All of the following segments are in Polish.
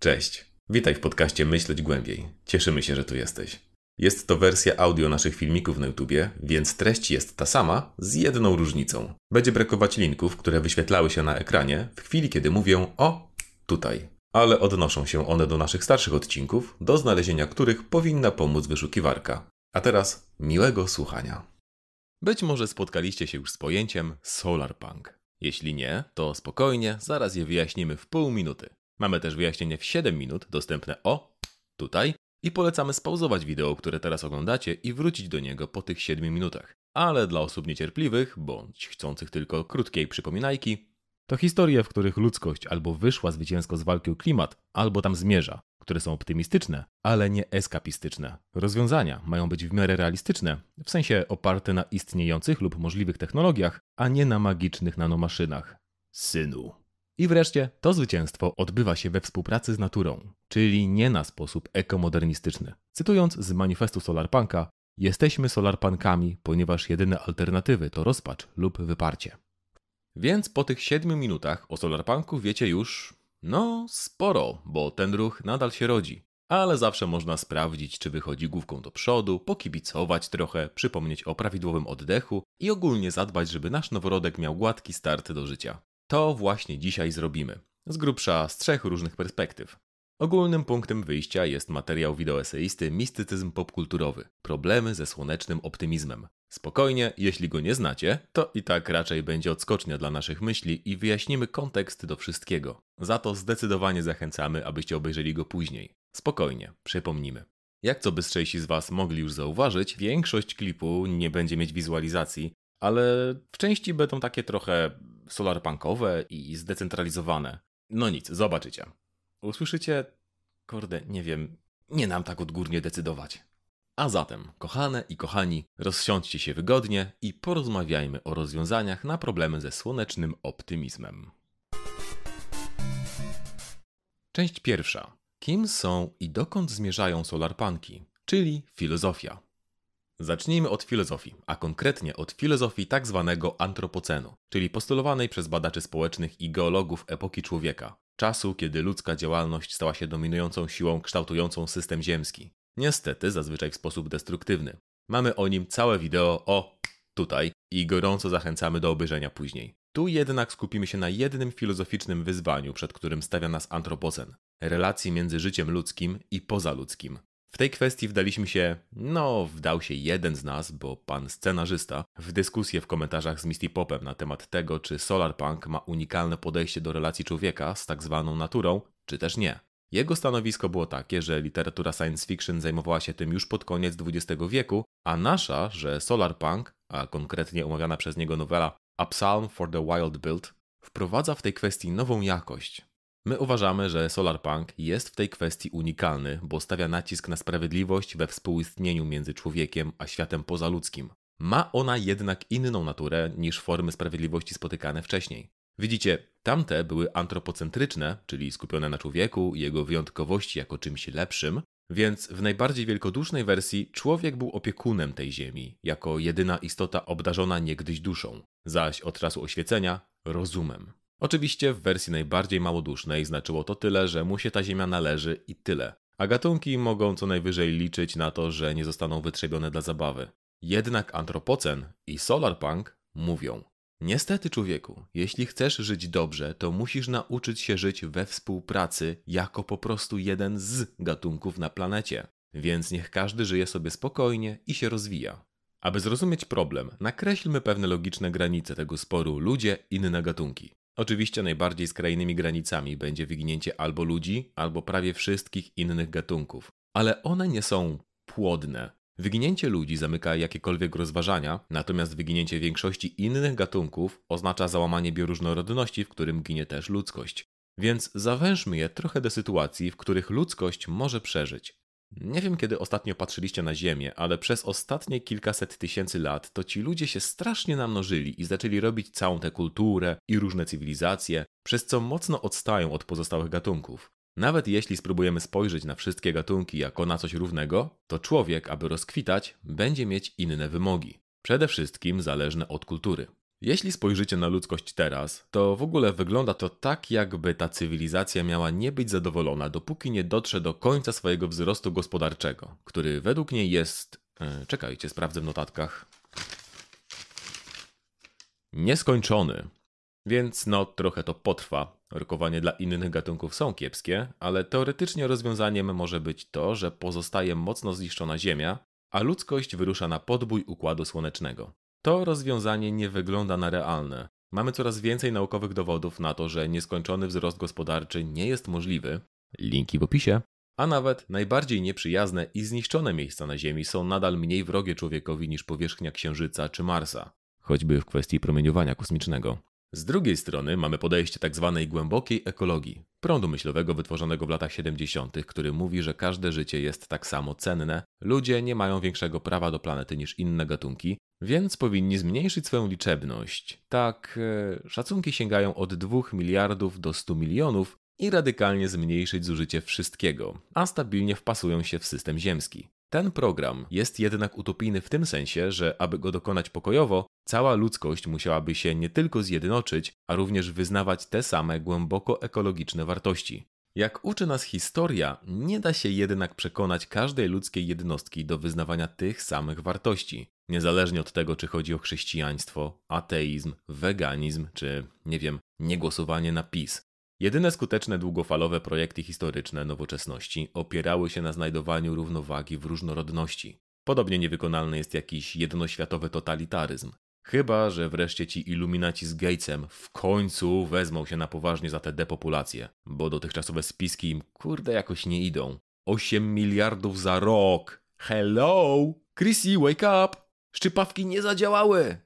Cześć. Witaj w podcaście Myśleć Głębiej. Cieszymy się, że tu jesteś. Jest to wersja audio naszych filmików na YouTubie, więc treść jest ta sama, z jedną różnicą. Będzie brakować linków, które wyświetlały się na ekranie w chwili, kiedy mówię o tutaj. Ale odnoszą się one do naszych starszych odcinków, do znalezienia których powinna pomóc wyszukiwarka. A teraz miłego słuchania. Być może spotkaliście się już z pojęciem solarpunk. Jeśli nie, to spokojnie, zaraz je wyjaśnimy w pół minuty. Mamy też wyjaśnienie w 7 minut, dostępne o tutaj i polecamy spauzować wideo, które teraz oglądacie i wrócić do niego po tych 7 minutach. Ale dla osób niecierpliwych, bądź chcących tylko krótkiej przypominajki, to historie, w których ludzkość albo wyszła zwycięsko z walki o klimat, albo tam zmierza, które są optymistyczne, ale nie eskapistyczne. Rozwiązania mają być w miarę realistyczne, w sensie oparte na istniejących lub możliwych technologiach, a nie na magicznych nanomaszynach. Synu. I wreszcie to zwycięstwo odbywa się we współpracy z naturą, czyli nie na sposób ekomodernistyczny. Cytując z manifestu Solarpunka, jesteśmy solarpankami, ponieważ jedyne alternatywy to rozpacz lub wyparcie. Więc po tych 7 minutach o Solarpunku wiecie już, no, sporo, bo ten ruch nadal się rodzi. Ale zawsze można sprawdzić, czy wychodzi główką do przodu, pokibicować trochę, przypomnieć o prawidłowym oddechu i ogólnie zadbać, żeby nasz noworodek miał gładki start do życia. To właśnie dzisiaj zrobimy. Z grubsza z trzech różnych perspektyw. Ogólnym punktem wyjścia jest materiał wideoeseisty Mistycyzm popkulturowy. Problemy ze słonecznym optymizmem. Spokojnie, jeśli go nie znacie, to i tak raczej będzie odskocznia dla naszych myśli i wyjaśnimy kontekst do wszystkiego. Za to zdecydowanie zachęcamy, abyście obejrzeli go później. Spokojnie, przypomnimy. Jak co bystrzejsi z Was mogli już zauważyć, większość klipu nie będzie mieć wizualizacji, ale w części będą takie trochę solarpunkowe i zdecentralizowane. No nic, zobaczycie. Usłyszycie, kurde, nie wiem, nie nam tak odgórnie decydować. A zatem, kochane i kochani, rozsiądźcie się wygodnie i porozmawiajmy o rozwiązaniach na problemy ze słonecznym optymizmem. Część pierwsza. Kim są i dokąd zmierzają solarpanki, czyli filozofia. Zacznijmy od filozofii, a konkretnie od filozofii tak zwanego antropocenu, czyli postulowanej przez badaczy społecznych i geologów epoki człowieka, czasu, kiedy ludzka działalność stała się dominującą siłą kształtującą system ziemski. Niestety, zazwyczaj w sposób destruktywny. Mamy o nim całe wideo o tutaj i gorąco zachęcamy do obejrzenia później. Tu jednak skupimy się na jednym filozoficznym wyzwaniu, przed którym stawia nas antropocen relacji między życiem ludzkim i pozaludzkim. W tej kwestii wdaliśmy się, no, wdał się jeden z nas, bo pan scenarzysta, w dyskusję w komentarzach z Misty Popem na temat tego, czy Solarpunk ma unikalne podejście do relacji człowieka z tak zwaną naturą, czy też nie. Jego stanowisko było takie, że literatura science fiction zajmowała się tym już pod koniec XX wieku, a nasza, że Solarpunk, a konkretnie omawiana przez niego nowela A Psalm for the Wild Build, wprowadza w tej kwestii nową jakość, My uważamy, że Solarpunk jest w tej kwestii unikalny, bo stawia nacisk na sprawiedliwość we współistnieniu między człowiekiem a światem pozaludzkim. Ma ona jednak inną naturę niż formy sprawiedliwości spotykane wcześniej. Widzicie, tamte były antropocentryczne, czyli skupione na człowieku i jego wyjątkowości jako czymś lepszym, więc w najbardziej wielkodusznej wersji człowiek był opiekunem tej ziemi, jako jedyna istota obdarzona niegdyś duszą, zaś od czasu oświecenia rozumem. Oczywiście w wersji najbardziej małodusznej znaczyło to tyle, że mu się ta ziemia należy i tyle. A gatunki mogą co najwyżej liczyć na to, że nie zostaną wytrzebione dla zabawy. Jednak antropocen i solarpunk mówią: Niestety, człowieku, jeśli chcesz żyć dobrze, to musisz nauczyć się żyć we współpracy jako po prostu jeden z gatunków na planecie. Więc niech każdy żyje sobie spokojnie i się rozwija. Aby zrozumieć problem, nakreślmy pewne logiczne granice tego sporu ludzie inne gatunki. Oczywiście najbardziej skrajnymi granicami będzie wyginięcie albo ludzi, albo prawie wszystkich innych gatunków. Ale one nie są płodne. Wyginięcie ludzi zamyka jakiekolwiek rozważania, natomiast wyginięcie większości innych gatunków oznacza załamanie bioróżnorodności, w którym ginie też ludzkość. Więc zawężmy je trochę do sytuacji, w których ludzkość może przeżyć. Nie wiem, kiedy ostatnio patrzyliście na Ziemię, ale przez ostatnie kilkaset tysięcy lat to ci ludzie się strasznie namnożyli i zaczęli robić całą tę kulturę i różne cywilizacje, przez co mocno odstają od pozostałych gatunków. Nawet jeśli spróbujemy spojrzeć na wszystkie gatunki jako na coś równego, to człowiek, aby rozkwitać, będzie mieć inne wymogi. Przede wszystkim zależne od kultury. Jeśli spojrzycie na ludzkość teraz, to w ogóle wygląda to tak, jakby ta cywilizacja miała nie być zadowolona, dopóki nie dotrze do końca swojego wzrostu gospodarczego, który według niej jest. E, czekajcie, sprawdzę w notatkach. Nieskończony. Więc no, trochę to potrwa. Rokowanie dla innych gatunków są kiepskie, ale teoretycznie rozwiązaniem może być to, że pozostaje mocno zniszczona Ziemia, a ludzkość wyrusza na podbój układu słonecznego. To rozwiązanie nie wygląda na realne. Mamy coraz więcej naukowych dowodów na to, że nieskończony wzrost gospodarczy nie jest możliwy. Linki w opisie. A nawet najbardziej nieprzyjazne i zniszczone miejsca na Ziemi są nadal mniej wrogie człowiekowi niż powierzchnia Księżyca czy Marsa, choćby w kwestii promieniowania kosmicznego. Z drugiej strony mamy podejście tzw. Tak głębokiej ekologii, prądu myślowego wytworzonego w latach 70., który mówi, że każde życie jest tak samo cenne, ludzie nie mają większego prawa do planety niż inne gatunki, więc powinni zmniejszyć swoją liczebność. Tak, e, szacunki sięgają od 2 miliardów do 100 milionów i radykalnie zmniejszyć zużycie wszystkiego, a stabilnie wpasują się w system ziemski. Ten program jest jednak utopijny w tym sensie, że aby go dokonać pokojowo, cała ludzkość musiałaby się nie tylko zjednoczyć, a również wyznawać te same głęboko ekologiczne wartości. Jak uczy nas historia, nie da się jednak przekonać każdej ludzkiej jednostki do wyznawania tych samych wartości, niezależnie od tego, czy chodzi o chrześcijaństwo, ateizm, weganizm, czy, nie wiem, niegłosowanie na PiS. Jedyne skuteczne długofalowe projekty historyczne nowoczesności opierały się na znajdowaniu równowagi w różnorodności. Podobnie niewykonalny jest jakiś jednoświatowy totalitaryzm. Chyba, że wreszcie ci iluminaci z Gatesem w końcu wezmą się na poważnie za tę depopulację, bo dotychczasowe spiski im kurde jakoś nie idą. 8 miliardów za rok! Hello! Chrissy, wake up! Szczypawki nie zadziałały!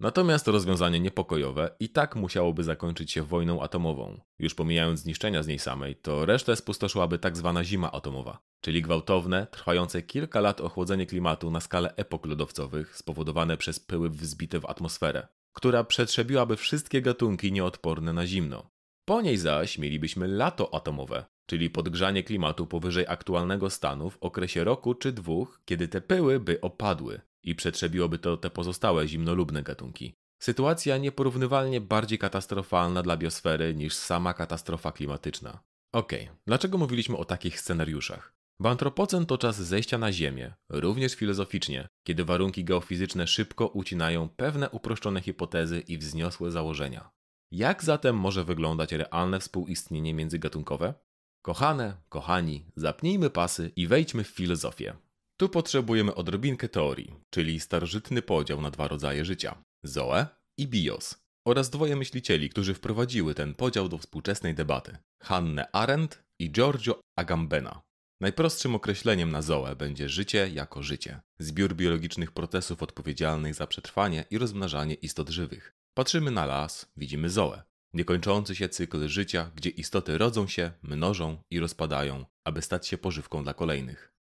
Natomiast rozwiązanie niepokojowe i tak musiałoby zakończyć się wojną atomową. Już pomijając zniszczenia z niej samej, to resztę spustoszyłaby tak zwana zima atomowa, czyli gwałtowne, trwające kilka lat ochłodzenie klimatu na skalę epok lodowcowych spowodowane przez pyły wzbite w atmosferę, która przetrzebiłaby wszystkie gatunki nieodporne na zimno. Po niej zaś mielibyśmy lato atomowe, czyli podgrzanie klimatu powyżej aktualnego stanu w okresie roku czy dwóch, kiedy te pyły by opadły, i przetrzebiłoby to te pozostałe zimnolubne gatunki. Sytuacja nieporównywalnie bardziej katastrofalna dla biosfery niż sama katastrofa klimatyczna. Okej, okay, dlaczego mówiliśmy o takich scenariuszach? Bo antropocen to czas zejścia na Ziemię, również filozoficznie, kiedy warunki geofizyczne szybko ucinają pewne uproszczone hipotezy i wzniosłe założenia. Jak zatem może wyglądać realne współistnienie międzygatunkowe? Kochane, kochani, zapnijmy pasy i wejdźmy w filozofię. Tu potrzebujemy odrobinkę teorii, czyli starożytny podział na dwa rodzaje życia Zoe i Bios, oraz dwoje myślicieli, którzy wprowadziły ten podział do współczesnej debaty Hannę Arendt i Giorgio Agambena. Najprostszym określeniem na Zoe będzie życie jako życie, zbiór biologicznych procesów odpowiedzialnych za przetrwanie i rozmnażanie istot żywych. Patrzymy na las, widzimy Zoe, niekończący się cykl życia, gdzie istoty rodzą się, mnożą i rozpadają, aby stać się pożywką dla kolejnych.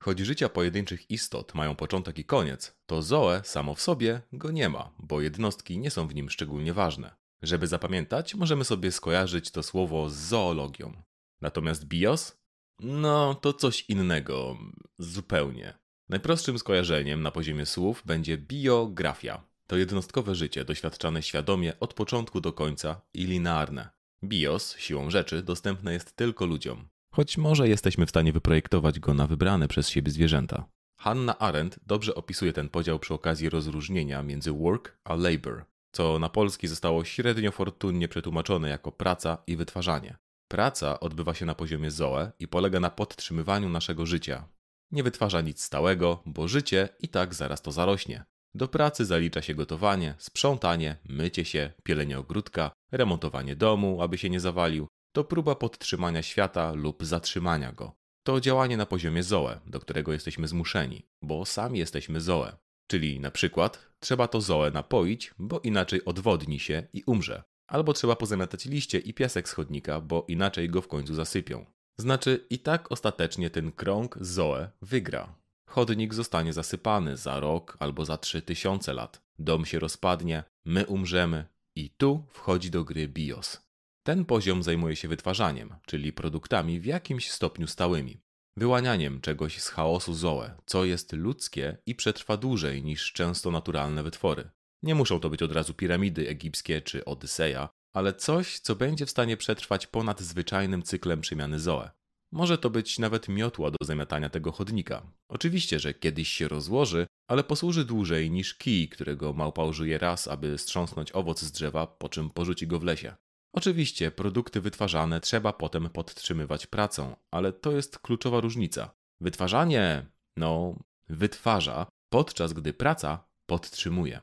Choć życia pojedynczych istot mają początek i koniec, to Zoe samo w sobie go nie ma, bo jednostki nie są w nim szczególnie ważne. Żeby zapamiętać, możemy sobie skojarzyć to słowo z zoologią. Natomiast bios? No, to coś innego, zupełnie. Najprostszym skojarzeniem na poziomie słów będzie biografia. To jednostkowe życie doświadczane świadomie od początku do końca i linearne. Bios, siłą rzeczy, dostępne jest tylko ludziom choć może jesteśmy w stanie wyprojektować go na wybrane przez siebie zwierzęta. Hannah Arendt dobrze opisuje ten podział przy okazji rozróżnienia między work a labor, co na polski zostało średnio fortunnie przetłumaczone jako praca i wytwarzanie. Praca odbywa się na poziomie zoe i polega na podtrzymywaniu naszego życia. Nie wytwarza nic stałego, bo życie i tak zaraz to zarośnie. Do pracy zalicza się gotowanie, sprzątanie, mycie się, pielenie ogródka, remontowanie domu, aby się nie zawalił, to próba podtrzymania świata lub zatrzymania go. To działanie na poziomie zoe, do którego jesteśmy zmuszeni, bo sami jesteśmy zoe. Czyli na przykład trzeba to zoe napoić, bo inaczej odwodni się i umrze. Albo trzeba pozamiatać liście i piasek z chodnika, bo inaczej go w końcu zasypią. Znaczy i tak ostatecznie ten krąg zoe wygra. Chodnik zostanie zasypany za rok albo za trzy tysiące lat. Dom się rozpadnie, my umrzemy i tu wchodzi do gry BIOS. Ten poziom zajmuje się wytwarzaniem, czyli produktami w jakimś stopniu stałymi. Wyłanianiem czegoś z chaosu zoe, co jest ludzkie i przetrwa dłużej niż często naturalne wytwory. Nie muszą to być od razu piramidy egipskie czy Odyseja, ale coś, co będzie w stanie przetrwać ponad zwyczajnym cyklem przemiany Zoe. Może to być nawet miotła do zamiatania tego chodnika. Oczywiście, że kiedyś się rozłoży, ale posłuży dłużej niż kij, którego małpa użyje raz, aby strząsnąć owoc z drzewa, po czym porzuci go w lesie. Oczywiście, produkty wytwarzane trzeba potem podtrzymywać pracą, ale to jest kluczowa różnica. Wytwarzanie, no, wytwarza, podczas gdy praca podtrzymuje.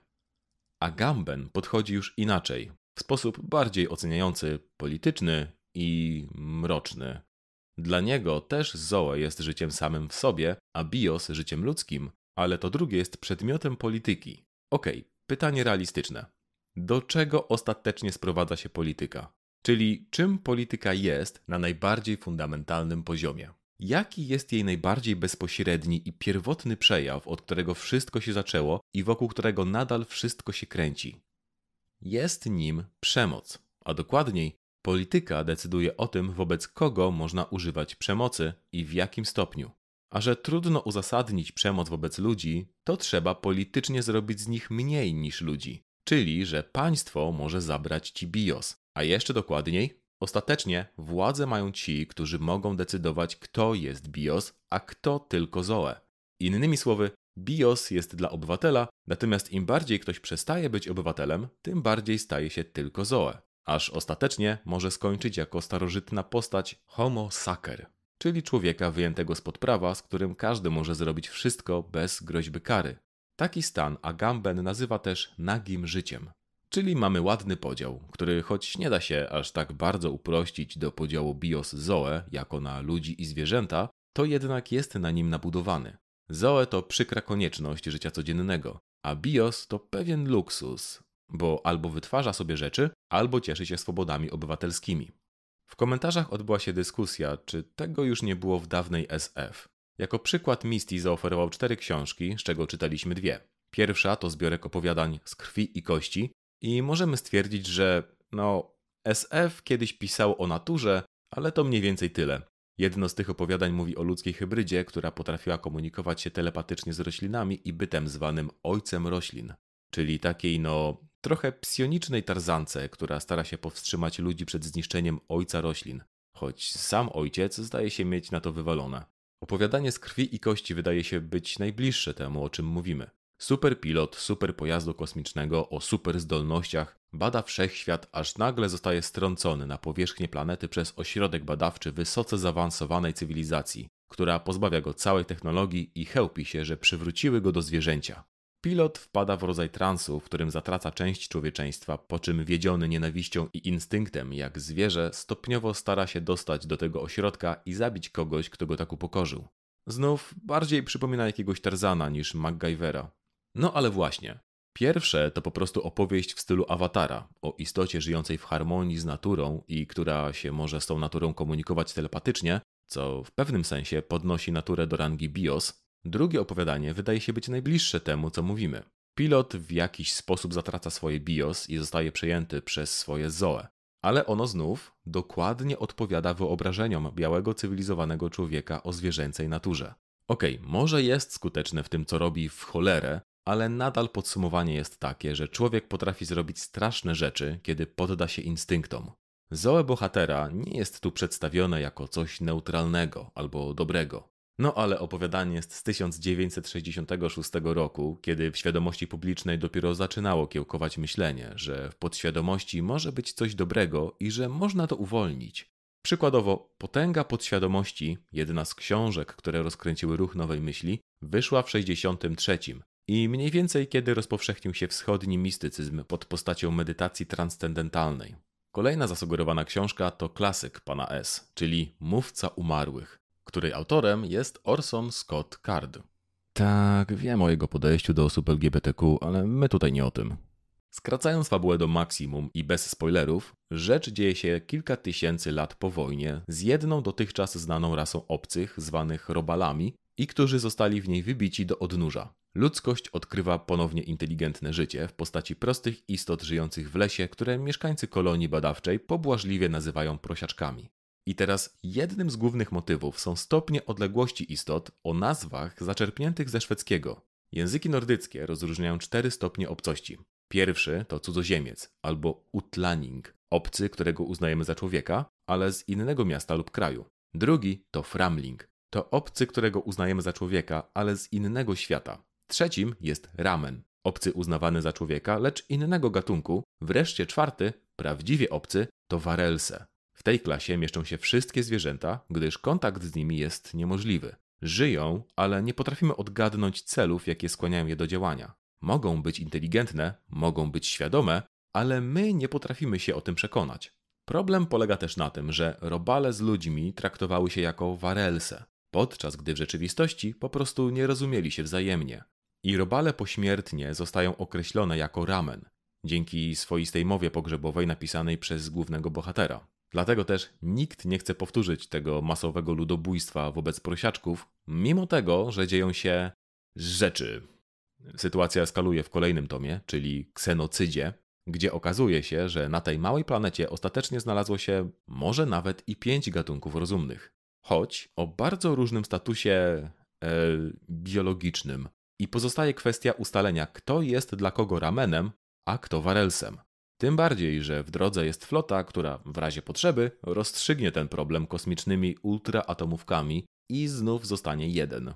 Agamben podchodzi już inaczej, w sposób bardziej oceniający, polityczny i mroczny. Dla niego też Zoe jest życiem samym w sobie, a bios życiem ludzkim, ale to drugie jest przedmiotem polityki. Okej, okay, pytanie realistyczne. Do czego ostatecznie sprowadza się polityka? Czyli czym polityka jest na najbardziej fundamentalnym poziomie? Jaki jest jej najbardziej bezpośredni i pierwotny przejaw, od którego wszystko się zaczęło i wokół którego nadal wszystko się kręci? Jest nim przemoc, a dokładniej polityka decyduje o tym, wobec kogo można używać przemocy i w jakim stopniu. A że trudno uzasadnić przemoc wobec ludzi, to trzeba politycznie zrobić z nich mniej niż ludzi, czyli że państwo może zabrać ci bios, a jeszcze dokładniej Ostatecznie władzę mają ci, którzy mogą decydować, kto jest BIOS, a kto tylko Zoe. Innymi słowy, BIOS jest dla obywatela, natomiast im bardziej ktoś przestaje być obywatelem, tym bardziej staje się tylko Zoe. Aż ostatecznie może skończyć jako starożytna postać Homo sacer, czyli człowieka wyjętego spod prawa, z którym każdy może zrobić wszystko bez groźby kary. Taki stan Agamben nazywa też nagim życiem. Czyli mamy ładny podział, który choć nie da się aż tak bardzo uprościć do podziału bios-zoe jako na ludzi i zwierzęta, to jednak jest na nim nabudowany. Zoe to przykra konieczność życia codziennego, a bios to pewien luksus, bo albo wytwarza sobie rzeczy, albo cieszy się swobodami obywatelskimi. W komentarzach odbyła się dyskusja, czy tego już nie było w dawnej SF. Jako przykład Misty zaoferował cztery książki, z czego czytaliśmy dwie. Pierwsza to zbiorek opowiadań z krwi i kości, i możemy stwierdzić, że no, SF kiedyś pisał o naturze, ale to mniej więcej tyle. Jedno z tych opowiadań mówi o ludzkiej hybrydzie, która potrafiła komunikować się telepatycznie z roślinami i bytem zwanym ojcem roślin, czyli takiej no trochę psionicznej tarzance, która stara się powstrzymać ludzi przed zniszczeniem ojca roślin, choć sam ojciec zdaje się mieć na to wywalone. Opowiadanie z krwi i kości wydaje się być najbliższe temu, o czym mówimy. Superpilot super pojazdu kosmicznego o super zdolnościach bada wszechświat, aż nagle zostaje strącony na powierzchnię planety przez ośrodek badawczy wysoce zaawansowanej cywilizacji, która pozbawia go całej technologii i chełpi się, że przywróciły go do zwierzęcia. Pilot wpada w rodzaj transu, w którym zatraca część człowieczeństwa, po czym wiedziony nienawiścią i instynktem jak zwierzę stopniowo stara się dostać do tego ośrodka i zabić kogoś, kto go tak upokorzył. Znów bardziej przypomina jakiegoś Tarzana niż MacGyvera. No ale właśnie. Pierwsze to po prostu opowieść w stylu awatara, o istocie żyjącej w harmonii z naturą i która się może z tą naturą komunikować telepatycznie, co w pewnym sensie podnosi naturę do rangi BIOS. Drugie opowiadanie wydaje się być najbliższe temu, co mówimy. Pilot w jakiś sposób zatraca swoje BIOS i zostaje przejęty przez swoje Zoe. Ale ono znów dokładnie odpowiada wyobrażeniom białego cywilizowanego człowieka o zwierzęcej naturze. Okej, okay, może jest skuteczne w tym, co robi w cholerę, ale nadal podsumowanie jest takie, że człowiek potrafi zrobić straszne rzeczy, kiedy podda się instynktom. Zoe bohatera nie jest tu przedstawione jako coś neutralnego albo dobrego. No ale opowiadanie jest z 1966 roku, kiedy w świadomości publicznej dopiero zaczynało kiełkować myślenie, że w podświadomości może być coś dobrego i że można to uwolnić. Przykładowo, Potęga Podświadomości, jedna z książek, które rozkręciły ruch nowej myśli, wyszła w 1963 i mniej więcej kiedy rozpowszechnił się wschodni mistycyzm pod postacią medytacji transcendentalnej. Kolejna zasugerowana książka to klasyk pana S., czyli Mówca Umarłych, której autorem jest Orson Scott Card. Tak, wiem o jego podejściu do osób LGBTQ, ale my tutaj nie o tym. Skracając fabułę do maksimum i bez spoilerów, rzecz dzieje się kilka tysięcy lat po wojnie z jedną dotychczas znaną rasą obcych, zwanych robalami, i którzy zostali w niej wybici do odnóża. Ludzkość odkrywa ponownie inteligentne życie w postaci prostych istot żyjących w lesie, które mieszkańcy kolonii badawczej pobłażliwie nazywają prosiaczkami. I teraz jednym z głównych motywów są stopnie odległości istot o nazwach zaczerpniętych ze szwedzkiego. Języki nordyckie rozróżniają cztery stopnie obcości. Pierwszy to cudzoziemiec albo utlaning, obcy, którego uznajemy za człowieka, ale z innego miasta lub kraju. Drugi to framling, to obcy, którego uznajemy za człowieka, ale z innego świata. Trzecim jest ramen, obcy uznawany za człowieka, lecz innego gatunku. Wreszcie czwarty, prawdziwie obcy, to warelse. Tej klasie mieszczą się wszystkie zwierzęta, gdyż kontakt z nimi jest niemożliwy. Żyją, ale nie potrafimy odgadnąć celów, jakie skłaniają je do działania. Mogą być inteligentne, mogą być świadome, ale my nie potrafimy się o tym przekonać. Problem polega też na tym, że robale z ludźmi traktowały się jako warelse, podczas gdy w rzeczywistości po prostu nie rozumieli się wzajemnie. I robale pośmiertnie zostają określone jako ramen, dzięki swoistej mowie pogrzebowej napisanej przez głównego bohatera. Dlatego też nikt nie chce powtórzyć tego masowego ludobójstwa wobec prosiaczków, mimo tego, że dzieją się rzeczy. Sytuacja eskaluje w kolejnym tomie, czyli ksenocydzie, gdzie okazuje się, że na tej małej planecie ostatecznie znalazło się może nawet i pięć gatunków rozumnych, choć o bardzo różnym statusie e, biologicznym. I pozostaje kwestia ustalenia, kto jest dla kogo ramenem, a kto warelsem. Tym bardziej, że w drodze jest flota, która w razie potrzeby rozstrzygnie ten problem kosmicznymi ultraatomówkami i znów zostanie jeden.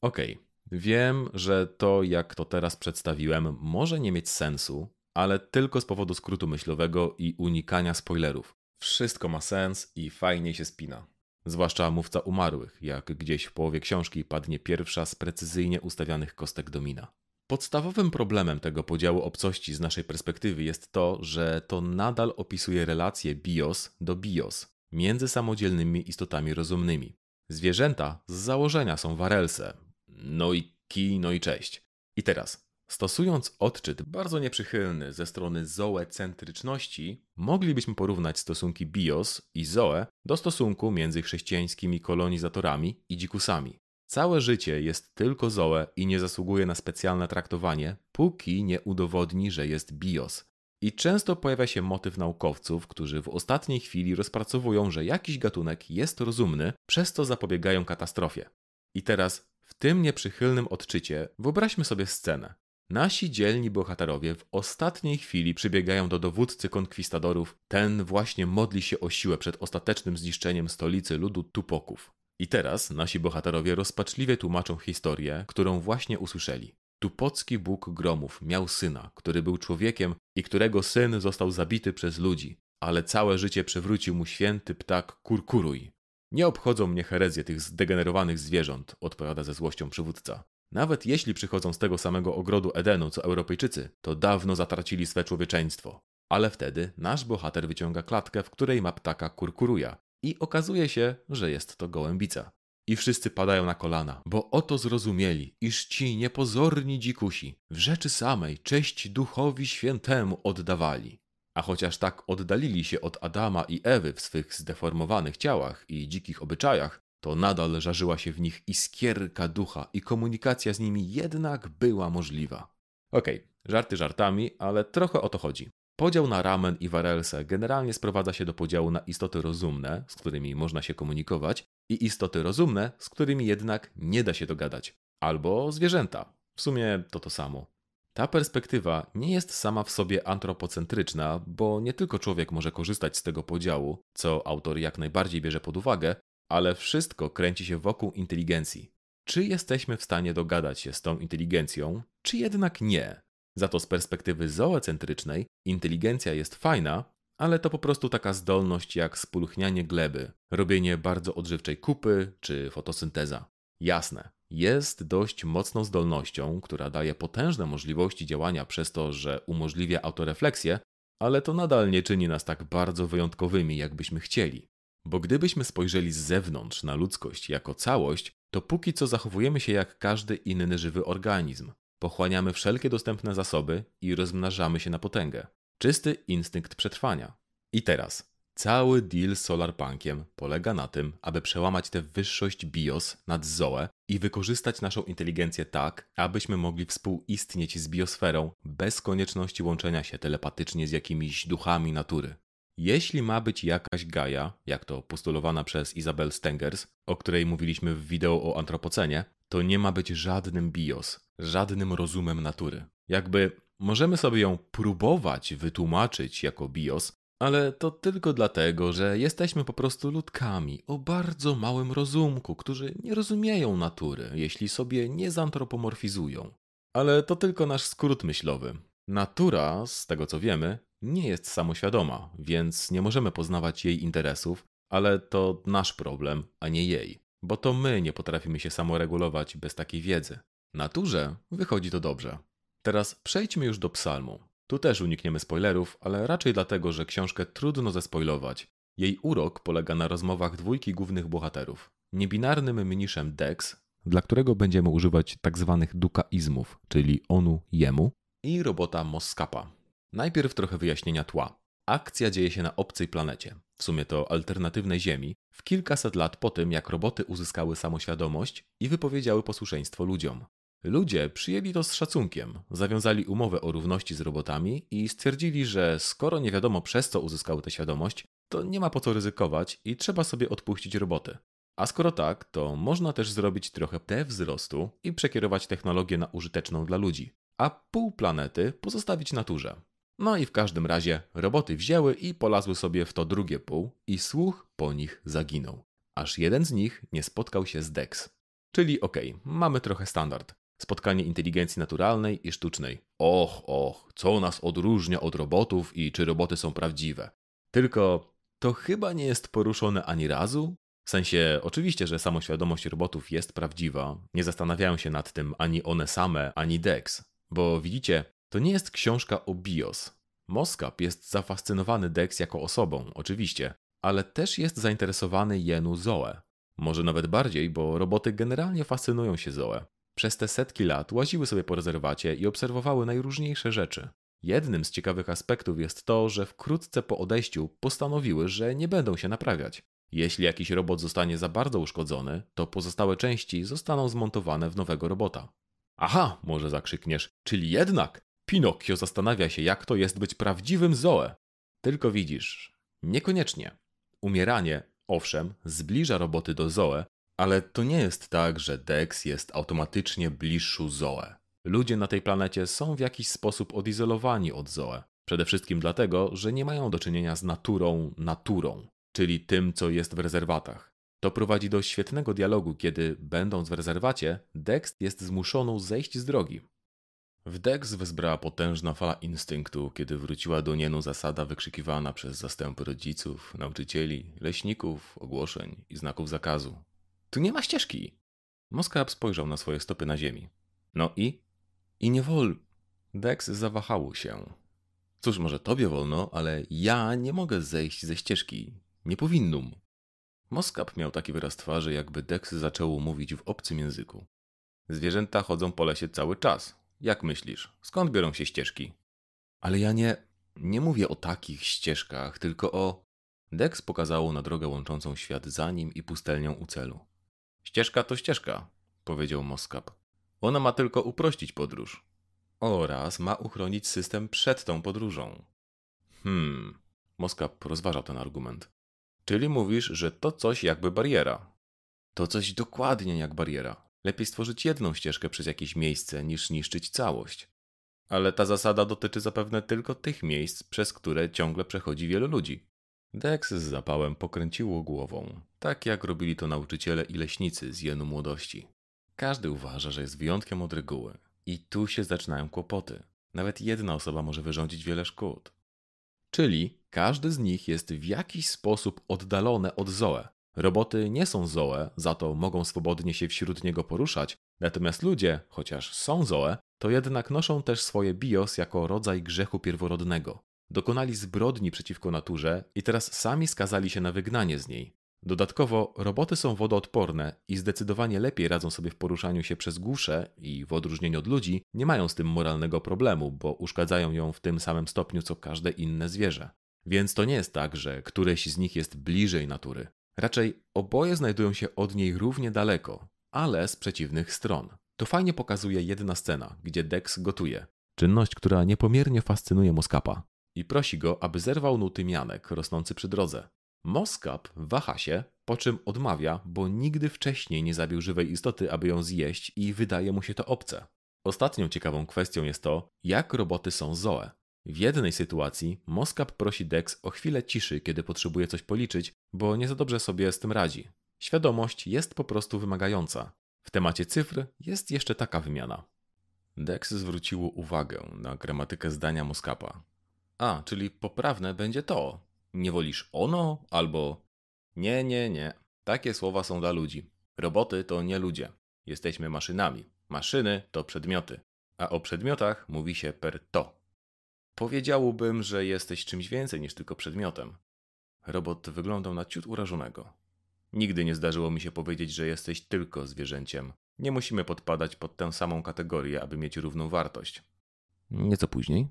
Okej, okay. wiem, że to jak to teraz przedstawiłem może nie mieć sensu, ale tylko z powodu skrótu myślowego i unikania spoilerów. Wszystko ma sens i fajnie się spina. Zwłaszcza mówca umarłych, jak gdzieś w połowie książki padnie pierwsza z precyzyjnie ustawianych kostek domina. Podstawowym problemem tego podziału obcości z naszej perspektywy jest to, że to nadal opisuje relacje bios do bios między samodzielnymi istotami rozumnymi. Zwierzęta z założenia są warelse. No i kij, no i cześć. I teraz, stosując odczyt bardzo nieprzychylny ze strony zoecentryczności, moglibyśmy porównać stosunki bios i zoe do stosunku między chrześcijańskimi kolonizatorami i dzikusami. Całe życie jest tylko Zoe i nie zasługuje na specjalne traktowanie, póki nie udowodni, że jest bios. I często pojawia się motyw naukowców, którzy w ostatniej chwili rozpracowują, że jakiś gatunek jest rozumny, przez co zapobiegają katastrofie. I teraz, w tym nieprzychylnym odczycie, wyobraźmy sobie scenę. Nasi dzielni bohaterowie w ostatniej chwili przybiegają do dowódcy konkwistadorów. Ten właśnie modli się o siłę przed ostatecznym zniszczeniem stolicy ludu Tupoków. I teraz nasi bohaterowie rozpaczliwie tłumaczą historię, którą właśnie usłyszeli. Tupocki Bóg Gromów miał syna, który był człowiekiem i którego syn został zabity przez ludzi, ale całe życie przywrócił mu święty ptak Kurkuruj. Nie obchodzą mnie herezje tych zdegenerowanych zwierząt, odpowiada ze złością przywódca. Nawet jeśli przychodzą z tego samego ogrodu Edenu co Europejczycy, to dawno zatracili swe człowieczeństwo. Ale wtedy nasz bohater wyciąga klatkę, w której ma ptaka Kurkuruja, i okazuje się, że jest to gołębica. I wszyscy padają na kolana, bo oto zrozumieli, iż ci niepozorni dzikusi w rzeczy samej cześć duchowi świętemu oddawali. A chociaż tak oddalili się od Adama i Ewy w swych zdeformowanych ciałach i dzikich obyczajach, to nadal żarzyła się w nich iskierka ducha i komunikacja z nimi jednak była możliwa. Okej, okay, żarty żartami, ale trochę o to chodzi. Podział na ramen i warelse generalnie sprowadza się do podziału na istoty rozumne, z którymi można się komunikować, i istoty rozumne, z którymi jednak nie da się dogadać, albo zwierzęta. W sumie to to samo. Ta perspektywa nie jest sama w sobie antropocentryczna, bo nie tylko człowiek może korzystać z tego podziału, co autor jak najbardziej bierze pod uwagę, ale wszystko kręci się wokół inteligencji. Czy jesteśmy w stanie dogadać się z tą inteligencją, czy jednak nie? Za to z perspektywy zoocentrycznej inteligencja jest fajna, ale to po prostu taka zdolność jak spulchnianie gleby, robienie bardzo odżywczej kupy czy fotosynteza. Jasne, jest dość mocną zdolnością, która daje potężne możliwości działania przez to, że umożliwia autorefleksję, ale to nadal nie czyni nas tak bardzo wyjątkowymi, jakbyśmy chcieli. Bo gdybyśmy spojrzeli z zewnątrz na ludzkość jako całość, to póki co zachowujemy się jak każdy inny żywy organizm pochłaniamy wszelkie dostępne zasoby i rozmnażamy się na potęgę. Czysty instynkt przetrwania. I teraz, cały deal z Solarpunkiem polega na tym, aby przełamać tę wyższość BIOS nad Zoe i wykorzystać naszą inteligencję tak, abyśmy mogli współistnieć z biosferą bez konieczności łączenia się telepatycznie z jakimiś duchami natury. Jeśli ma być jakaś Gaia, jak to postulowana przez Isabel Stengers, o której mówiliśmy w wideo o antropocenie, to nie ma być żadnym bios, żadnym rozumem natury. Jakby możemy sobie ją próbować wytłumaczyć jako BIOS, ale to tylko dlatego, że jesteśmy po prostu ludkami o bardzo małym rozumku, którzy nie rozumieją natury, jeśli sobie nie zantropomorfizują. Ale to tylko nasz skrót myślowy. Natura, z tego co wiemy, nie jest samoświadoma, więc nie możemy poznawać jej interesów, ale to nasz problem, a nie jej, bo to my nie potrafimy się samoregulować bez takiej wiedzy. Naturze wychodzi to dobrze. Teraz przejdźmy już do psalmu. Tu też unikniemy spoilerów, ale raczej dlatego, że książkę trudno zespoilować. Jej urok polega na rozmowach dwójki głównych bohaterów. Niebinarnym mniszem Dex, dla którego będziemy używać tzw. Tak dukaizmów, czyli onu jemu, i robota Moskapa. Najpierw trochę wyjaśnienia tła. Akcja dzieje się na obcej planecie, w sumie to alternatywnej Ziemi, w kilkaset lat po tym, jak roboty uzyskały samoświadomość i wypowiedziały posłuszeństwo ludziom. Ludzie przyjęli to z szacunkiem, zawiązali umowę o równości z robotami i stwierdzili, że skoro nie wiadomo przez co uzyskały tę świadomość, to nie ma po co ryzykować i trzeba sobie odpuścić roboty. A skoro tak, to można też zrobić trochę te wzrostu i przekierować technologię na użyteczną dla ludzi, a pół planety pozostawić naturze. No i w każdym razie roboty wzięły i polazły sobie w to drugie pół i słuch po nich zaginął. Aż jeden z nich nie spotkał się z Dex. Czyli okej, okay, mamy trochę standard. Spotkanie inteligencji naturalnej i sztucznej. Och, och, co nas odróżnia od robotów i czy roboty są prawdziwe. Tylko to chyba nie jest poruszone ani razu. W sensie, oczywiście, że samoświadomość robotów jest prawdziwa. Nie zastanawiają się nad tym ani one same, ani Dex. Bo widzicie, to nie jest książka o BIOS. Moskap jest zafascynowany Dex jako osobą, oczywiście, ale też jest zainteresowany Jenu Zoe. Może nawet bardziej, bo roboty generalnie fascynują się Zoe. Przez te setki lat łaziły sobie po rezerwacie i obserwowały najróżniejsze rzeczy. Jednym z ciekawych aspektów jest to, że wkrótce po odejściu postanowiły, że nie będą się naprawiać. Jeśli jakiś robot zostanie za bardzo uszkodzony, to pozostałe części zostaną zmontowane w nowego robota. Aha, może zakrzykniesz, czyli jednak Pinokio zastanawia się, jak to jest być prawdziwym Zoe. Tylko widzisz, niekoniecznie. Umieranie, owszem, zbliża roboty do Zoe, ale to nie jest tak, że Dex jest automatycznie bliższy Zoe. Ludzie na tej planecie są w jakiś sposób odizolowani od Zoe. Przede wszystkim dlatego, że nie mają do czynienia z naturą naturą, czyli tym, co jest w rezerwatach. To prowadzi do świetnego dialogu, kiedy, będąc w rezerwacie, Dex jest zmuszoną zejść z drogi. W Dex wezbrała potężna fala instynktu, kiedy wróciła do Nienu zasada wykrzykiwana przez zastępy rodziców, nauczycieli, leśników, ogłoszeń i znaków zakazu. Tu nie ma ścieżki. Moskab spojrzał na swoje stopy na ziemi. No i? I nie wol. Dex zawahało się. Cóż, może tobie wolno, ale ja nie mogę zejść ze ścieżki. Nie powinnum. Moskab miał taki wyraz twarzy, jakby Dex zaczęło mówić w obcym języku. Zwierzęta chodzą po lesie cały czas. Jak myślisz, skąd biorą się ścieżki? Ale ja nie. Nie mówię o takich ścieżkach, tylko o. Dex pokazało na drogę łączącą świat za nim i pustelnią u celu. Ścieżka to ścieżka, powiedział Moskap. Ona ma tylko uprościć podróż. Oraz ma uchronić system przed tą podróżą. Hmm, Moskap rozważał ten argument. Czyli mówisz, że to coś jakby bariera. To coś dokładnie jak bariera. Lepiej stworzyć jedną ścieżkę przez jakieś miejsce, niż niszczyć całość. Ale ta zasada dotyczy zapewne tylko tych miejsc, przez które ciągle przechodzi wielu ludzi. Dex z zapałem pokręciło głową, tak jak robili to nauczyciele i leśnicy z jenu młodości. Każdy uważa, że jest wyjątkiem od reguły. I tu się zaczynają kłopoty. Nawet jedna osoba może wyrządzić wiele szkód. Czyli każdy z nich jest w jakiś sposób oddalone od Zoe. Roboty nie są Zoe, za to mogą swobodnie się wśród niego poruszać, natomiast ludzie, chociaż są Zoe, to jednak noszą też swoje bios jako rodzaj grzechu pierworodnego. Dokonali zbrodni przeciwko naturze i teraz sami skazali się na wygnanie z niej. Dodatkowo roboty są wodoodporne i zdecydowanie lepiej radzą sobie w poruszaniu się przez głusze i w odróżnieniu od ludzi nie mają z tym moralnego problemu, bo uszkadzają ją w tym samym stopniu co każde inne zwierzę. Więc to nie jest tak, że któreś z nich jest bliżej natury. Raczej oboje znajdują się od niej równie daleko, ale z przeciwnych stron. To fajnie pokazuje jedna scena, gdzie Dex gotuje. Czynność, która niepomiernie fascynuje Moskapa i prosi go, aby zerwał nuty mianek rosnący przy drodze. Moskap waha się, po czym odmawia, bo nigdy wcześniej nie zabił żywej istoty, aby ją zjeść i wydaje mu się to obce. Ostatnią ciekawą kwestią jest to, jak roboty są Zoe. W jednej sytuacji Moskap prosi Dex o chwilę ciszy, kiedy potrzebuje coś policzyć, bo nie za dobrze sobie z tym radzi. Świadomość jest po prostu wymagająca. W temacie cyfr jest jeszcze taka wymiana. Dex zwróciło uwagę na gramatykę zdania Moskapa. A, czyli poprawne będzie to. Nie wolisz ono albo nie, nie, nie. Takie słowa są dla ludzi. Roboty to nie ludzie. Jesteśmy maszynami. Maszyny to przedmioty. A o przedmiotach mówi się per to. Powiedziałbym, że jesteś czymś więcej niż tylko przedmiotem. Robot wyglądał na ciut urażonego. Nigdy nie zdarzyło mi się powiedzieć, że jesteś tylko zwierzęciem. Nie musimy podpadać pod tę samą kategorię, aby mieć równą wartość. Nieco później.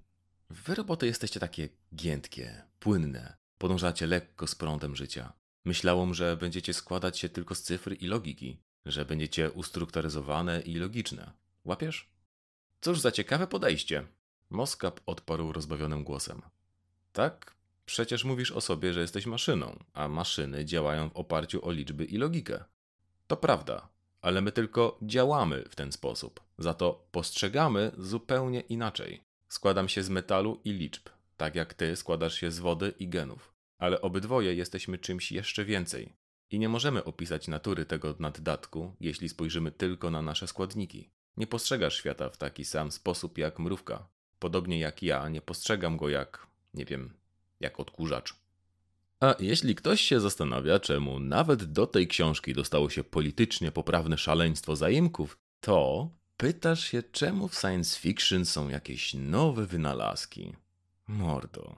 Wy roboty jesteście takie giętkie, płynne. Podążacie lekko z prądem życia. Myślałam, że będziecie składać się tylko z cyfr i logiki, że będziecie ustrukturyzowane i logiczne. Łapiesz? Cóż za ciekawe podejście. Moskap odparł rozbawionym głosem. Tak, przecież mówisz o sobie, że jesteś maszyną, a maszyny działają w oparciu o liczby i logikę. To prawda, ale my tylko działamy w ten sposób. Za to postrzegamy zupełnie inaczej. Składam się z metalu i liczb, tak jak ty składasz się z wody i genów. Ale obydwoje jesteśmy czymś jeszcze więcej. I nie możemy opisać natury tego naddatku, jeśli spojrzymy tylko na nasze składniki. Nie postrzegasz świata w taki sam sposób jak mrówka. Podobnie jak ja, nie postrzegam go jak, nie wiem, jak odkurzacz. A jeśli ktoś się zastanawia, czemu nawet do tej książki dostało się politycznie poprawne szaleństwo zaimków, to pytasz się, czemu w science fiction są jakieś nowe wynalazki. Mordo.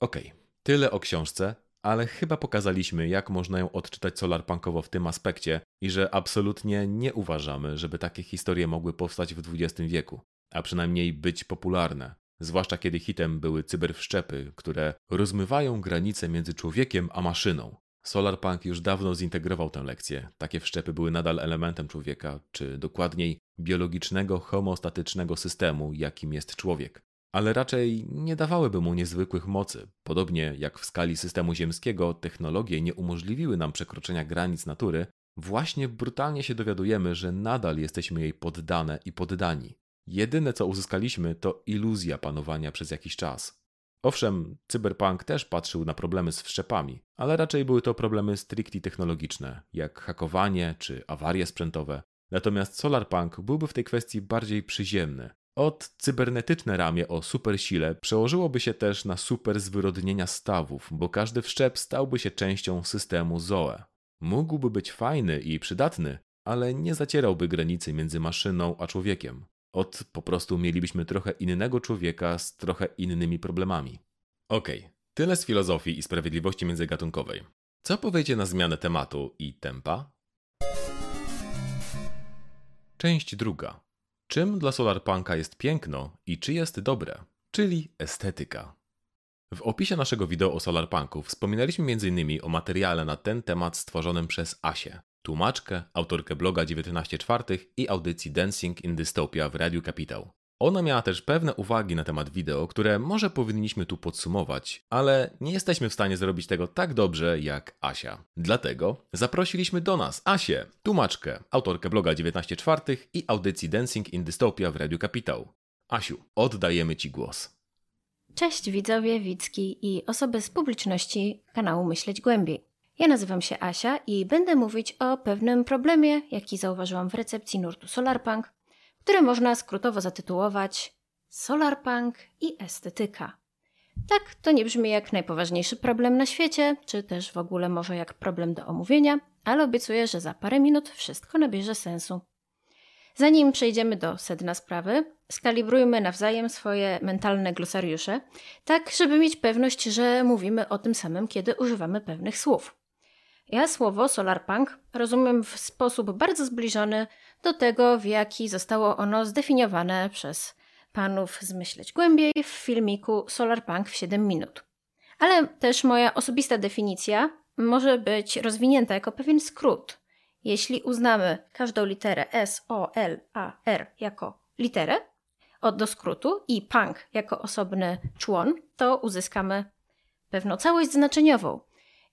Okej, okay, tyle o książce, ale chyba pokazaliśmy, jak można ją odczytać solarpunkowo w tym aspekcie i że absolutnie nie uważamy, żeby takie historie mogły powstać w XX wieku, a przynajmniej być popularne. Zwłaszcza kiedy hitem były cyberwszczepy, które rozmywają granice między człowiekiem a maszyną. Solarpunk już dawno zintegrował tę lekcję. Takie wszczepy były nadal elementem człowieka, czy dokładniej biologicznego, homostatycznego systemu, jakim jest człowiek. Ale raczej nie dawałyby mu niezwykłych mocy. Podobnie jak w skali systemu ziemskiego technologie nie umożliwiły nam przekroczenia granic natury, właśnie brutalnie się dowiadujemy, że nadal jesteśmy jej poddane i poddani. Jedyne co uzyskaliśmy to iluzja panowania przez jakiś czas. Owszem, cyberpunk też patrzył na problemy z wszczepami, ale raczej były to problemy stricte technologiczne, jak hakowanie czy awarie sprzętowe. Natomiast solarpunk byłby w tej kwestii bardziej przyziemny. Od cybernetyczne ramię o supersile przełożyłoby się też na super zwyrodnienia stawów, bo każdy wszczep stałby się częścią systemu ZOE. Mógłby być fajny i przydatny, ale nie zacierałby granicy między maszyną a człowiekiem. Od po prostu mielibyśmy trochę innego człowieka z trochę innymi problemami. Okej, okay, tyle z filozofii i sprawiedliwości międzygatunkowej. Co powiecie na zmianę tematu i tempa? Część druga. Czym dla solarpunka jest piękno i czy jest dobre? Czyli estetyka. W opisie naszego wideo o solarpunku wspominaliśmy m.in. o materiale na ten temat stworzonym przez Asię, tłumaczkę, autorkę bloga 19 czwartych i audycji Dancing in Dystopia w Radiu Kapitał. Ona miała też pewne uwagi na temat wideo, które może powinniśmy tu podsumować, ale nie jesteśmy w stanie zrobić tego tak dobrze jak Asia. Dlatego zaprosiliśmy do nas Asię, tłumaczkę, autorkę bloga 19 czwartych i audycji Dancing in Dystopia w Radiu Kapitał. Asiu, oddajemy Ci głos. Cześć widzowie, widzki i osoby z publiczności kanału Myśleć Głębiej. Ja nazywam się Asia i będę mówić o pewnym problemie, jaki zauważyłam w recepcji nurtu Solarpunk, który można skrótowo zatytułować Solarpunk i estetyka. Tak, to nie brzmi jak najpoważniejszy problem na świecie, czy też w ogóle może jak problem do omówienia, ale obiecuję, że za parę minut wszystko nabierze sensu. Zanim przejdziemy do sedna sprawy, skalibrujmy nawzajem swoje mentalne glosariusze, tak żeby mieć pewność, że mówimy o tym samym, kiedy używamy pewnych słów. Ja słowo solarpunk rozumiem w sposób bardzo zbliżony do tego, w jaki zostało ono zdefiniowane przez panów zmyśleć głębiej w filmiku Solarpunk w 7 minut. Ale też moja osobista definicja może być rozwinięta jako pewien skrót. Jeśli uznamy każdą literę S, O, L, A, R jako literę od do skrótu i punk jako osobny człon, to uzyskamy pewną całość znaczeniową,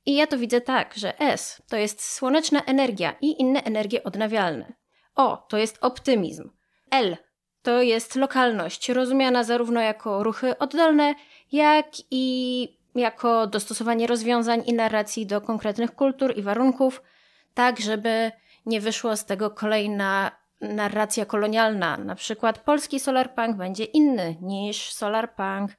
i ja to widzę tak, że S to jest słoneczna energia i inne energie odnawialne. O to jest optymizm. L to jest lokalność, rozumiana zarówno jako ruchy oddolne, jak i jako dostosowanie rozwiązań i narracji do konkretnych kultur i warunków, tak żeby nie wyszło z tego kolejna narracja kolonialna. Na przykład polski solarpunk będzie inny niż solarpunk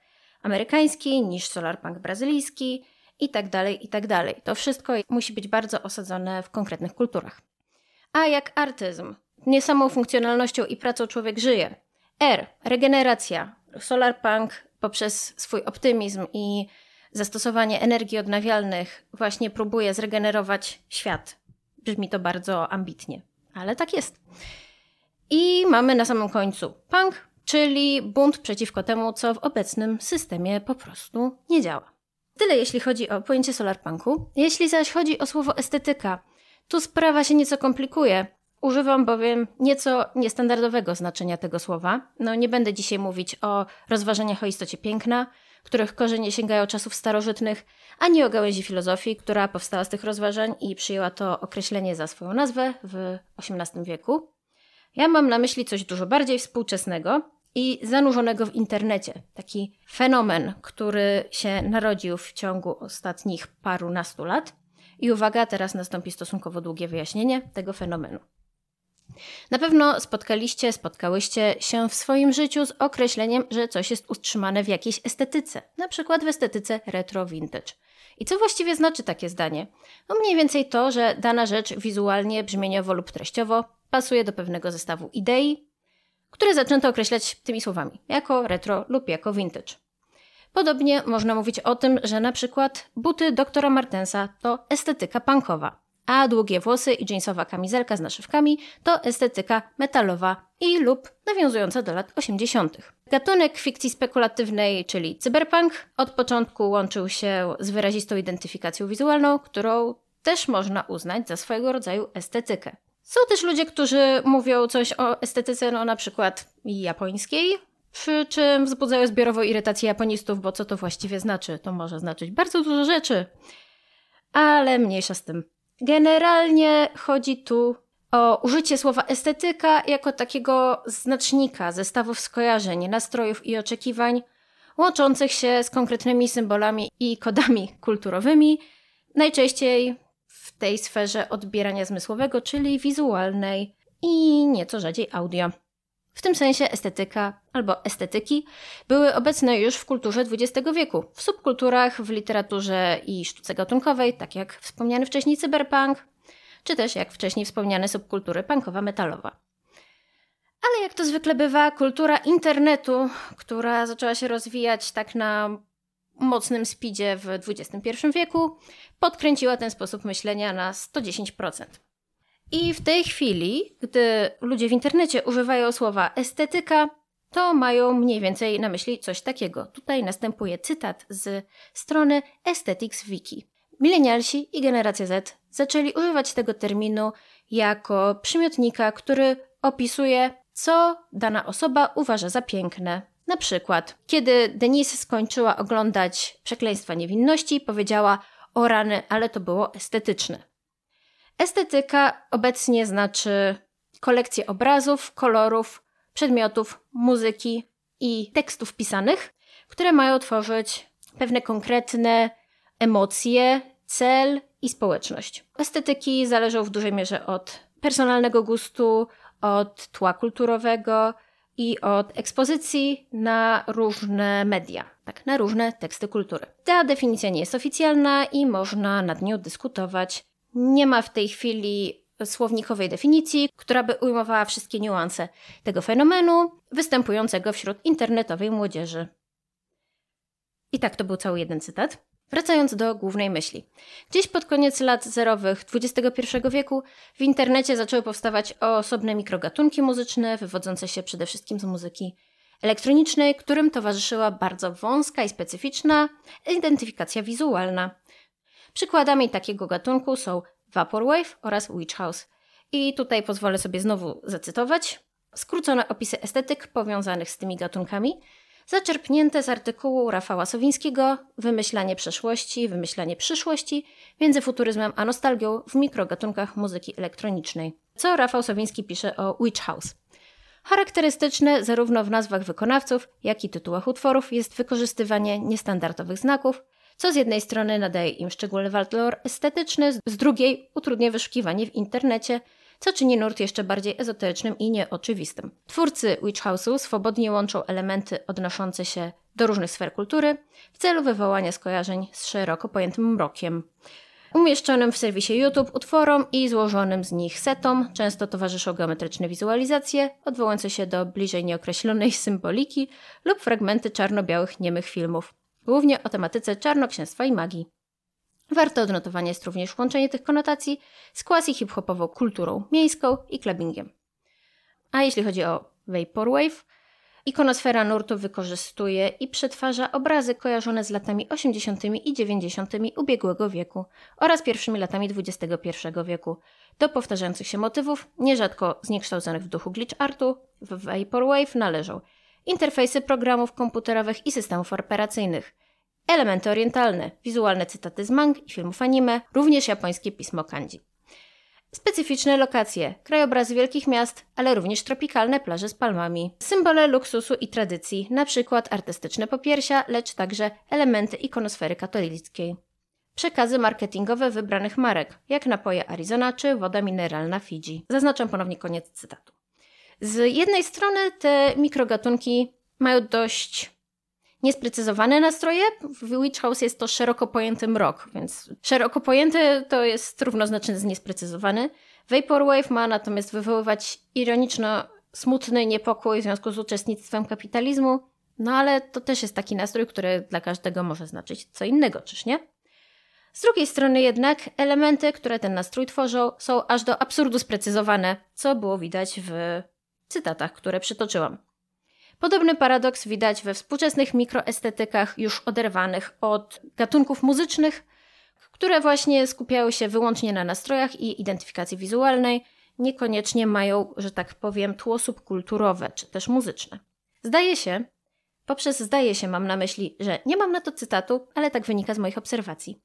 amerykański, niż solarpunk brazylijski i tak dalej, i tak dalej. To wszystko musi być bardzo osadzone w konkretnych kulturach. A jak artyzm, nie samą funkcjonalnością i pracą człowiek żyje. R, regeneracja. Solarpunk poprzez swój optymizm i zastosowanie energii odnawialnych właśnie próbuje zregenerować świat. Brzmi to bardzo ambitnie, ale tak jest. I mamy na samym końcu punk, czyli bunt przeciwko temu, co w obecnym systemie po prostu nie działa. Tyle jeśli chodzi o pojęcie solarpunku. Jeśli zaś chodzi o słowo estetyka, tu sprawa się nieco komplikuje. Używam bowiem nieco niestandardowego znaczenia tego słowa. No nie będę dzisiaj mówić o rozważaniach o istocie piękna, których korzenie sięgają czasów starożytnych, ani o gałęzi filozofii, która powstała z tych rozważań i przyjęła to określenie za swoją nazwę w XVIII wieku. Ja mam na myśli coś dużo bardziej współczesnego i zanurzonego w internecie. Taki fenomen, który się narodził w ciągu ostatnich parunastu lat. I uwaga, teraz nastąpi stosunkowo długie wyjaśnienie tego fenomenu. Na pewno spotkaliście, spotkałyście się w swoim życiu z określeniem, że coś jest utrzymane w jakiejś estetyce, na przykład w estetyce retro vintage. I co właściwie znaczy takie zdanie? No mniej więcej to, że dana rzecz wizualnie, brzmieniowo lub treściowo pasuje do pewnego zestawu idei, które zaczęto określać tymi słowami, jako retro lub jako vintage. Podobnie można mówić o tym, że na przykład buty doktora Martensa to estetyka punkowa, a długie włosy i jeansowa kamizelka z naszywkami to estetyka metalowa i lub nawiązująca do lat 80. Gatunek fikcji spekulatywnej, czyli cyberpunk, od początku łączył się z wyrazistą identyfikacją wizualną, którą też można uznać za swojego rodzaju estetykę. Są też ludzie, którzy mówią coś o estetyce, no na przykład japońskiej, przy czym wzbudzają zbiorową irytację japonistów, bo co to właściwie znaczy? To może znaczyć bardzo dużo rzeczy. Ale mniejsza z tym. Generalnie chodzi tu o użycie słowa estetyka jako takiego znacznika zestawów skojarzeń, nastrojów i oczekiwań łączących się z konkretnymi symbolami i kodami kulturowymi, najczęściej tej sferze odbierania zmysłowego, czyli wizualnej i nieco rzadziej audio. W tym sensie estetyka albo estetyki były obecne już w kulturze XX wieku, w subkulturach, w literaturze i sztuce gatunkowej, tak jak wspomniany wcześniej cyberpunk, czy też jak wcześniej wspomniane subkultury punkowa-metalowa. Ale jak to zwykle bywa, kultura internetu, która zaczęła się rozwijać tak na mocnym speedzie w XXI wieku, podkręciła ten sposób myślenia na 110%. I w tej chwili, gdy ludzie w internecie używają słowa estetyka, to mają mniej więcej na myśli coś takiego. Tutaj następuje cytat z strony Aesthetics Wiki. Milenialsi i generacja Z zaczęli używać tego terminu jako przymiotnika, który opisuje, co dana osoba uważa za piękne. Na przykład, kiedy Denise skończyła oglądać Przekleństwa Niewinności, powiedziała: O rany, ale to było estetyczne. Estetyka obecnie znaczy kolekcję obrazów, kolorów, przedmiotów, muzyki i tekstów pisanych, które mają tworzyć pewne konkretne emocje, cel i społeczność. Estetyki zależą w dużej mierze od personalnego gustu, od tła kulturowego i od ekspozycji na różne media, tak, na różne teksty kultury. Ta definicja nie jest oficjalna i można nad nią dyskutować. Nie ma w tej chwili słownikowej definicji, która by ujmowała wszystkie niuanse tego fenomenu występującego wśród internetowej młodzieży. I tak to był cały jeden cytat. Wracając do głównej myśli. Gdzieś pod koniec lat zerowych XXI wieku w internecie zaczęły powstawać osobne mikrogatunki muzyczne, wywodzące się przede wszystkim z muzyki elektronicznej, którym towarzyszyła bardzo wąska i specyficzna identyfikacja wizualna. Przykładami takiego gatunku są Vaporwave oraz Witch House. I tutaj pozwolę sobie znowu zacytować skrócone opisy estetyk powiązanych z tymi gatunkami, zaczerpnięte z artykułu Rafała Sowińskiego Wymyślanie przeszłości, wymyślanie przyszłości między futuryzmem a nostalgią w mikrogatunkach muzyki elektronicznej. Co Rafał Sowiński pisze o Witch House? Charakterystyczne zarówno w nazwach wykonawców, jak i tytułach utworów jest wykorzystywanie niestandardowych znaków, co z jednej strony nadaje im szczególny walor estetyczny, z drugiej utrudnia wyszukiwanie w internecie, co czyni nurt jeszcze bardziej ezoterycznym i nieoczywistym. Twórcy Witch House'u swobodnie łączą elementy odnoszące się do różnych sfer kultury w celu wywołania skojarzeń z szeroko pojętym mrokiem. Umieszczonym w serwisie YouTube utworom i złożonym z nich setom często towarzyszą geometryczne wizualizacje odwołujące się do bliżej nieokreślonej symboliki lub fragmenty czarno-białych niemych filmów, głównie o tematyce czarnoksięstwa i magii. Warte odnotowania jest również łączenie tych konotacji z quasi-hip-hopową kulturą miejską i clubbingiem. A jeśli chodzi o Vaporwave, ikonosfera nurtu wykorzystuje i przetwarza obrazy kojarzone z latami 80. i 90. ubiegłego wieku oraz pierwszymi latami XXI wieku do powtarzających się motywów, nierzadko zniekształconych w duchu glitch artu, w Vaporwave należą interfejsy programów komputerowych i systemów operacyjnych – Elementy orientalne, wizualne cytaty z mang i filmów anime, również japońskie pismo kanji. Specyficzne lokacje, krajobrazy wielkich miast, ale również tropikalne plaże z palmami. Symbole luksusu i tradycji, na przykład artystyczne popiersia, lecz także elementy ikonosfery katolickiej. Przekazy marketingowe wybranych marek, jak napoje Arizona czy woda mineralna Fidżi. Zaznaczam ponownie koniec cytatu. Z jednej strony te mikrogatunki mają dość niesprecyzowane nastroje. W Witch House jest to szeroko pojęty mrok, więc szeroko pojęty to jest równoznaczne z niesprecyzowany. Vaporwave ma natomiast wywoływać ironiczno-smutny niepokój w związku z uczestnictwem kapitalizmu, no ale to też jest taki nastrój, który dla każdego może znaczyć co innego, czyż nie? Z drugiej strony jednak elementy, które ten nastrój tworzą, są aż do absurdu sprecyzowane, co było widać w cytatach, które przytoczyłam. Podobny paradoks widać we współczesnych mikroestetykach już oderwanych od gatunków muzycznych, które właśnie skupiały się wyłącznie na nastrojach i identyfikacji wizualnej, niekoniecznie mają, że tak powiem, tło subkulturowe czy też muzyczne. Zdaje się, poprzez zdaje się mam na myśli, że nie mam na to cytatu, ale tak wynika z moich obserwacji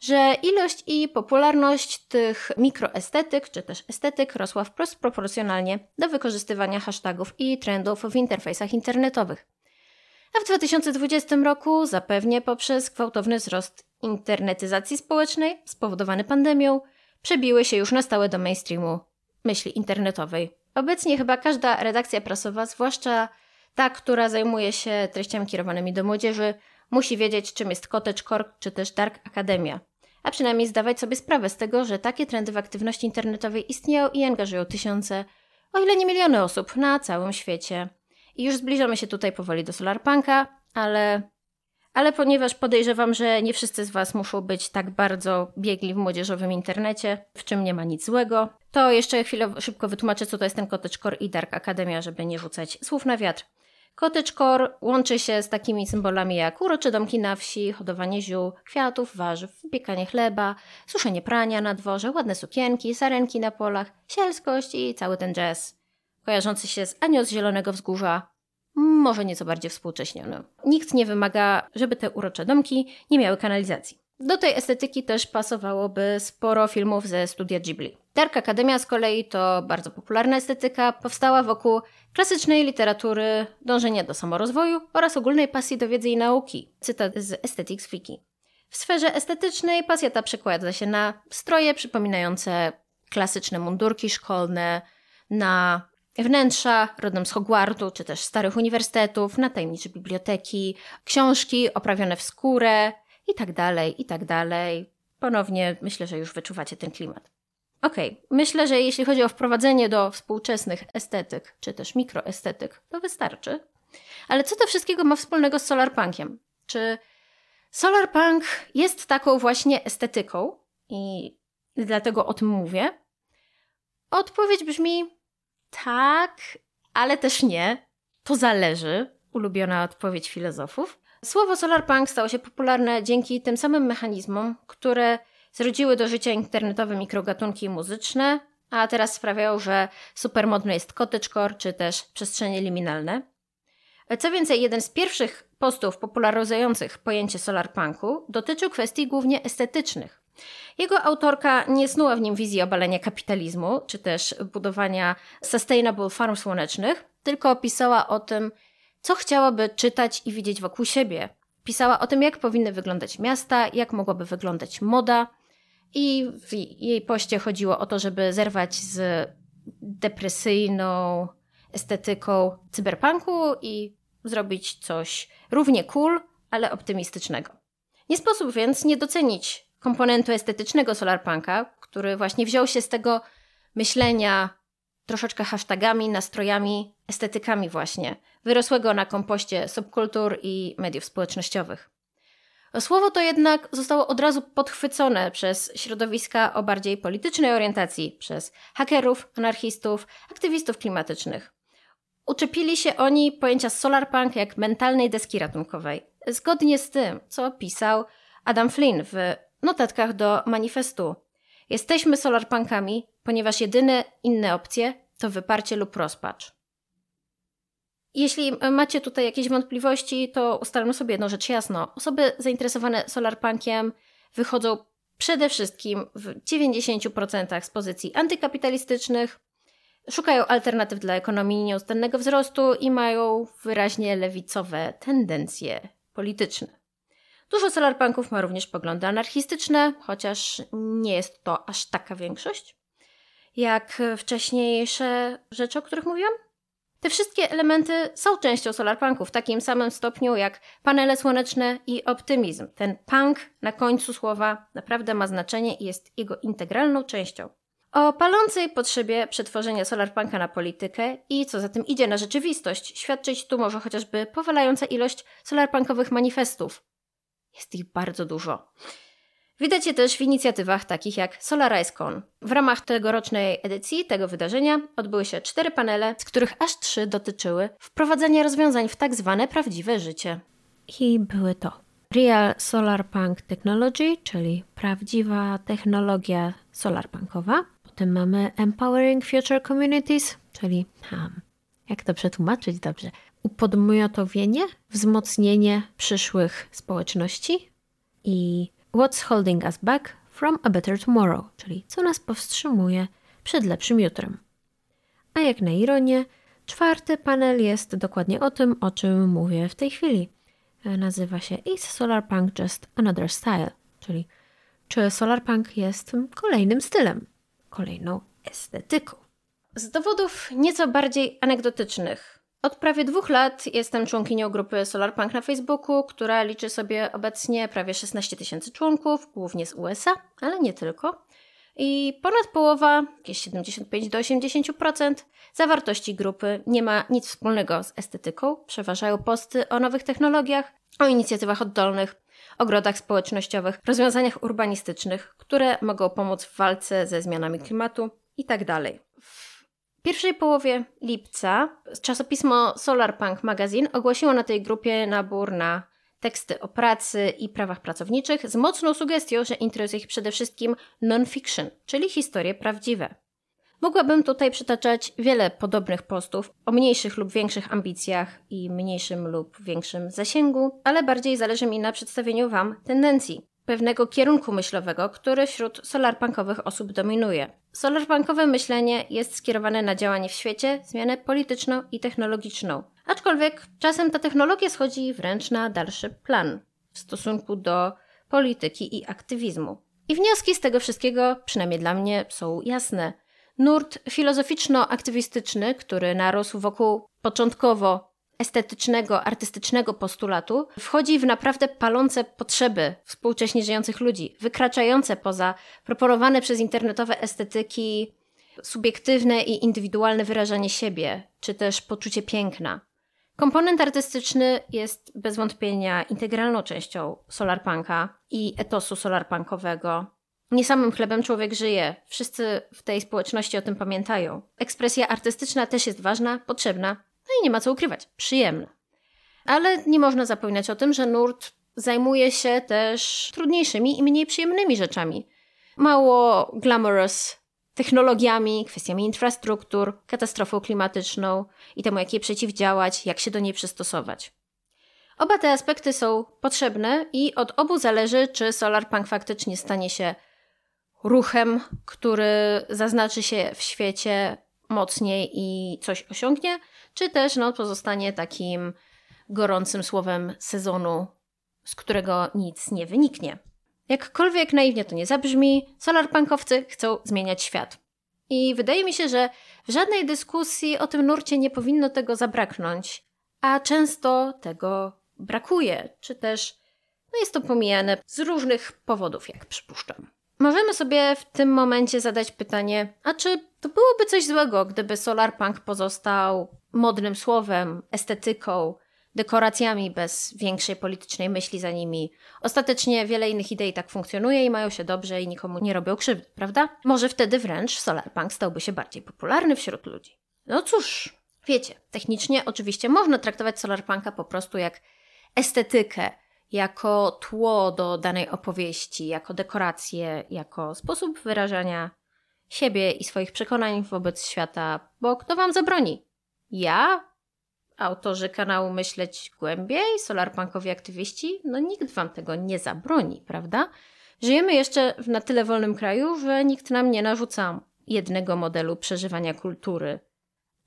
że ilość i popularność tych mikroestetyk czy też estetyk rosła wprost proporcjonalnie do wykorzystywania hashtagów i trendów w interfejsach internetowych. A w 2020 roku zapewnie poprzez gwałtowny wzrost internetyzacji społecznej spowodowany pandemią przebiły się już na stałe do mainstreamu myśli internetowej. Obecnie chyba każda redakcja prasowa, zwłaszcza ta, która zajmuje się treściami kierowanymi do młodzieży, musi wiedzieć, czym jest Cottagecore czy też Dark Academia a przynajmniej zdawać sobie sprawę z tego, że takie trendy w aktywności internetowej istnieją i angażują tysiące, o ile nie miliony osób na całym świecie. I już zbliżamy się tutaj powoli do Solarpunka, ale, ale ponieważ podejrzewam, że nie wszyscy z Was muszą być tak bardzo biegli w młodzieżowym internecie, w czym nie ma nic złego, to jeszcze chwilę szybko wytłumaczę, co to jest ten Cottagecore i Dark Academia, żeby nie rzucać słów na wiatr. Cottagecore łączy się z takimi symbolami jak urocze domki na wsi, hodowanie ziół, kwiatów, warzyw, wypiekanie chleba, suszenie prania na dworze, ładne sukienki, sarenki na polach, sielskość i cały ten jazz. Kojarzący się z Anioł z Zielonego Wzgórza, może nieco bardziej współcześniony. Nikt nie wymaga, żeby te urocze domki nie miały kanalizacji. Do tej estetyki też pasowałoby sporo filmów ze studia Ghibli. Dark Akademia z kolei to bardzo popularna estetyka, powstała wokół klasycznej literatury, dążenia do samorozwoju oraz ogólnej pasji do wiedzy i nauki. Cytat z Aesthetics Wiki. W sferze estetycznej pasja ta przekłada się na stroje przypominające klasyczne mundurki szkolne, na wnętrza rodem z Hogwartu czy też starych uniwersytetów, na tajemnicze biblioteki, książki oprawione w skórę i tak dalej, i tak dalej. Ponownie myślę, że już wyczuwacie ten klimat. Okay. myślę, że jeśli chodzi o wprowadzenie do współczesnych estetyk, czy też mikroestetyk, to wystarczy. Ale co to wszystkiego ma wspólnego z solarpunkiem? Czy solarpunk jest taką właśnie estetyką i dlatego o tym mówię? Odpowiedź brzmi tak, ale też nie. To zależy. Ulubiona odpowiedź filozofów. Słowo solarpunk stało się popularne dzięki tym samym mechanizmom, które zrodziły do życia internetowe mikrogatunki muzyczne, a teraz sprawiają, że supermodne jest cottagecore czy też przestrzenie liminalne. Co więcej, jeden z pierwszych postów popularyzujących pojęcie solarpunku dotyczył kwestii głównie estetycznych. Jego autorka nie snuła w nim wizji obalenia kapitalizmu, czy też budowania sustainable farm słonecznych, tylko pisała o tym, co chciałaby czytać i widzieć wokół siebie. Pisała o tym, jak powinny wyglądać miasta, jak mogłaby wyglądać moda. I w jej poście chodziło o to, żeby zerwać z depresyjną estetyką cyberpunku i zrobić coś równie cool, ale optymistycznego. Nie sposób więc nie docenić komponentu estetycznego solarpunka, który właśnie wziął się z tego myślenia troszeczkę hashtagami, nastrojami, estetykami właśnie, wyrosłego na kompoście subkultur i mediów społecznościowych. Słowo to jednak zostało od razu podchwycone przez środowiska o bardziej politycznej orientacji, przez hakerów, anarchistów, aktywistów klimatycznych. Uczepili się oni pojęcia solarpunk jak mentalnej deski ratunkowej, zgodnie z tym, co pisał Adam Flynn w notatkach do manifestu. Jesteśmy solarpunkami, ponieważ jedyne inne opcje to wyparcie lub rozpacz. Jeśli macie tutaj jakieś wątpliwości, to ustalmy sobie jedną rzecz jasno. Osoby zainteresowane solarpunkiem wychodzą przede wszystkim w 90% z pozycji antykapitalistycznych, szukają alternatyw dla ekonomii nieustannego wzrostu i mają wyraźnie lewicowe tendencje polityczne. Dużo solarpunków ma również poglądy anarchistyczne, chociaż nie jest to aż taka większość, jak wcześniejsze rzeczy, o których mówiłam. Te wszystkie elementy są częścią solarpunku w takim samym stopniu jak panele słoneczne i optymizm. Ten punk na końcu słowa naprawdę ma znaczenie i jest jego integralną częścią. O palącej potrzebie przetworzenia solarpunka na politykę i co za tym idzie na rzeczywistość świadczyć tu może chociażby powalająca ilość solarpunkowych manifestów. Jest ich bardzo dużo. Widać je też w inicjatywach takich jak SolarizeCon. W ramach tegorocznej edycji tego wydarzenia odbyły się cztery panele, z których aż trzy dotyczyły wprowadzenia rozwiązań w tak zwane prawdziwe życie. I były to Real Solar Punk Technology, czyli prawdziwa technologia solarpunkowa. Potem mamy Empowering Future Communities, czyli hmm, jak to przetłumaczyć dobrze? Upodmiotowienie, wzmocnienie przyszłych społeczności i What's Holding Us Back from a Better Tomorrow, czyli co nas powstrzymuje przed lepszym jutrem. A jak na ironię, czwarty panel jest dokładnie o tym, o czym mówię w tej chwili. Nazywa się Is Solarpunk Just Another Style, czyli czy solarpunk jest kolejnym stylem, kolejną estetyką. Z dowodów nieco bardziej anegdotycznych od prawie dwóch lat jestem członkinią grupy Solarpunk na Facebooku, która liczy sobie obecnie prawie 16 tysięcy członków, głównie z USA, ale nie tylko. I ponad połowa, jakieś 75 do 80% zawartości grupy nie ma nic wspólnego z estetyką. Przeważają posty o nowych technologiach, o inicjatywach oddolnych, ogrodach społecznościowych, rozwiązaniach urbanistycznych, które mogą pomóc w walce ze zmianami klimatu itd. W pierwszej połowie lipca czasopismo Solarpunk Magazine ogłosiło na tej grupie nabór na teksty o pracy i prawach pracowniczych z mocną sugestią, że interesuje ich przede wszystkim non-fiction, czyli historie prawdziwe. Mogłabym tutaj przytaczać wiele podobnych postów o mniejszych lub większych ambicjach i mniejszym lub większym zasięgu, ale bardziej zależy mi na przedstawieniu Wam tendencji, pewnego kierunku myślowego, który wśród solarpunkowych osób dominuje. Solarpunkowe myślenie jest skierowane na działanie w świecie, zmianę polityczną i technologiczną. Aczkolwiek czasem ta technologia schodzi wręcz na dalszy plan w stosunku do polityki i aktywizmu. I wnioski z tego wszystkiego, przynajmniej dla mnie, są jasne. Nurt filozoficzno-aktywistyczny, który narósł wokół początkowo estetycznego, artystycznego postulatu wchodzi w naprawdę palące potrzeby współcześnie żyjących ludzi, wykraczające poza proponowane przez internetowe estetyki subiektywne i indywidualne wyrażanie siebie, czy też poczucie piękna. Komponent artystyczny jest bez wątpienia integralną częścią solarpunka i etosu solarpunkowego. Nie samym chlebem człowiek żyje. Wszyscy w tej społeczności o tym pamiętają. Ekspresja artystyczna też jest ważna, potrzebna, nie ma co ukrywać, przyjemne. Ale nie można zapominać o tym, że nurt zajmuje się też trudniejszymi i mniej przyjemnymi rzeczami. Mało glamorous technologiami, kwestiami infrastruktur, katastrofą klimatyczną i temu, jak jej przeciwdziałać, jak się do niej przystosować. Oba te aspekty są potrzebne i od obu zależy, czy solarpunk faktycznie stanie się ruchem, który zaznaczy się w świecie mocniej i coś osiągnie, czy też no, pozostanie takim gorącym słowem sezonu, z którego nic nie wyniknie. Jakkolwiek naiwnie to nie zabrzmi, solarpunkowcy chcą zmieniać świat. I wydaje mi się, że w żadnej dyskusji o tym nurcie nie powinno tego zabraknąć, a często tego brakuje, czy też no jest to pomijane z różnych powodów, jak przypuszczam. Możemy sobie w tym momencie zadać pytanie, a czy to byłoby coś złego, gdyby solarpunk pozostał modnym słowem, estetyką, dekoracjami bez większej politycznej myśli za nimi. Ostatecznie wiele innych idei tak funkcjonuje i mają się dobrze i nikomu nie robią krzywdy, prawda? Może wtedy wręcz solarpunk stałby się bardziej popularny wśród ludzi. No cóż, wiecie, technicznie oczywiście można traktować solarpunka po prostu jak estetykę, jako tło do danej opowieści, jako dekorację, jako sposób wyrażania siebie i swoich przekonań wobec świata, bo kto wam zabroni? Ja? Autorzy kanału Myśleć Głębiej? Solarpunkowi aktywiści? No nikt wam tego nie zabroni, prawda? Żyjemy jeszcze w na tyle wolnym kraju, że nikt nam nie narzuca jednego modelu przeżywania kultury.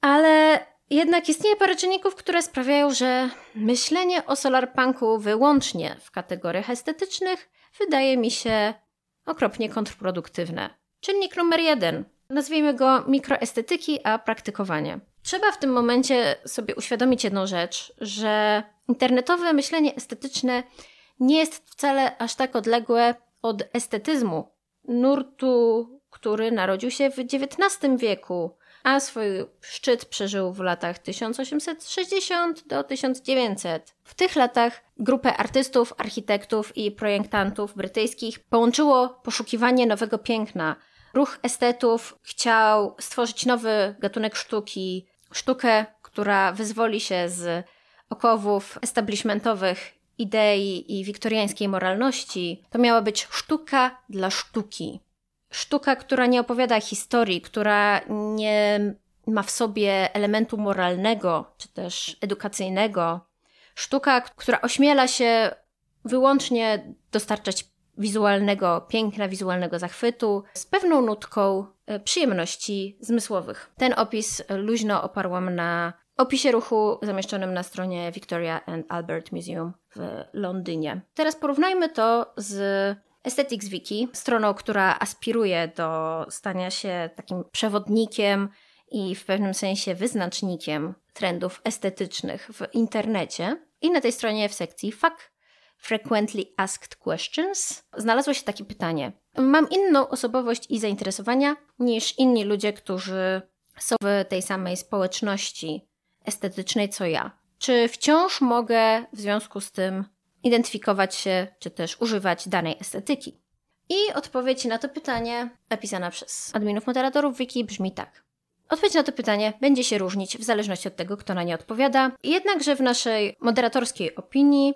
Ale jednak istnieje parę czynników, które sprawiają, że myślenie o solarpunku wyłącznie w kategoriach estetycznych wydaje mi się okropnie kontrproduktywne. Czynnik numer jeden. Nazwijmy go mikroestetyki, a praktykowanie. Trzeba w tym momencie sobie uświadomić jedną rzecz, że internetowe myślenie estetyczne nie jest wcale aż tak odległe od estetyzmu, nurtu, który narodził się w XIX wieku, a swój szczyt przeżył w latach 1860 do 1900. W tych latach grupę artystów, architektów i projektantów brytyjskich połączyło poszukiwanie nowego piękna. Ruch estetów chciał stworzyć nowy gatunek sztuki, sztukę, która wyzwoli się z okowów establishmentowych idei i wiktoriańskiej moralności. To miała być sztuka dla sztuki sztuka, która nie opowiada historii, która nie ma w sobie elementu moralnego czy też edukacyjnego. Sztuka, która ośmiela się wyłącznie dostarczać wizualnego piękna, wizualnego zachwytu z pewną nutką e, przyjemności zmysłowych. Ten opis luźno oparłam na opisie ruchu zamieszczonym na stronie Victoria and Albert Museum w Londynie. Teraz porównajmy to z Aesthetics Wiki, stroną, która aspiruje do stania się takim przewodnikiem i w pewnym sensie wyznacznikiem trendów estetycznych w internecie. I na tej stronie w sekcji Fuck Frequently Asked Questions znalazło się takie pytanie. Mam inną osobowość i zainteresowania niż inni ludzie, którzy są w tej samej społeczności estetycznej co ja. Czy wciąż mogę w związku z tym identyfikować się czy też używać danej estetyki. I odpowiedź na to pytanie, napisana przez adminów moderatorów wiki, brzmi tak. Odpowiedź na to pytanie będzie się różnić w zależności od tego, kto na nie odpowiada. Jednakże w naszej moderatorskiej opinii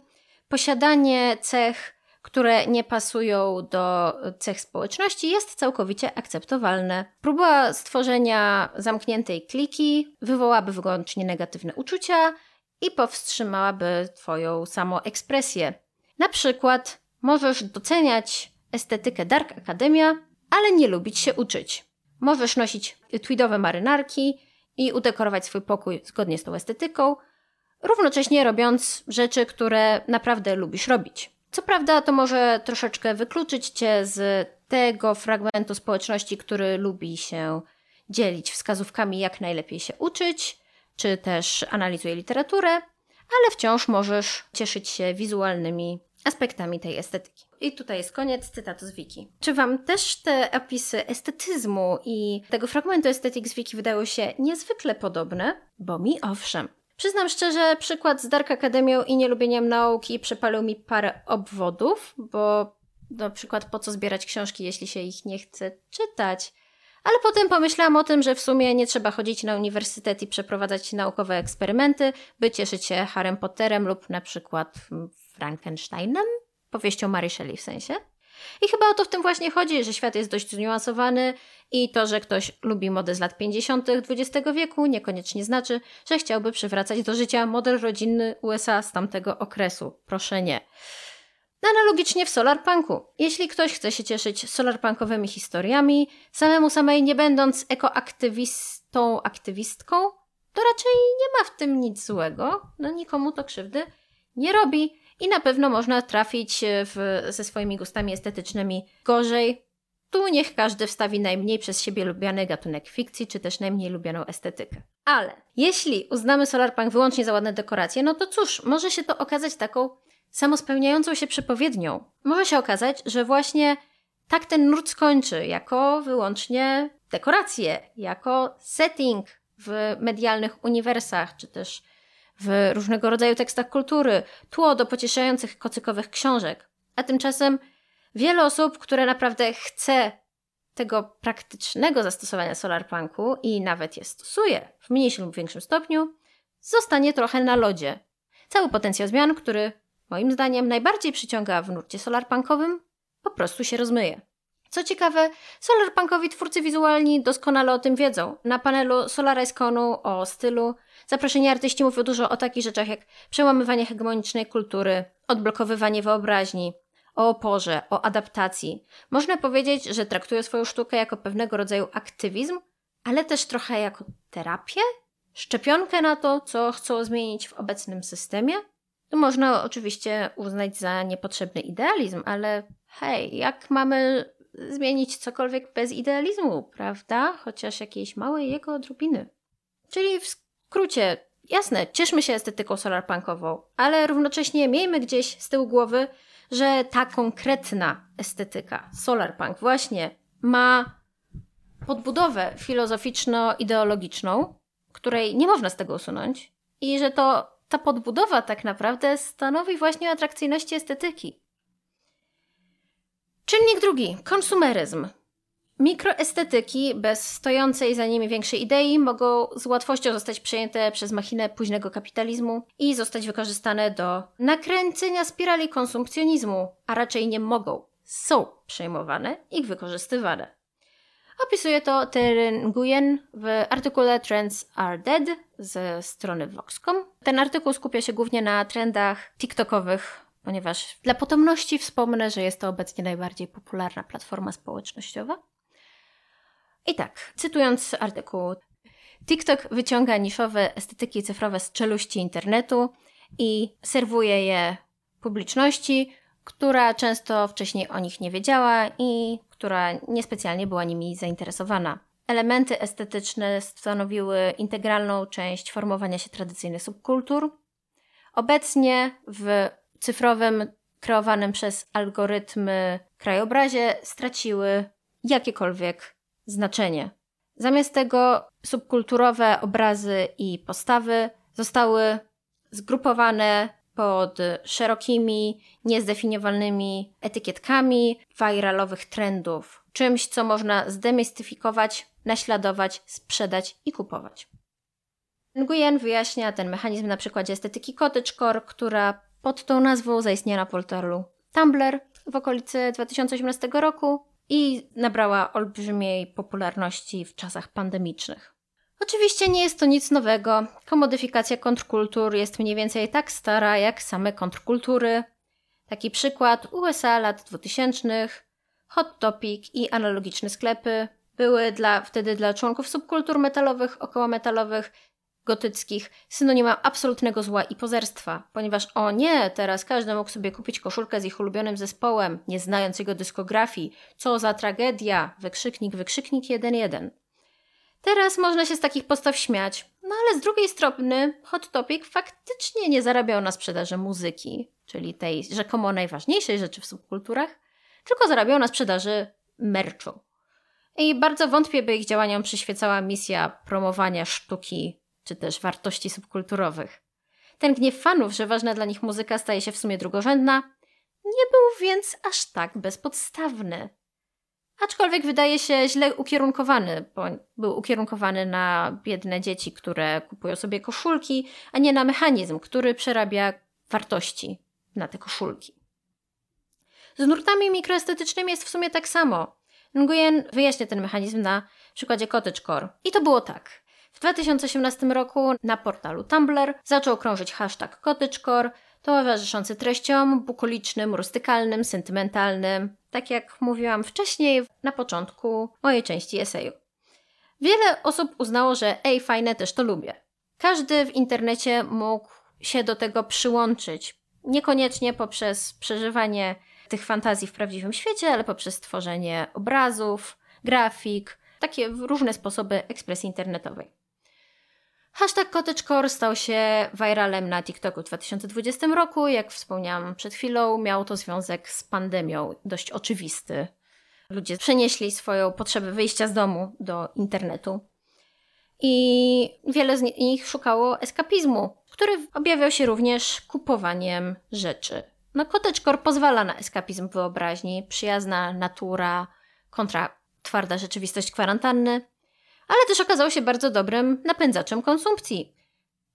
posiadanie cech, które nie pasują do cech społeczności, jest całkowicie akceptowalne. Próba stworzenia zamkniętej kliki wywołałaby wyłącznie negatywne uczucia, i powstrzymałaby Twoją samoekspresję. Na przykład możesz doceniać estetykę Dark Academia, ale nie lubić się uczyć. Możesz nosić tweedowe marynarki i udekorować swój pokój zgodnie z tą estetyką, równocześnie robiąc rzeczy, które naprawdę lubisz robić. Co prawda, to może troszeczkę wykluczyć cię z tego fragmentu społeczności, który lubi się dzielić wskazówkami, jak najlepiej się uczyć, czy też analizuje literaturę, ale wciąż możesz cieszyć się wizualnymi aspektami tej estetyki. I tutaj jest koniec cytatu z Wiki. Czy Wam też te opisy estetyzmu i tego fragmentu estetyki z Wiki wydały się niezwykle podobne? Bo mi owszem. Przyznam szczerze, przykład z Dark Akademią i nielubieniem nauki przepalił mi parę obwodów, bo na przykład po co zbierać książki, jeśli się ich nie chce czytać? Ale potem pomyślałam o tym, że w sumie nie trzeba chodzić na uniwersytet i przeprowadzać naukowe eksperymenty, by cieszyć się Harrym Potterem lub na przykład Frankensteinem, powieścią Mary Shelley w sensie. I chyba o to w tym właśnie chodzi, że świat jest dość zniuansowany i to, że ktoś lubi modę z lat 50. XX wieku, niekoniecznie znaczy, że chciałby przywracać do życia model rodzinny USA z tamtego okresu. Proszę nie. Analogicznie w solarpunku. Jeśli ktoś chce się cieszyć solarpunkowymi historiami, samemu samej nie będąc ekoaktywistą, aktywistką, to raczej nie ma w tym nic złego. No nikomu to krzywdy nie robi i na pewno można trafić w, ze swoimi gustami estetycznymi gorzej. Tu niech każdy wstawi najmniej przez siebie lubiany gatunek fikcji, czy też najmniej lubianą estetykę. Ale jeśli uznamy solarpunk wyłącznie za ładne dekoracje, no to cóż, może się to okazać taką samospełniającą się przepowiednią. Może się okazać, że właśnie tak ten nurt skończy, jako wyłącznie dekoracje, jako setting w medialnych uniwersach, czy też w różnego rodzaju tekstach kultury, tło do pocieszających kocykowych książek. A tymczasem wiele osób, które naprawdę chce tego praktycznego zastosowania solarpunku i nawet je stosuje w mniejszym lub większym stopniu, zostanie trochę na lodzie. Cały potencjał zmian, który moim zdaniem najbardziej przyciąga w nurcie solarpunkowym, po prostu się rozmyje. Co ciekawe, solarpunkowi twórcy wizualni doskonale o tym wiedzą. Na panelu SolarisConu o stylu zaproszeni artyści mówią dużo o takich rzeczach jak przełamywanie hegemonicznej kultury, odblokowywanie wyobraźni, o oporze, o adaptacji. Można powiedzieć, że traktują swoją sztukę jako pewnego rodzaju aktywizm, ale też trochę jako terapię? Szczepionkę na to, co chcą zmienić w obecnym systemie? Można oczywiście uznać za niepotrzebny idealizm, ale hej, jak mamy zmienić cokolwiek bez idealizmu, prawda? Chociaż jakiejś małej jego odrobiny. Czyli w skrócie, jasne, cieszmy się estetyką solarpunkową, ale równocześnie miejmy gdzieś z tyłu głowy, że ta konkretna estetyka, solarpunk, właśnie ma podbudowę filozoficzno-ideologiczną, której nie można z tego usunąć, i że to ta podbudowa tak naprawdę stanowi właśnie o atrakcyjności estetyki. Czynnik drugi konsumeryzm. Mikroestetyki bez stojącej za nimi większej idei mogą z łatwością zostać przejęte przez machinę późnego kapitalizmu i zostać wykorzystane do nakręcenia spirali konsumpcjonizmu, a raczej nie mogą, są przejmowane i wykorzystywane. Opisuje to Terry Nguyen w artykule Trends Are Dead ze strony Vox.com. Ten artykuł skupia się głównie na trendach TikTokowych, ponieważ dla potomności wspomnę, że jest to obecnie najbardziej popularna platforma społecznościowa. I tak, cytując artykuł, TikTok wyciąga niszowe estetyki cyfrowe z czeluści internetu i serwuje je publiczności, która często wcześniej o nich nie wiedziała i która niespecjalnie była nimi zainteresowana. Elementy estetyczne stanowiły integralną część formowania się tradycyjnych subkultur. Obecnie w cyfrowym, kreowanym przez algorytmy krajobrazie straciły jakiekolwiek znaczenie. Zamiast tego subkulturowe obrazy i postawy zostały zgrupowane pod szerokimi, niezdefiniowalnymi etykietkami viralowych trendów, czymś, co można zdemistyfikować, naśladować, sprzedać i kupować. Nguyen wyjaśnia ten mechanizm na przykładzie estetyki cottagecore, która pod tą nazwą zaistniała na portalu Tumblr w okolicy 2018 roku i nabrała olbrzymiej popularności w czasach pandemicznych. Oczywiście nie jest to nic nowego. Komodyfikacja kontrkultur jest mniej więcej tak stara jak same kontrkultury. Taki przykład USA lat 2000, Hot Topic i analogiczne sklepy były dla, wtedy dla członków subkultur metalowych, okołometalowych, gotyckich synonimem absolutnego zła i pozerstwa, ponieważ o nie, teraz każdy mógł sobie kupić koszulkę z ich ulubionym zespołem, nie znając jego dyskografii. Co za tragedia! Wykrzyknik, wykrzyknik 1-1. Teraz można się z takich postaw śmiać, no ale z drugiej strony Hot Topic faktycznie nie zarabiał na sprzedaży muzyki, czyli tej rzekomo najważniejszej rzeczy w subkulturach, tylko zarabiał na sprzedaży merchu. I bardzo wątpię, by ich działaniom przyświecała misja promowania sztuki czy też wartości subkulturowych. Ten gniew fanów, że ważna dla nich muzyka staje się w sumie drugorzędna, nie był więc aż tak bezpodstawny. Aczkolwiek wydaje się źle ukierunkowany, bo był ukierunkowany na biedne dzieci, które kupują sobie koszulki, a nie na mechanizm, który przerabia wartości na te koszulki. Z nurtami mikroestetycznymi jest w sumie tak samo. Nguyen wyjaśnia ten mechanizm na przykładzie cottagecore. I to było tak. W 2018 roku na portalu Tumblr zaczął krążyć hashtag cottagecore, towarzyszący treściom bukolicznym, rustykalnym, sentymentalnym, tak jak mówiłam wcześniej na początku mojej części eseju. Wiele osób uznało, że ej, fajne, też to lubię. Każdy w internecie mógł się do tego przyłączyć. Niekoniecznie poprzez przeżywanie tych fantazji w prawdziwym świecie, ale poprzez tworzenie obrazów, grafik, takie różne sposoby ekspresji internetowej. Hashtag cottagecore stał się viralem na TikToku w 2020 roku. Jak wspomniałam przed chwilą, miał to związek z pandemią, dość oczywisty. Ludzie przenieśli swoją potrzebę wyjścia z domu do internetu. I wiele z nich szukało eskapizmu, który objawiał się również kupowaniem rzeczy. No, cottagecore pozwala na eskapizm wyobraźni, przyjazna natura kontra twarda rzeczywistość kwarantanny, ale też okazał się bardzo dobrym napędzaczem konsumpcji.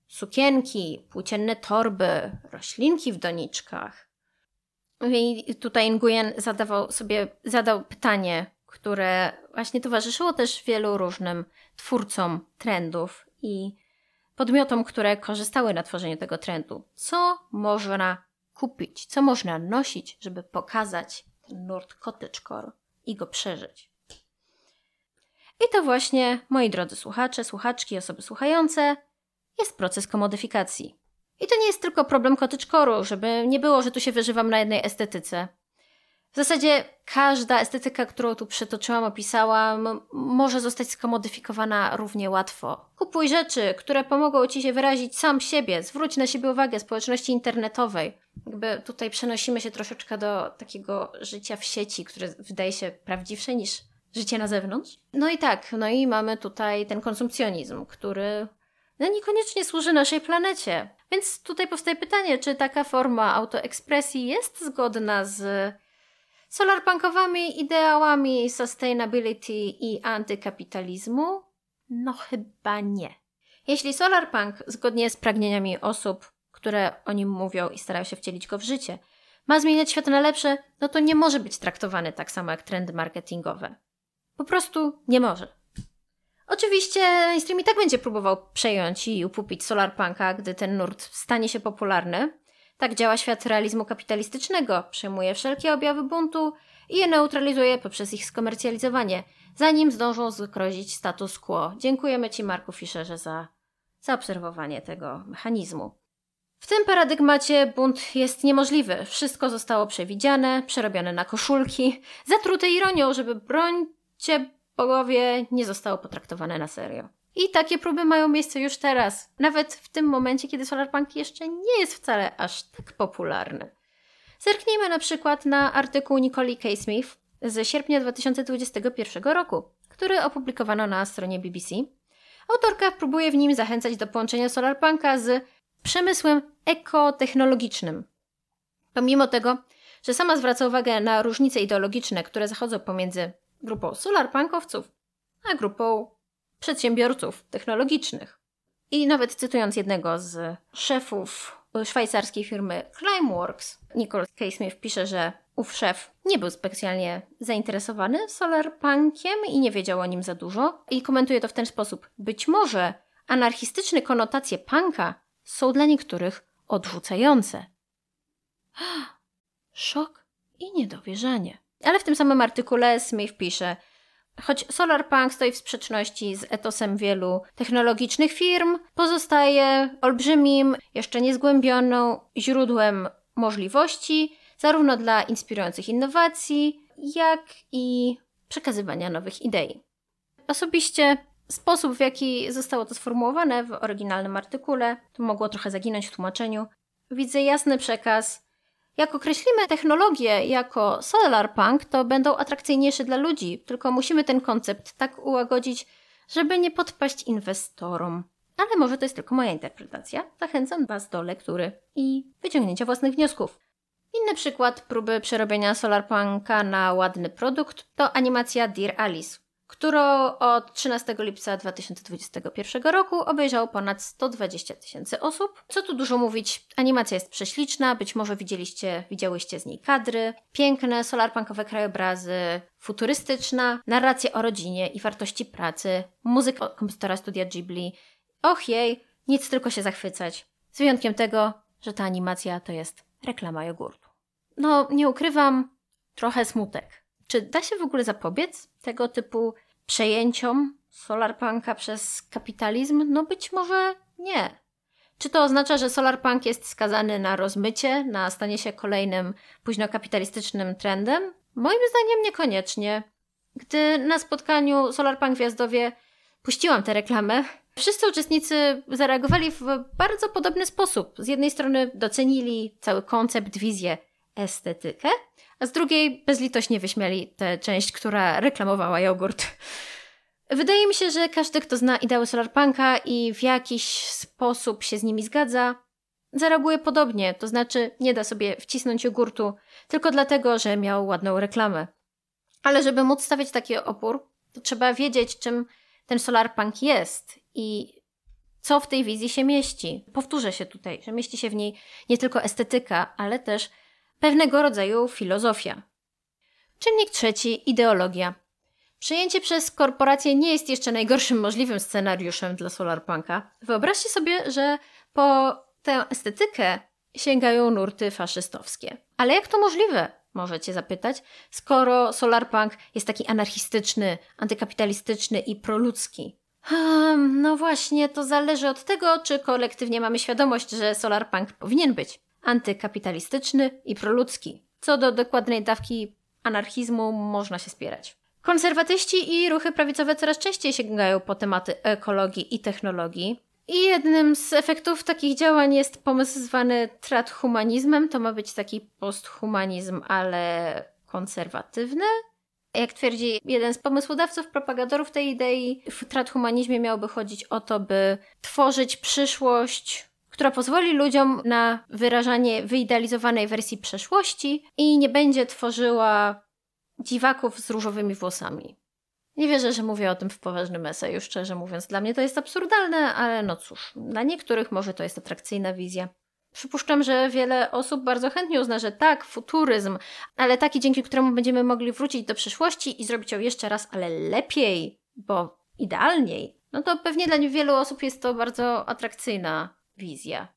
Sukienki, płócienne torby, roślinki w doniczkach. I tutaj Nguyen zadawał sobie, zadał pytanie, które właśnie towarzyszyło też wielu różnym twórcom trendów i podmiotom, które korzystały na tworzeniu tego trendu. Co można kupić, co można nosić, żeby pokazać ten nurt cottagecore i go przeżyć. I to właśnie, moi drodzy słuchacze, słuchaczki, osoby słuchające, jest proces komodyfikacji. I to nie jest tylko problem cottagecore'u, żeby nie było, że tu się wyżywam na jednej estetyce. W zasadzie każda estetyka, którą tu przytoczyłam, opisałam, może zostać skomodyfikowana równie łatwo. Kupuj rzeczy, które pomogą ci się wyrazić sam siebie, zwróć na siebie uwagę społeczności internetowej. Jakby tutaj przenosimy się troszeczkę do takiego życia w sieci, które wydaje się prawdziwsze niż życie na zewnątrz. No i tak, no i mamy tutaj ten konsumpcjonizm, który no niekoniecznie służy naszej planecie. Więc tutaj powstaje pytanie, czy taka forma autoekspresji jest zgodna z solarpunkowymi ideałami sustainability i antykapitalizmu? No chyba nie. Jeśli solarpunk, zgodnie z pragnieniami osób, które o nim mówią i starają się wcielić go w życie, ma zmieniać świat na lepsze, no to nie może być traktowany tak samo jak trendy marketingowe. Po prostu nie może. Oczywiście mainstream i tak będzie próbował przejąć i upupić solarpunka, gdy ten nurt stanie się popularny. Tak działa świat realizmu kapitalistycznego. Przejmuje wszelkie objawy buntu i je neutralizuje poprzez ich skomercjalizowanie, zanim zdążą zgrozić status quo. Dziękujemy Ci, Marku Fischerze, za zaobserwowanie tego mechanizmu. W tym paradygmacie bunt jest niemożliwy. Wszystko zostało przewidziane, przerobione na koszulki, zatrute ironią, żeby brońcie bogowie nie zostało potraktowane na serio. I takie próby mają miejsce już teraz, nawet w tym momencie, kiedy Solarpunk jeszcze nie jest wcale aż tak popularny. Zerknijmy na przykład na artykuł Nicole K. Smith z sierpnia 2021 roku, który opublikowano na stronie BBC. Autorka próbuje w nim zachęcać do połączenia Solarpunka z przemysłem ekotechnologicznym. Pomimo tego, że sama zwraca uwagę na różnice ideologiczne, które zachodzą pomiędzy grupą solarpunkowców a grupą przedsiębiorców technologicznych. I nawet cytując jednego z szefów szwajcarskiej firmy Climeworks, Nicole K. Smith pisze, że ów szef nie był specjalnie zainteresowany solarpunkiem i nie wiedział o nim za dużo. I komentuje to w ten sposób. Być może anarchistyczne konotacje punka są dla niektórych odrzucające. Szok i niedowierzanie. Ale w tym samym artykule Smith pisze, Choć Solarpunk stoi w sprzeczności z etosem wielu technologicznych firm, pozostaje olbrzymim, jeszcze niezgłębioną źródłem możliwości, zarówno dla inspirujących innowacji, jak i przekazywania nowych idei. Osobiście sposób, w jaki zostało to sformułowane w oryginalnym artykule, to mogło trochę zaginąć w tłumaczeniu, widzę jasny przekaz jak określimy technologię jako solarpunk, to będą atrakcyjniejsze dla ludzi, tylko musimy ten koncept tak ułagodzić, żeby nie podpaść inwestorom. Ale może to jest tylko moja interpretacja. Zachęcam Was do lektury i wyciągnięcia własnych wniosków. Inny przykład próby przerobienia solarpunka na ładny produkt to animacja Dear Alice, którą od 13 lipca 2021 roku obejrzało ponad 120 tysięcy osób. Co tu dużo mówić, animacja jest prześliczna, być może widzieliście, widziałyście z niej kadry, piękne solarpunkowe krajobrazy, futurystyczna, narracja o rodzinie i wartości pracy, muzyka kompozytora studia Ghibli. Och jej, nic tylko się zachwycać. Z wyjątkiem tego, że ta animacja to jest reklama jogurtu. No, nie ukrywam, trochę smutek. Czy da się w ogóle zapobiec tego typu przejęciom solarpunka przez kapitalizm? No być może nie. Czy to oznacza, że solarpunk jest skazany na rozmycie, na stanie się kolejnym późnokapitalistycznym trendem? Moim zdaniem niekoniecznie. Gdy na spotkaniu Solarpunk w Jazdowie puściłam tę reklamę, wszyscy uczestnicy zareagowali w bardzo podobny sposób. Z jednej strony docenili cały koncept, wizję, estetykę, a z drugiej bezlitośnie wyśmiali tę część, która reklamowała jogurt. Wydaje mi się, że każdy, kto zna ideały Solarpunka i w jakiś sposób się z nimi zgadza, zareaguje podobnie, to znaczy nie da sobie wcisnąć jogurtu tylko dlatego, że miał ładną reklamę. Ale żeby móc stawiać taki opór, to trzeba wiedzieć, czym ten Solarpunk jest i co w tej wizji się mieści. Powtórzę się tutaj, że mieści się w niej nie tylko estetyka, ale też pewnego rodzaju filozofia. Czynnik trzeci ideologia. Przejęcie przez korporacje nie jest jeszcze najgorszym możliwym scenariuszem dla Solarpunka. Wyobraźcie sobie, że po tę estetykę sięgają nurty faszystowskie. Ale jak to możliwe? Możecie zapytać, skoro Solarpunk jest taki anarchistyczny, antykapitalistyczny i proludzki. Hmm, no właśnie, to zależy od tego, czy kolektywnie mamy świadomość, że Solarpunk powinien być antykapitalistyczny i proludzki. Co do dokładnej dawki anarchizmu można się spierać. Konserwatyści i ruchy prawicowe coraz częściej sięgają po tematy ekologii i technologii. I jednym z efektów takich działań jest pomysł zwany tradhumanizmem. To ma być taki posthumanizm, ale konserwatywny. Jak twierdzi jeden z pomysłodawców, propagatorów tej idei, w tradhumanizmie miałoby chodzić o to, by tworzyć przyszłość, która pozwoli ludziom na wyrażanie wyidealizowanej wersji przeszłości i nie będzie tworzyła dziwaków z różowymi włosami. Nie wierzę, że mówię o tym w poważnym eseju, szczerze mówiąc. Dla mnie to jest absurdalne, ale no cóż, dla niektórych może to jest atrakcyjna wizja. Przypuszczam, że wiele osób bardzo chętnie uzna, że tak, futuryzm, ale taki, dzięki któremu będziemy mogli wrócić do przyszłości i zrobić ją jeszcze raz, ale lepiej, bo idealniej. No to pewnie dla wielu osób jest to bardzo atrakcyjna wizja.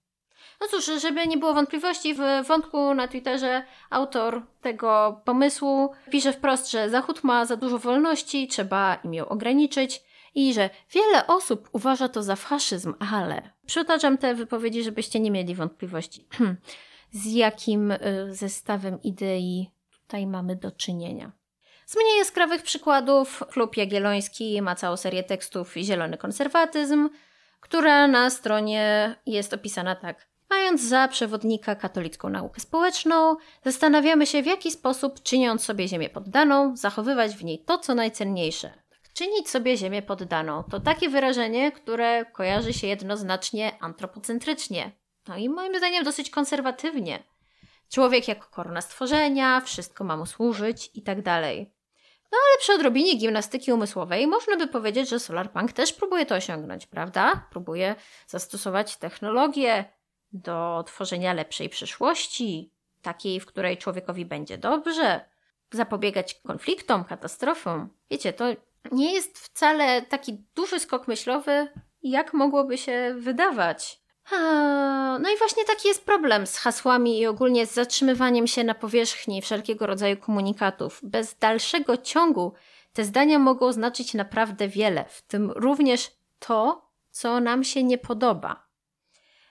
No cóż, żeby nie było wątpliwości, w wątku na Twitterze autor tego pomysłu pisze wprost, że Zachód ma za dużo wolności, trzeba im ją ograniczyć i że wiele osób uważa to za faszyzm, ale przytaczam te wypowiedzi, żebyście nie mieli wątpliwości, z jakim y, zestawem idei tutaj mamy do czynienia. Z mniej jaskrawych przykładów Klub Jagielloński ma całą serię tekstów Zielony Konserwatyzm, która na stronie jest opisana tak. Mając za przewodnika katolicką naukę społeczną, zastanawiamy się, w jaki sposób, czyniąc sobie ziemię poddaną, zachowywać w niej to, co najcenniejsze. Czynić sobie ziemię poddaną to takie wyrażenie, które kojarzy się jednoznacznie antropocentrycznie. No i moim zdaniem dosyć konserwatywnie. Człowiek jako korona stworzenia, wszystko ma mu służyć i tak dalej. No ale przy odrobinie gimnastyki umysłowej można by powiedzieć, że Solarpunk też próbuje to osiągnąć, prawda? Próbuje zastosować technologię, do tworzenia lepszej przyszłości, takiej, w której człowiekowi będzie dobrze, zapobiegać konfliktom, katastrofom. Wiecie, to nie jest wcale taki duży skok myślowy, jak mogłoby się wydawać. No i właśnie taki jest problem z hasłami i ogólnie z zatrzymywaniem się na powierzchni wszelkiego rodzaju komunikatów. Bez dalszego ciągu te zdania mogą znaczyć naprawdę wiele, w tym również to, co nam się nie podoba.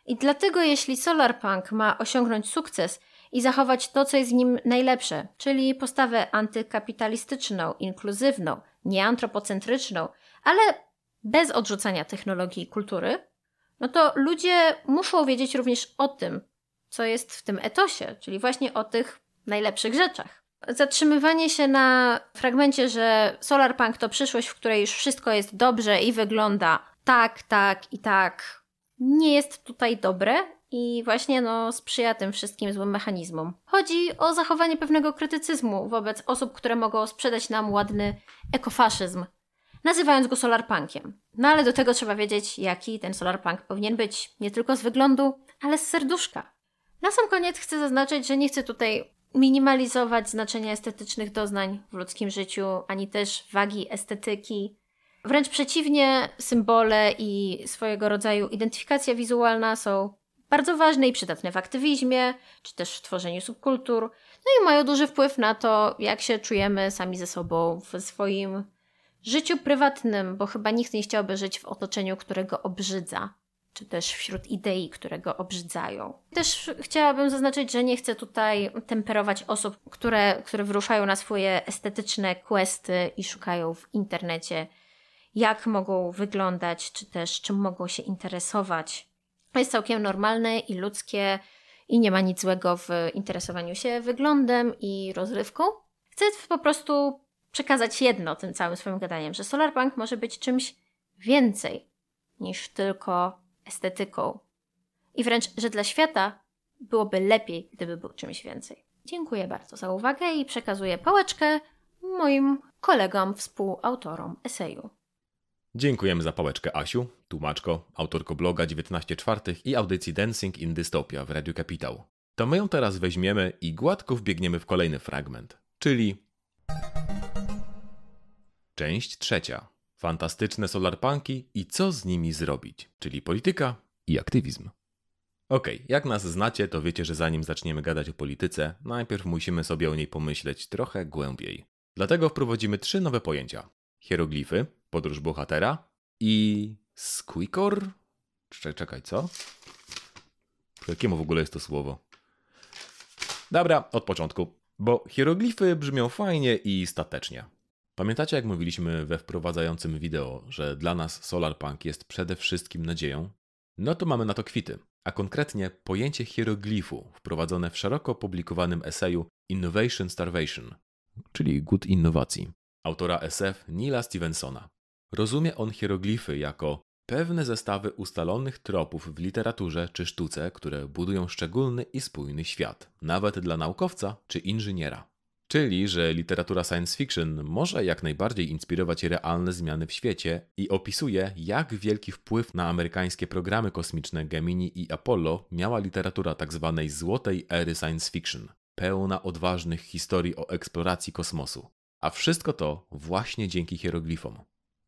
I dlatego jeśli Solarpunk ma osiągnąć sukces i zachować to, co jest w nim najlepsze, czyli postawę antykapitalistyczną, inkluzywną, nieantropocentryczną, ale bez odrzucania technologii i kultury, no to ludzie muszą wiedzieć również o tym, co jest w tym etosie, czyli właśnie o tych najlepszych rzeczach. Zatrzymywanie się na fragmencie, że Solarpunk to przyszłość, w której już wszystko jest dobrze i wygląda tak, tak i tak, nie jest tutaj dobre i właśnie no, sprzyja tym wszystkim złym mechanizmom. Chodzi o zachowanie pewnego krytycyzmu wobec osób, które mogą sprzedać nam ładny ekofaszyzm, nazywając go solarpunkiem. No ale do tego trzeba wiedzieć, jaki ten solarpunk powinien być, nie tylko z wyglądu, ale z serduszka. Na sam koniec chcę zaznaczyć, że nie chcę tutaj minimalizować znaczenia estetycznych doznań w ludzkim życiu, ani też wagi estetyki. Wręcz przeciwnie, symbole i swojego rodzaju identyfikacja wizualna są bardzo ważne i przydatne w aktywizmie, czy też w tworzeniu subkultur, no i mają duży wpływ na to, jak się czujemy sami ze sobą w swoim życiu prywatnym, bo chyba nikt nie chciałby żyć w otoczeniu, którego obrzydza, czy też wśród idei, które go obrzydzają. Też chciałabym zaznaczyć, że nie chcę tutaj temperować osób, które, które wyruszają na swoje estetyczne questy i szukają w internecie, jak mogą wyglądać, czy też czym mogą się interesować. Jest całkiem normalne i ludzkie i nie ma nic złego w interesowaniu się wyglądem i rozrywką. Chcę po prostu przekazać jedno tym całym swoim gadaniem, że Solarpunk może być czymś więcej niż tylko estetyką. I wręcz, że dla świata byłoby lepiej, gdyby był czymś więcej. Dziękuję bardzo za uwagę i przekazuję pałeczkę moim kolegom, współautorom eseju. Dziękujemy za pałeczkę Asiu, tłumaczko, autorko bloga 19 czwartych i audycji Dancing in Dystopia w Radio Kapitał. To my ją teraz weźmiemy i gładko wbiegniemy w kolejny fragment, czyli Część trzecia. Fantastyczne solarpunki i co z nimi zrobić, czyli polityka i aktywizm. Okej, okay, jak nas znacie, to wiecie, że zanim zaczniemy gadać o polityce, najpierw musimy sobie o niej pomyśleć trochę głębiej. Dlatego wprowadzimy trzy nowe pojęcia: hieroglify, podróż bohatera i squeakor? Czekaj, co? Jakiemu w ogóle jest to słowo? Dobra, od początku, bo hieroglify brzmią fajnie i statecznie. Pamiętacie, jak mówiliśmy we wprowadzającym wideo, że dla nas Solarpunk jest przede wszystkim nadzieją? No to mamy na to kwity, a konkretnie pojęcie hieroglifu wprowadzone w szeroko opublikowanym eseju Innovation Starvation, czyli głód innowacji, autora SF Nila Stevensona. Rozumie on hieroglify jako pewne zestawy ustalonych tropów w literaturze czy sztuce, które budują szczególny i spójny świat, nawet dla naukowca czy inżyniera. Czyli, że literatura science fiction może jak najbardziej inspirować realne zmiany w świecie i opisuje, jak wielki wpływ na amerykańskie programy kosmiczne Gemini i Apollo miała literatura tzw. Tak złotej ery science fiction, pełna odważnych historii o eksploracji kosmosu. A wszystko to właśnie dzięki hieroglifom.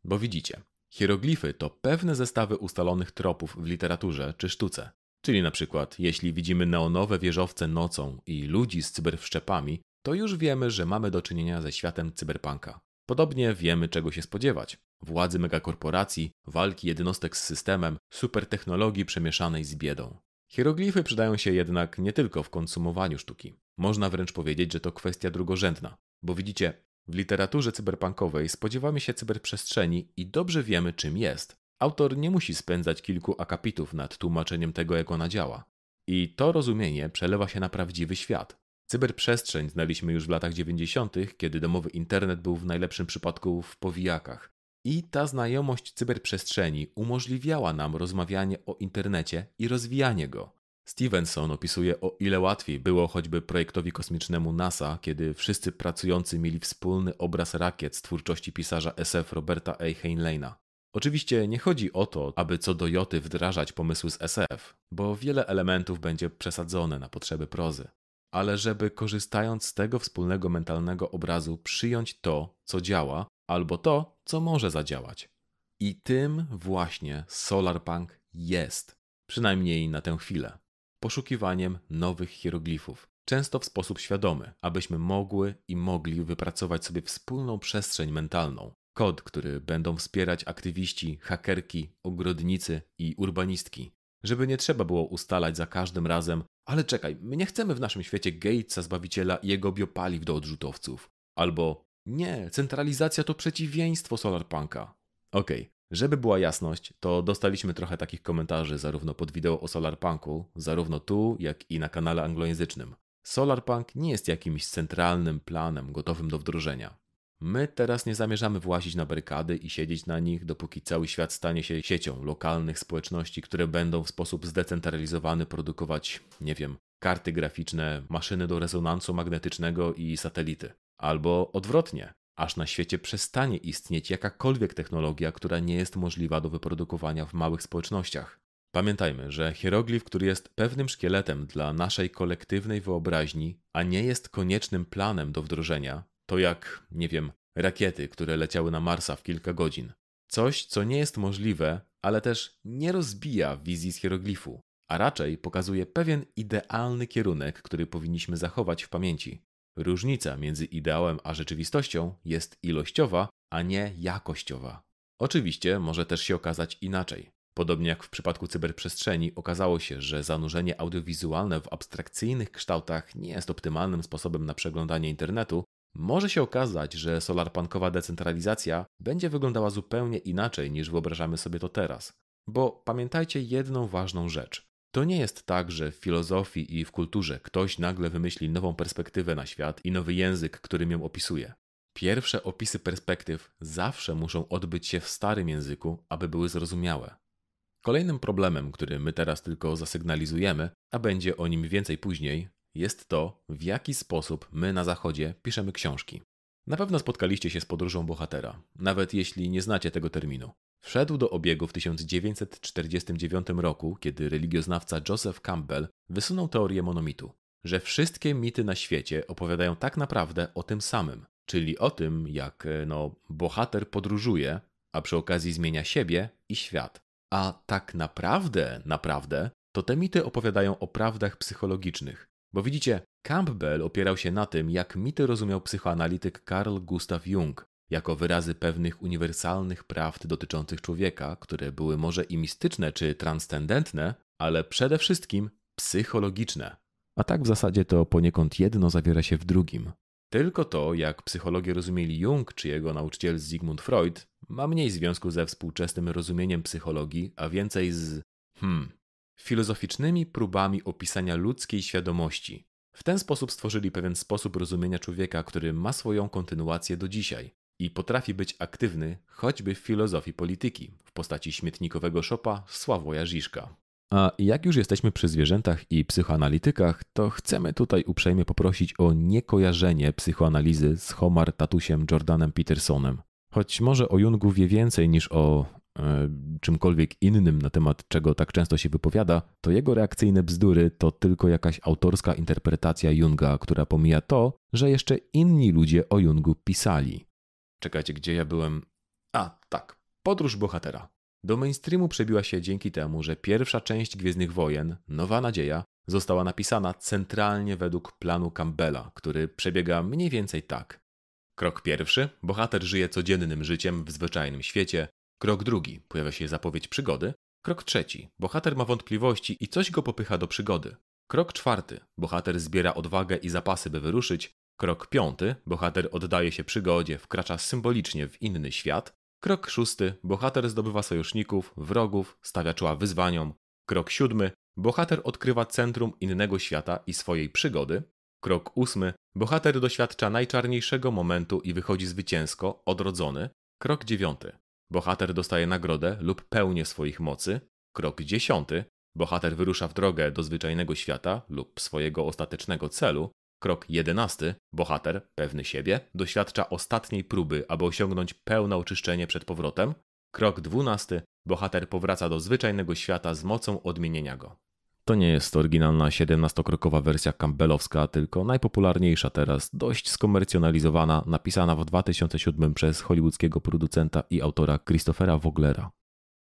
Bo widzicie, hieroglify to pewne zestawy ustalonych tropów w literaturze czy sztuce. Czyli na przykład, jeśli widzimy neonowe wieżowce nocą i ludzi z cyberwszczepami, to już wiemy, że mamy do czynienia ze światem cyberpunka. Podobnie wiemy, czego się spodziewać. Władzy megakorporacji, walki jednostek z systemem, supertechnologii przemieszanej z biedą. Hieroglify przydają się jednak nie tylko w konsumowaniu sztuki. Można wręcz powiedzieć, że to kwestia drugorzędna. Bo widzicie, w literaturze cyberpunkowej spodziewamy się cyberprzestrzeni i dobrze wiemy, czym jest. Autor nie musi spędzać kilku akapitów nad tłumaczeniem tego, jak ona działa. I to rozumienie przelewa się na prawdziwy świat. Cyberprzestrzeń znaliśmy już w latach 90., kiedy domowy internet był w najlepszym przypadku w powijakach. I ta znajomość cyberprzestrzeni umożliwiała nam rozmawianie o internecie i rozwijanie go. Stevenson opisuje o ile łatwiej było choćby projektowi kosmicznemu NASA, kiedy wszyscy pracujący mieli wspólny obraz rakiet z twórczości pisarza SF Roberta A. Heinleina. Oczywiście nie chodzi o to, aby co do joty wdrażać pomysły z SF, bo wiele elementów będzie przesadzone na potrzeby prozy ale żeby korzystając z tego wspólnego mentalnego obrazu przyjąć to, co działa, albo to, co może zadziałać. I tym właśnie Solarpunk jest, przynajmniej na tę chwilę. Poszukiwaniem nowych hieroglifów, często w sposób świadomy, abyśmy mogły i mogli wypracować sobie wspólną przestrzeń mentalną, kod, który będą wspierać aktywiści, hakerki, ogrodnicy i urbanistki, żeby nie trzeba było ustalać za każdym razem, ale czekaj, my nie chcemy w naszym świecie Gatesa, Zbawiciela i jego biopaliw do odrzutowców. Albo nie, centralizacja to przeciwieństwo Solarpunka. Okej, okay. Żeby była jasność, to dostaliśmy trochę takich komentarzy zarówno pod wideo o Solarpunku, zarówno tu, jak i na kanale anglojęzycznym. Solarpunk nie jest jakimś centralnym planem gotowym do wdrożenia. My teraz nie zamierzamy włazić na barykady i siedzieć na nich, dopóki cały świat stanie się siecią lokalnych społeczności, które będą w sposób zdecentralizowany produkować, nie wiem, karty graficzne, maszyny do rezonansu magnetycznego i satelity. Albo odwrotnie, aż na świecie przestanie istnieć jakakolwiek technologia, która nie jest możliwa do wyprodukowania w małych społecznościach. Pamiętajmy, że hieroglif, który jest pewnym szkieletem dla naszej kolektywnej wyobraźni, a nie jest koniecznym planem do wdrożenia, to jak, nie wiem, rakiety, które leciały na Marsa w kilka godzin. Coś, co nie jest możliwe, ale też nie rozbija wizji z hieroglifu, a raczej pokazuje pewien idealny kierunek, który powinniśmy zachować w pamięci. Różnica między ideałem a rzeczywistością jest ilościowa, a nie jakościowa. Oczywiście może też się okazać inaczej. Podobnie jak w przypadku cyberprzestrzeni, okazało się, że zanurzenie audiowizualne w abstrakcyjnych kształtach nie jest optymalnym sposobem na przeglądanie internetu, może się okazać, że solarpunkowa decentralizacja będzie wyglądała zupełnie inaczej niż wyobrażamy sobie to teraz. Bo pamiętajcie jedną ważną rzecz. To nie jest tak, że w filozofii i w kulturze ktoś nagle wymyśli nową perspektywę na świat i nowy język, którym ją opisuje. Pierwsze opisy perspektyw zawsze muszą odbyć się w starym języku, aby były zrozumiałe. Kolejnym problemem, który my teraz tylko zasygnalizujemy, a będzie o nim więcej później, jest to, w jaki sposób my na Zachodzie piszemy książki. Na pewno spotkaliście się z podróżą bohatera, nawet jeśli nie znacie tego terminu. Wszedł do obiegu w 1949 roku, kiedy religioznawca Joseph Campbell wysunął teorię monomitu, że wszystkie mity na świecie opowiadają tak naprawdę o tym samym, czyli o tym, jak no, bohater podróżuje, a przy okazji zmienia siebie i świat. A tak naprawdę, naprawdę, to te mity opowiadają o prawdach psychologicznych. Bo widzicie, Campbell opierał się na tym, jak mity rozumiał psychoanalityk Carl Gustav Jung, jako wyrazy pewnych uniwersalnych prawd dotyczących człowieka, które były może i mistyczne czy transcendentne, ale przede wszystkim psychologiczne. A tak w zasadzie to poniekąd jedno zawiera się w drugim. Tylko to, jak psychologię rozumieli Jung czy jego nauczyciel Sigmund Freud, ma mniej związku ze współczesnym rozumieniem psychologii, a więcej z hmm, filozoficznymi próbami opisania ludzkiej świadomości. W ten sposób stworzyli pewien sposób rozumienia człowieka, który ma swoją kontynuację do dzisiaj i potrafi być aktywny choćby w filozofii polityki w postaci śmietnikowego szopa Sławoja Żiżka. A jak już jesteśmy przy zwierzętach i psychoanalitykach, to chcemy tutaj uprzejmie poprosić o niekojarzenie psychoanalizy z Homar Tatusiem Jordanem Petersonem. Choć może o Jungu wie więcej niż o czymkolwiek innym na temat czego tak często się wypowiada, to jego reakcyjne bzdury to tylko jakaś autorska interpretacja Junga, która pomija to, że jeszcze inni ludzie o Jungu pisali. Czekajcie, gdzie ja byłem? A, tak. Podróż bohatera. Do mainstreamu przebiła się dzięki temu, że pierwsza część Gwiezdnych Wojen, Nowa Nadzieja, została napisana centralnie według planu Campbella, który przebiega mniej więcej tak. Krok pierwszy: bohater żyje codziennym życiem w zwyczajnym świecie. Krok drugi: pojawia się zapowiedź przygody. Krok trzeci: bohater ma wątpliwości i coś go popycha do przygody. Krok czwarty: bohater zbiera odwagę i zapasy, by wyruszyć. Krok piąty: bohater oddaje się przygodzie, wkracza symbolicznie w inny świat. Krok szósty: bohater zdobywa sojuszników, wrogów, stawia czoła wyzwaniom. Krok siódmy: bohater odkrywa centrum innego świata i swojej przygody. Krok ósmy: bohater doświadcza najczarniejszego momentu i wychodzi zwycięsko, odrodzony. Krok dziewiąty: bohater dostaje nagrodę lub pełnię swoich mocy. Krok dziesiąty: bohater wyrusza w drogę do zwyczajnego świata lub swojego ostatecznego celu. Krok jedenasty. Bohater, pewny siebie, doświadcza ostatniej próby, aby osiągnąć pełne oczyszczenie przed powrotem. Krok dwunasty. Bohater powraca do zwyczajnego świata z mocą odmienienia go. To nie jest oryginalna 17-krokowa wersja campbellowska, tylko najpopularniejsza teraz, dość skomercjonalizowana, napisana w 2007 przez hollywoodzkiego producenta i autora Christophera Woglera.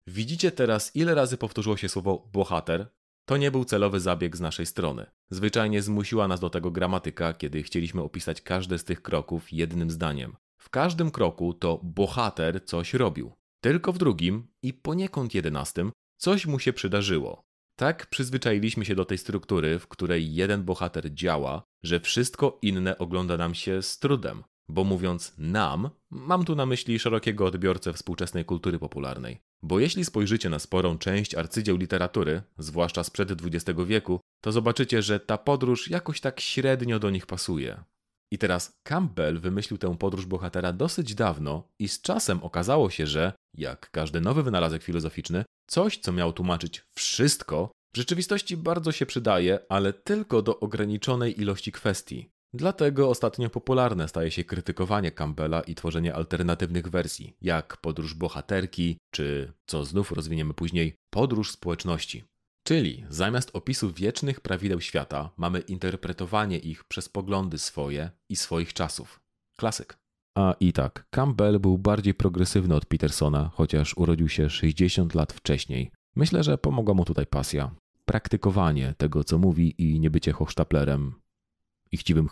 Widzicie teraz, ile razy powtórzyło się słowo bohater, to nie był celowy zabieg z naszej strony. Zwyczajnie zmusiła nas do tego gramatyka, kiedy chcieliśmy opisać każde z tych kroków jednym zdaniem. W każdym kroku to bohater coś robił. Tylko w drugim i poniekąd jedenastym coś mu się przydarzyło. Tak przyzwyczailiśmy się do tej struktury, w której jeden bohater działa, że wszystko inne ogląda nam się z trudem. Bo mówiąc nam, mam tu na myśli szerokiego odbiorcę współczesnej kultury popularnej. Bo jeśli spojrzycie na sporą część arcydzieł literatury, zwłaszcza sprzed XX wieku, to zobaczycie, że ta podróż jakoś tak średnio do nich pasuje. I teraz Campbell wymyślił tę podróż bohatera dosyć dawno i z czasem okazało się, że, jak każdy nowy wynalazek filozoficzny, coś, co miał tłumaczyć wszystko, w rzeczywistości bardzo się przydaje, ale tylko do ograniczonej ilości kwestii. Dlatego ostatnio popularne staje się krytykowanie Campbella i tworzenie alternatywnych wersji, jak podróż bohaterki, czy, co znów rozwiniemy później, podróż społeczności. Czyli zamiast opisu wiecznych prawideł świata, mamy interpretowanie ich przez poglądy swoje i swoich czasów. Klasyk. A i tak, Campbell był bardziej progresywny od Petersona, chociaż urodził się 60 lat wcześniej. Myślę, że pomogła mu tutaj pasja. praktykowanie tego, co mówi i nie bycie hochsztaplerem i chciwym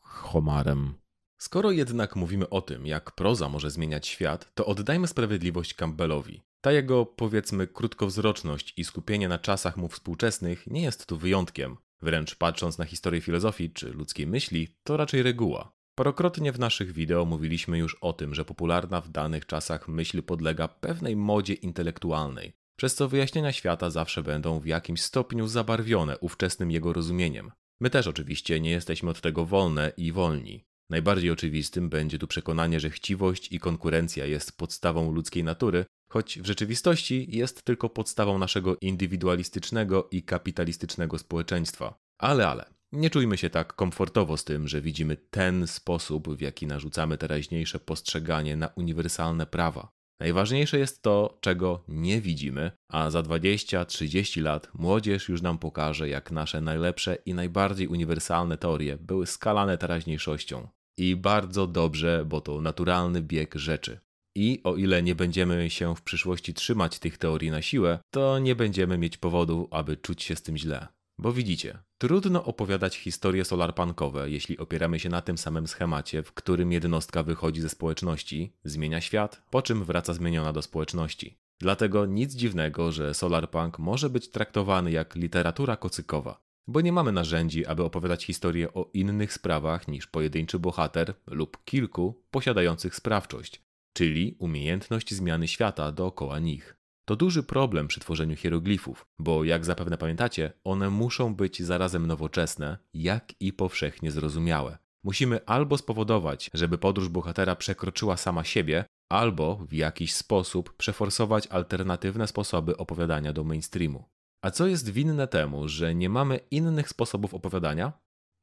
homarem. Skoro jednak mówimy o tym, jak proza może zmieniać świat, to oddajmy sprawiedliwość Campbellowi. Ta jego, powiedzmy, krótkowzroczność i skupienie na czasach mu współczesnych nie jest tu wyjątkiem. Wręcz patrząc na historię filozofii czy ludzkiej myśli, to raczej reguła. Parokrotnie w naszych wideo mówiliśmy już o tym, że popularna w danych czasach myśl podlega pewnej modzie intelektualnej, przez co wyjaśnienia świata zawsze będą w jakimś stopniu zabarwione ówczesnym jego rozumieniem. My też oczywiście nie jesteśmy od tego wolne i wolni. Najbardziej oczywistym będzie tu przekonanie, że chciwość i konkurencja jest podstawą ludzkiej natury, choć w rzeczywistości jest tylko podstawą naszego indywidualistycznego i kapitalistycznego społeczeństwa. Ale, ale, nie czujmy się tak komfortowo z tym, że widzimy ten sposób, w jaki narzucamy teraźniejsze postrzeganie na uniwersalne prawa. Najważniejsze jest to, czego nie widzimy, a za 20-30 lat młodzież już nam pokaże, jak nasze najlepsze i najbardziej uniwersalne teorie były skalane teraźniejszością. I bardzo dobrze, bo to naturalny bieg rzeczy. I o ile nie będziemy się w przyszłości trzymać tych teorii na siłę, to nie będziemy mieć powodu, aby czuć się z tym źle. Bo widzicie, trudno opowiadać historie solarpunkowe, jeśli opieramy się na tym samym schemacie, w którym jednostka wychodzi ze społeczności, zmienia świat, po czym wraca zmieniona do społeczności. Dlatego nic dziwnego, że solarpunk może być traktowany jak literatura kocykowa, bo nie mamy narzędzi, aby opowiadać historię o innych sprawach niż pojedynczy bohater lub kilku posiadających sprawczość, czyli umiejętność zmiany świata dookoła nich. To duży problem przy tworzeniu hieroglifów, bo jak zapewne pamiętacie, one muszą być zarazem nowoczesne, jak i powszechnie zrozumiałe. Musimy albo spowodować, żeby podróż bohatera przekroczyła sama siebie, albo w jakiś sposób przeforsować alternatywne sposoby opowiadania do mainstreamu. A co jest winne temu, że nie mamy innych sposobów opowiadania?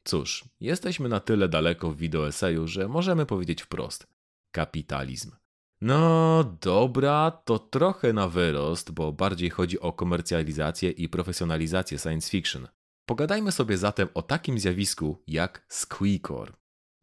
Cóż, jesteśmy na tyle daleko w wideoeseju, że możemy powiedzieć wprost: kapitalizm. No dobra, to trochę na wyrost, bo bardziej chodzi o komercjalizację i profesjonalizację science fiction. Pogadajmy sobie zatem o takim zjawisku jak squeakor.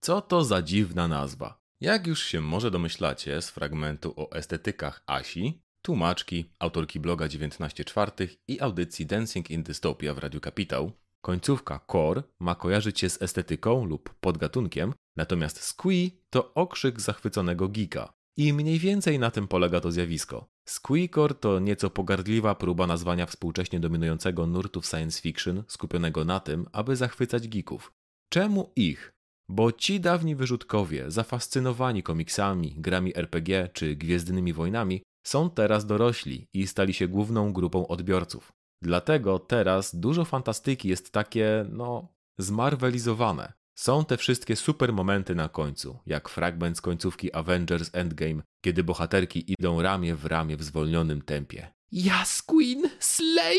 Co to za dziwna nazwa? Jak już się może domyślacie z fragmentu o estetykach Asi, tłumaczki, autorki bloga 19 czwartych i audycji Dancing in Dystopia w Radiu Kapitał, końcówka core ma kojarzyć się z estetyką lub podgatunkiem, natomiast squee to okrzyk zachwyconego geeka. I mniej więcej na tym polega to zjawisko. Squeakor to nieco pogardliwa próba nazwania współcześnie dominującego nurtu w science fiction skupionego na tym, aby zachwycać geeków. Czemu ich? Bo ci dawni wyrzutkowie, zafascynowani komiksami, grami RPG czy Gwiezdnymi Wojnami, są teraz dorośli i stali się główną grupą odbiorców. Dlatego teraz dużo fantastyki jest takie, no, zmarwelizowane. Są te wszystkie super momenty na końcu, jak fragment z końcówki Avengers Endgame, kiedy bohaterki idą ramię w ramię w zwolnionym tempie. Yes, Queen, slay!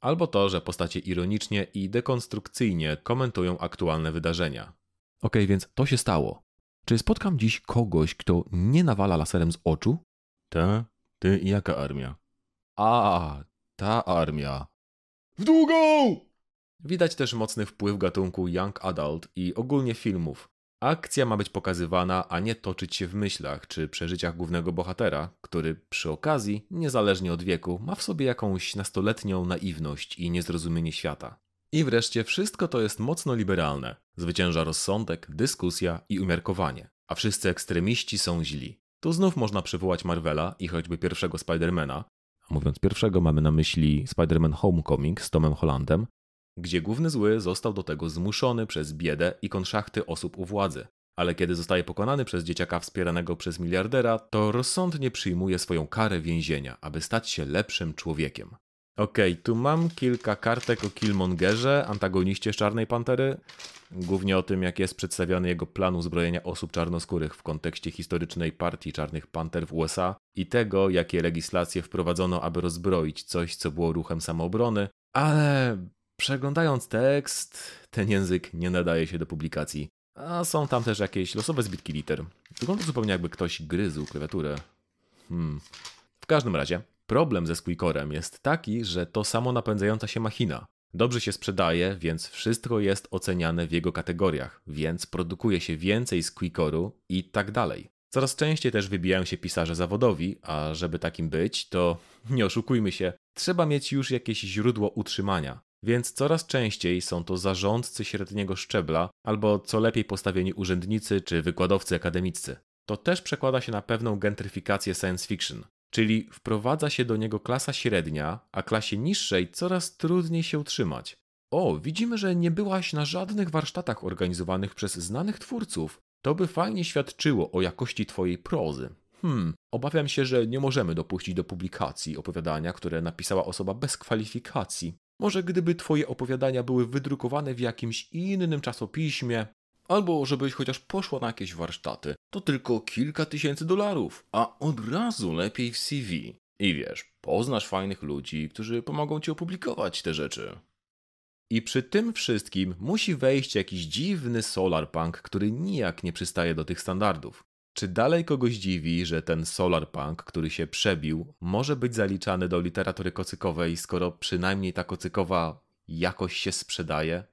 Albo to, że postacie ironicznie i dekonstrukcyjnie komentują aktualne wydarzenia. Okej, okay, więc to się stało. Czy spotkam dziś kogoś, kto nie nawala laserem z oczu? Ta? Ty i jaka armia? A, ta armia. W długą! Widać też mocny wpływ gatunku Young Adult i ogólnie filmów. Akcja ma być pokazywana, a nie toczyć się w myślach czy przeżyciach głównego bohatera, który przy okazji, niezależnie od wieku, ma w sobie jakąś nastoletnią naiwność i niezrozumienie świata. I wreszcie wszystko to jest mocno liberalne. Zwycięża rozsądek, dyskusja i umiarkowanie, a wszyscy ekstremiści są źli. Tu znów można przywołać Marvela i choćby pierwszego Spidermana. A mówiąc pierwszego, mamy na myśli Spider-Man Homecoming z Tomem Hollandem, gdzie główny zły został do tego zmuszony przez biedę i konszachty osób u władzy. Ale kiedy zostaje pokonany przez dzieciaka wspieranego przez miliardera, to rozsądnie przyjmuje swoją karę więzienia, aby stać się lepszym człowiekiem. Okej, okay, tu mam kilka kartek o Killmongerze, antagoniście z Czarnej Pantery. Głównie o tym, jak jest przedstawiony jego plan uzbrojenia osób czarnoskórych w kontekście historycznej partii Czarnych Panter w USA i tego, jakie legislacje wprowadzono, aby rozbroić coś, co było ruchem samoobrony, ale Przeglądając tekst, ten język nie nadaje się do publikacji. A są tam też jakieś losowe zbitki liter. Wygląda zupełnie jakby ktoś gryzł klawiaturę. Hmm. W każdym razie, problem ze Squeakorem jest taki, że to samo napędzająca się machina. Dobrze się sprzedaje, więc wszystko jest oceniane w jego kategoriach, więc produkuje się więcej Squeakoru i tak dalej. Coraz częściej też wybijają się pisarze zawodowi, a żeby takim być, to nie oszukujmy się, trzeba mieć już jakieś źródło utrzymania. Więc coraz częściej są to zarządcy średniego szczebla albo co lepiej postawieni urzędnicy czy wykładowcy akademiccy. To też przekłada się na pewną gentryfikację science fiction, czyli wprowadza się do niego klasa średnia, a klasie niższej coraz trudniej się utrzymać. O, widzimy, że nie byłaś na żadnych warsztatach organizowanych przez znanych twórców. To by fajnie świadczyło o jakości twojej prozy. Hmm, obawiam się, że nie możemy dopuścić do publikacji opowiadania, które napisała osoba bez kwalifikacji. Może gdyby twoje opowiadania były wydrukowane w jakimś innym czasopiśmie, albo żebyś chociaż poszła na jakieś warsztaty, to tylko kilka tysięcy dolarów, a od razu lepiej w CV. I wiesz, poznasz fajnych ludzi, którzy pomogą ci opublikować te rzeczy. I przy tym wszystkim musi wejść jakiś dziwny solarpunk, który nijak nie przystaje do tych standardów. Czy dalej kogoś dziwi, że ten solarpunk, który się przebił, może być zaliczany do literatury kocykowej, skoro przynajmniej ta kocykowa jakoś się sprzedaje?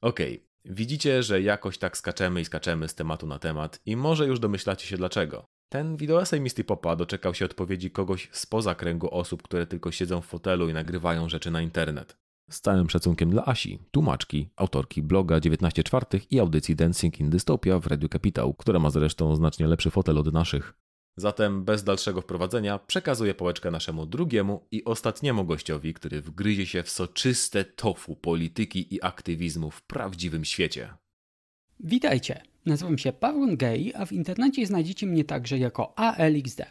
Okej, okay. widzicie, że jakoś tak skaczemy i skaczemy z tematu na temat i może już domyślacie się dlaczego. Ten wideoesej Misty Popa doczekał się odpowiedzi kogoś spoza kręgu osób, które tylko siedzą w fotelu i nagrywają rzeczy na internet. Z całym szacunkiem dla Asi, tłumaczki, autorki bloga 19 czwartych i audycji Dancing in Dystopia w Radio Kapitał, która ma zresztą znacznie lepszy fotel od naszych. Zatem bez dalszego wprowadzenia przekazuję pałeczkę naszemu drugiemu i ostatniemu gościowi, który wgryzie się w soczyste tofu polityki i aktywizmu w prawdziwym świecie. Witajcie, nazywam się Paweł Gay, a w internecie znajdziecie mnie także jako ALXD.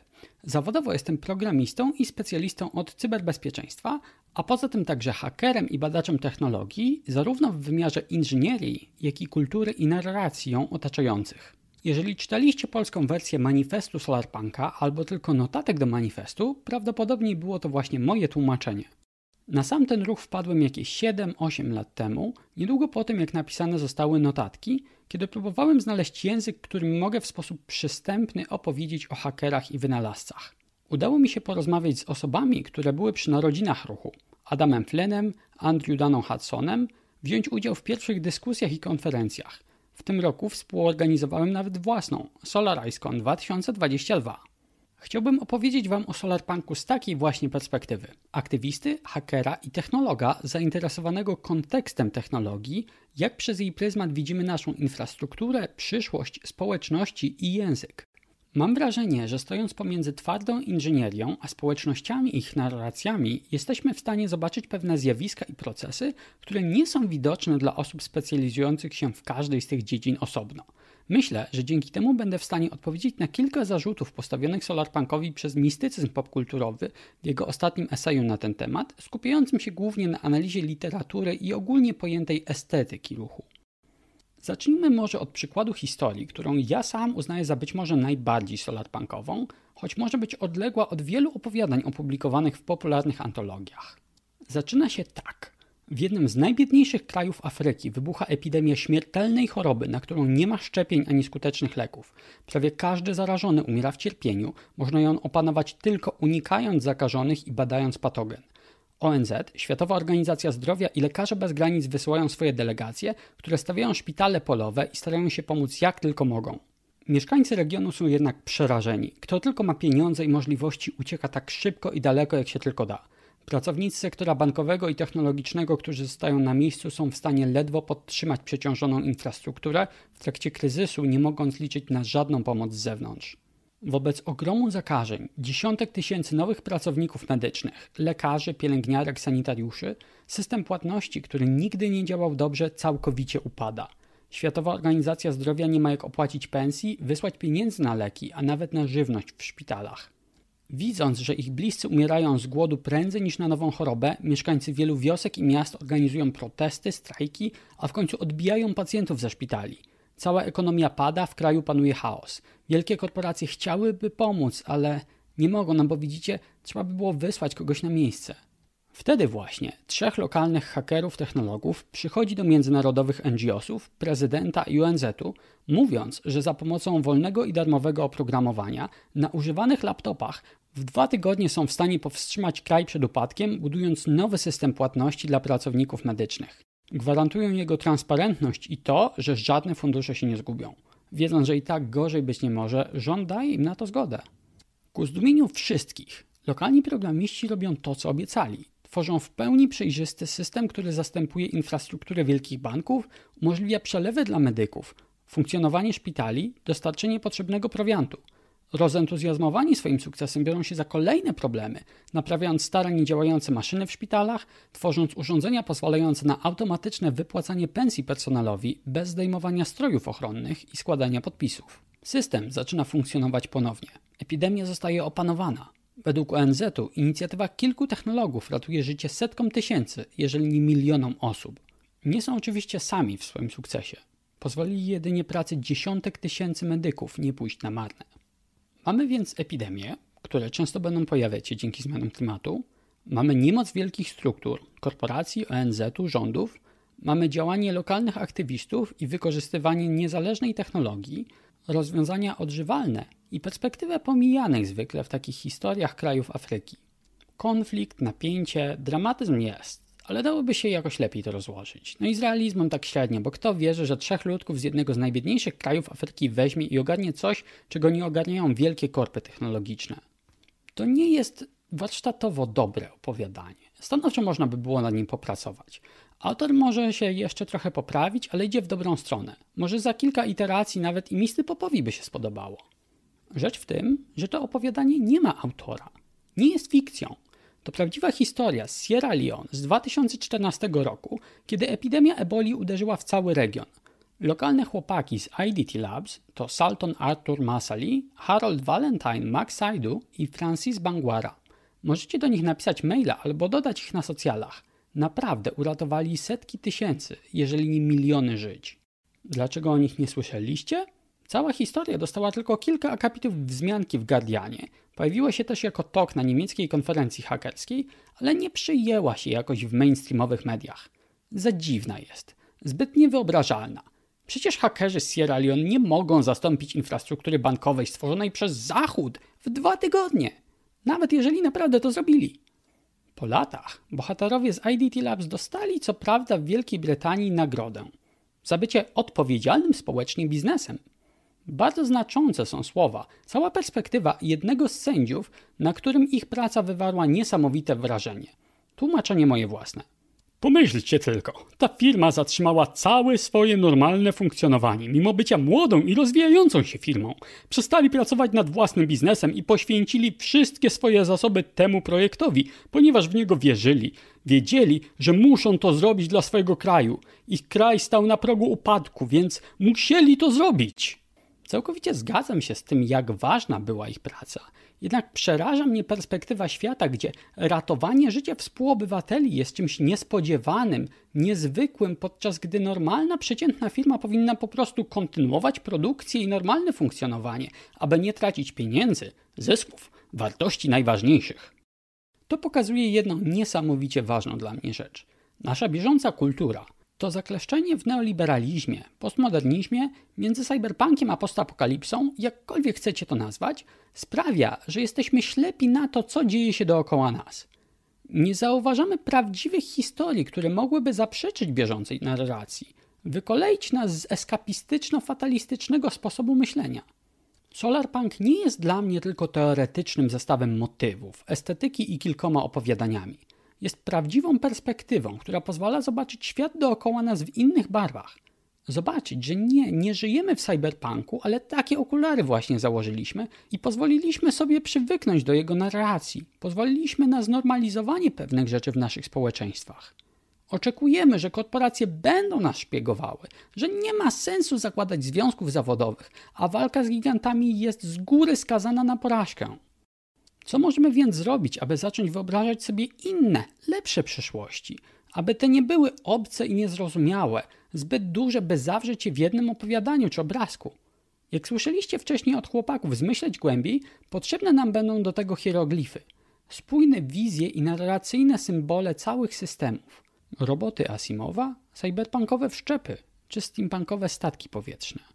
Zawodowo jestem programistą i specjalistą od cyberbezpieczeństwa, a poza tym także hakerem i badaczem technologii, zarówno w wymiarze inżynierii, jak i kultury i narracji ją otaczających. Jeżeli czytaliście polską wersję manifestu Solarpunka albo tylko notatek do manifestu, prawdopodobnie było to właśnie moje tłumaczenie. Na sam ten ruch wpadłem jakieś 7-8 lat temu, niedługo po tym jak napisane zostały notatki, kiedy próbowałem znaleźć język, którym mogę w sposób przystępny opowiedzieć o hakerach i wynalazcach. Udało mi się porozmawiać z osobami, które były przy narodzinach ruchu. Adamem Flynnem, Andrew Daną Hudsonem, wziąć udział w pierwszych dyskusjach i konferencjach. W tym roku współorganizowałem nawet własną, SolarIceCon 2022. Chciałbym opowiedzieć Wam o Solarpunku z takiej właśnie perspektywy. Aktywisty, hakera i technologa zainteresowanego kontekstem technologii, jak przez jej pryzmat widzimy naszą infrastrukturę, przyszłość, społeczności i język. Mam wrażenie, że stojąc pomiędzy twardą inżynierią a społecznościami i ich narracjami, jesteśmy w stanie zobaczyć pewne zjawiska i procesy, które nie są widoczne dla osób specjalizujących się w każdej z tych dziedzin osobno. Myślę, że dzięki temu będę w stanie odpowiedzieć na kilka zarzutów postawionych Solarpunkowi przez mistycyzm popkulturowy w jego ostatnim eseju na ten temat, skupiającym się głównie na analizie literatury i ogólnie pojętej estetyki ruchu. Zacznijmy może od przykładu historii, którą ja sam uznaję za być może najbardziej solarpunkową, choć może być odległa od wielu opowiadań opublikowanych w popularnych antologiach. Zaczyna się tak. W jednym z najbiedniejszych krajów Afryki wybucha epidemia śmiertelnej choroby, na którą nie ma szczepień ani skutecznych leków. Prawie każdy zarażony umiera w cierpieniu, można ją opanować tylko unikając zakażonych i badając patogen. ONZ, Światowa Organizacja Zdrowia i Lekarze Bez Granic wysyłają swoje delegacje, które stawiają szpitale polowe i starają się pomóc jak tylko mogą. Mieszkańcy regionu są jednak przerażeni. Kto tylko ma pieniądze i możliwości, ucieka tak szybko i daleko, jak się tylko da. Pracownicy sektora bankowego i technologicznego, którzy zostają na miejscu, są w stanie ledwo podtrzymać przeciążoną infrastrukturę w trakcie kryzysu, nie mogąc liczyć na żadną pomoc z zewnątrz. Wobec ogromu zakażeń, dziesiątek tysięcy nowych pracowników medycznych, lekarzy, pielęgniarek, sanitariuszy, system płatności, który nigdy nie działał dobrze, całkowicie upada. Światowa Organizacja Zdrowia nie ma jak opłacić pensji, wysłać pieniędzy na leki, a nawet na żywność w szpitalach. Widząc, że ich bliscy umierają z głodu prędzej niż na nową chorobę, mieszkańcy wielu wiosek i miast organizują protesty, strajki, a w końcu odbijają pacjentów ze szpitali. Cała ekonomia pada, w kraju panuje chaos. Wielkie korporacje chciałyby pomóc, ale nie mogą, no bo widzicie, trzeba by było wysłać kogoś na miejsce. Wtedy właśnie trzech lokalnych hakerów technologów przychodzi do międzynarodowych NGO-sów, prezydenta i ONZ-u, mówiąc, że za pomocą wolnego i darmowego oprogramowania na używanych laptopach w dwa tygodnie są w stanie powstrzymać kraj przed upadkiem, budując nowy system płatności dla pracowników medycznych. Gwarantują jego transparentność i to, że żadne fundusze się nie zgubią. Wiedząc, że i tak gorzej być nie może, rząd daje im na to zgodę. Ku zdumieniu wszystkich, Lokalni programiści robią to, co obiecali. Tworzą w pełni przejrzysty system, który zastępuje infrastrukturę wielkich banków, umożliwia przelewy dla medyków, funkcjonowanie szpitali, dostarczenie potrzebnego prowiantu. Rozentuzjazmowani swoim sukcesem biorą się za kolejne problemy, naprawiając stare niedziałające maszyny w szpitalach, tworząc urządzenia pozwalające na automatyczne wypłacanie pensji personalowi bez zdejmowania strojów ochronnych i składania podpisów. System zaczyna funkcjonować ponownie. Epidemia zostaje opanowana. Według ONZ-u inicjatywa kilku technologów ratuje życie setkom tysięcy, jeżeli nie milionom osób. Nie są oczywiście sami w swoim sukcesie. Pozwolili jedynie pracy dziesiątek tysięcy medyków nie pójść na marne. Mamy więc epidemie, które często będą pojawiać się dzięki zmianom klimatu. Mamy niemoc wielkich struktur, korporacji, ONZ-u, rządów. Mamy działanie lokalnych aktywistów i wykorzystywanie niezależnej technologii, rozwiązania odżywalne i perspektywę pomijanych zwykle w takich historiach krajów Afryki. Konflikt, napięcie, dramatyzm jest, ale dałoby się jakoś lepiej to rozłożyć. No i z realizmem tak średnio, bo kto wierzy, że trzech ludków z jednego z najbiedniejszych krajów Afryki weźmie i ogarnie coś, czego nie ogarniają wielkie korpy technologiczne? To nie jest warsztatowo dobre opowiadanie. Stanowczo można by było nad nim popracować. Autor może się jeszcze trochę poprawić, ale idzie w dobrą stronę. Może za kilka iteracji nawet i Misty Popowi by się spodobało. Rzecz w tym, że to opowiadanie nie ma autora. Nie jest fikcją. To prawdziwa historia z Sierra Leone z 2014 roku, kiedy epidemia eboli uderzyła w cały region. Lokalne chłopaki z IDT Labs to Salton Arthur Masali, Harold Valentine Max Saidu i Francis Banguara. Możecie do nich napisać maila albo dodać ich na socjalach. Naprawdę uratowali setki tysięcy, jeżeli nie miliony żyć. Dlaczego o nich nie słyszeliście? Cała historia dostała tylko kilka akapitów wzmianki w Guardianie. Pojawiła się też jako tok na niemieckiej konferencji hakerskiej, ale nie przyjęła się jakoś w mainstreamowych mediach. Za dziwna jest. Zbyt niewyobrażalna. Przecież hakerzy z Sierra Leone nie mogą zastąpić infrastruktury bankowej stworzonej przez Zachód w dwa tygodnie. Nawet jeżeli naprawdę to zrobili. Po latach bohaterowie z IDT Labs dostali co prawda w Wielkiej Brytanii nagrodę za bycie odpowiedzialnym społecznie biznesem. Bardzo znaczące są słowa, cała perspektywa jednego z sędziów, na którym ich praca wywarła niesamowite wrażenie. Tłumaczenie moje własne. Pomyślcie tylko, ta firma zatrzymała całe swoje normalne funkcjonowanie, mimo bycia młodą i rozwijającą się firmą. Przestali pracować nad własnym biznesem i poświęcili wszystkie swoje zasoby temu projektowi, ponieważ w niego wierzyli. Wiedzieli, że muszą to zrobić dla swojego kraju. Ich kraj stał na progu upadku, więc musieli to zrobić. Całkowicie zgadzam się z tym, jak ważna była ich praca. Jednak przeraża mnie perspektywa świata, gdzie ratowanie życia współobywateli jest czymś niespodziewanym, niezwykłym, podczas gdy normalna, przeciętna firma powinna po prostu kontynuować produkcję i normalne funkcjonowanie, aby nie tracić pieniędzy, zysków, wartości najważniejszych. To pokazuje jedną niesamowicie ważną dla mnie rzecz. Nasza bieżąca kultura, to zakleszczenie w neoliberalizmie, postmodernizmie, między cyberpunkiem a postapokalipsą, jakkolwiek chcecie to nazwać, sprawia, że jesteśmy ślepi na to, co dzieje się dookoła nas. Nie zauważamy prawdziwych historii, które mogłyby zaprzeczyć bieżącej narracji, wykoleić nas z eskapistyczno-fatalistycznego sposobu myślenia. Solarpunk nie jest dla mnie tylko teoretycznym zestawem motywów, estetyki i kilkoma opowiadaniami – jest prawdziwą perspektywą, która pozwala zobaczyć świat dookoła nas w innych barwach. Zobaczyć, że nie, nie żyjemy w cyberpunku, ale takie okulary właśnie założyliśmy i pozwoliliśmy sobie przywyknąć do jego narracji. Pozwoliliśmy na znormalizowanie pewnych rzeczy w naszych społeczeństwach. Oczekujemy, że korporacje będą nas szpiegowały, że nie ma sensu zakładać związków zawodowych, a walka z gigantami jest z góry skazana na porażkę. Co możemy więc zrobić, aby zacząć wyobrażać sobie inne, lepsze przyszłości? Aby te nie były obce i niezrozumiałe, zbyt duże, by zawrzeć je w jednym opowiadaniu czy obrazku. Jak słyszeliście wcześniej od chłopaków zmyśleć głębiej, potrzebne nam będą do tego hieroglify. Spójne wizje i narracyjne symbole całych systemów. Roboty Asimowa, cyberpunkowe wszczepy czy steampunkowe statki powietrzne.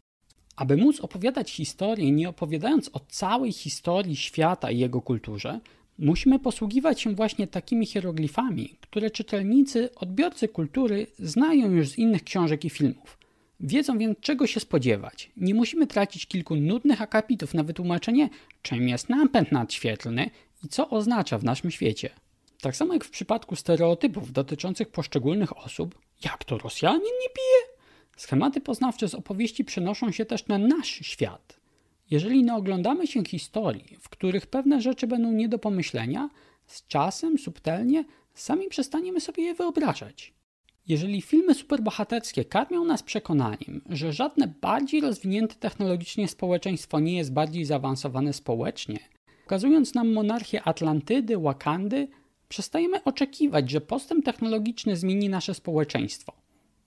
Aby móc opowiadać historię, nie opowiadając o całej historii świata i jego kulturze, musimy posługiwać się właśnie takimi hieroglifami, które czytelnicy, odbiorcy kultury znają już z innych książek i filmów. Wiedzą więc czego się spodziewać. Nie musimy tracić kilku nudnych akapitów na wytłumaczenie, czym jest napęd nadświetlny i co oznacza w naszym świecie. Tak samo jak w przypadku stereotypów dotyczących poszczególnych osób, jak to Rosjanin nie pije? Schematy poznawcze z opowieści przenoszą się też na nasz świat. Jeżeli nie oglądamy się historii, w których pewne rzeczy będą nie do pomyślenia, z czasem, subtelnie, sami przestaniemy sobie je wyobrażać. Jeżeli filmy superbohaterskie karmią nas przekonaniem, że żadne bardziej rozwinięte technologicznie społeczeństwo nie jest bardziej zaawansowane społecznie, pokazując nam monarchię Atlantydy, Wakandy, przestajemy oczekiwać, że postęp technologiczny zmieni nasze społeczeństwo.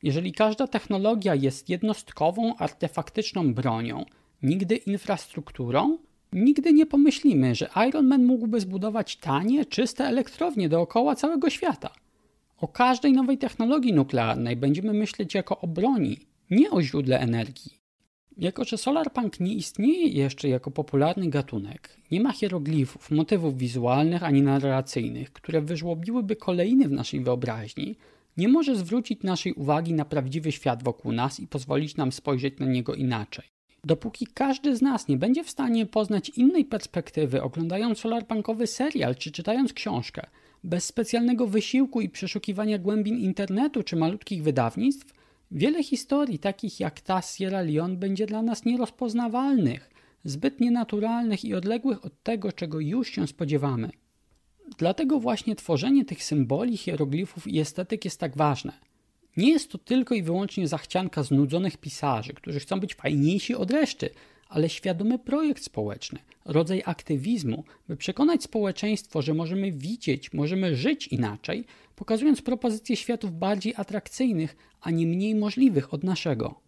Jeżeli każda technologia jest jednostkową, artefaktyczną bronią, nigdy infrastrukturą, nigdy nie pomyślimy, że Iron Man mógłby zbudować tanie, czyste elektrownie dookoła całego świata. O każdej nowej technologii nuklearnej będziemy myśleć jako o broni, nie o źródle energii. Jako, że solarpunk nie istnieje jeszcze jako popularny gatunek, nie ma hieroglifów, motywów wizualnych ani narracyjnych, które wyżłobiłyby kolejny w naszej wyobraźni, nie może zwrócić naszej uwagi na prawdziwy świat wokół nas i pozwolić nam spojrzeć na niego inaczej. Dopóki każdy z nas nie będzie w stanie poznać innej perspektywy, oglądając solarpunkowy serial czy czytając książkę, bez specjalnego wysiłku i przeszukiwania głębin internetu czy malutkich wydawnictw, wiele historii takich jak ta Sierra Leone będzie dla nas nierozpoznawalnych, zbyt nienaturalnych i odległych od tego, czego już się spodziewamy. Dlatego właśnie tworzenie tych symboli, hieroglifów i estetyk jest tak ważne. Nie jest to tylko i wyłącznie zachcianka znudzonych pisarzy, którzy chcą być fajniejsi od reszty, ale świadomy projekt społeczny, rodzaj aktywizmu, by przekonać społeczeństwo, że możemy widzieć, możemy żyć inaczej, pokazując propozycje światów bardziej atrakcyjnych, a nie mniej możliwych od naszego.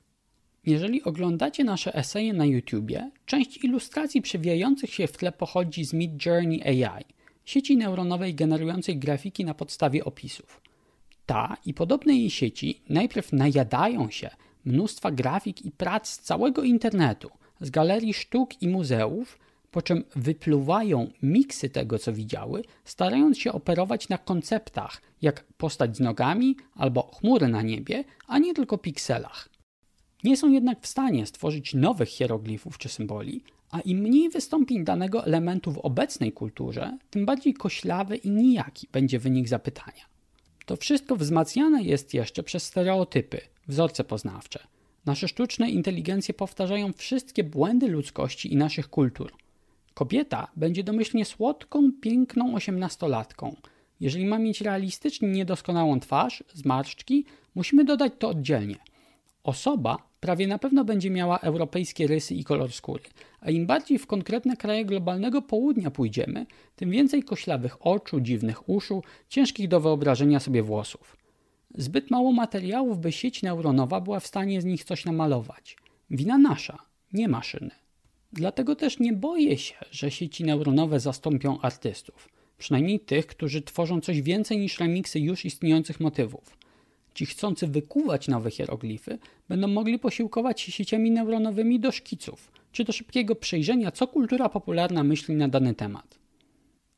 Jeżeli oglądacie nasze eseje na YouTubie, część ilustracji przewijających się w tle pochodzi z Mid Journey AI, sieci neuronowej generującej grafiki na podstawie opisów. Ta i podobne jej sieci najpierw najadają się mnóstwa grafik i prac z całego internetu, z galerii sztuk i muzeów, po czym wypluwają miksy tego, co widziały, starając się operować na konceptach, jak postać z nogami albo chmury na niebie, a nie tylko pikselach. Nie są jednak w stanie stworzyć nowych hieroglifów czy symboli, a im mniej wystąpień danego elementu w obecnej kulturze, tym bardziej koślawy i nijaki będzie wynik zapytania. To wszystko wzmacniane jest jeszcze przez stereotypy, wzorce poznawcze. Nasze sztuczne inteligencje powtarzają wszystkie błędy ludzkości i naszych kultur. Kobieta będzie domyślnie słodką, piękną osiemnastolatką. Jeżeli ma mieć realistycznie niedoskonałą twarz, zmarszczki, musimy dodać to oddzielnie. Osoba prawie na pewno będzie miała europejskie rysy i kolor skóry, a im bardziej w konkretne kraje globalnego południa pójdziemy, tym więcej koślawych oczu, dziwnych uszu, ciężkich do wyobrażenia sobie włosów. Zbyt mało materiałów, by sieć neuronowa była w stanie z nich coś namalować. Wina nasza, nie maszyny. Dlatego też nie boję się, że sieci neuronowe zastąpią artystów, przynajmniej tych, którzy tworzą coś więcej niż remiksy już istniejących motywów. Ci chcący wykuwać nowe hieroglify będą mogli posiłkować się sieciami neuronowymi do szkiców, czy do szybkiego przejrzenia, co kultura popularna myśli na dany temat.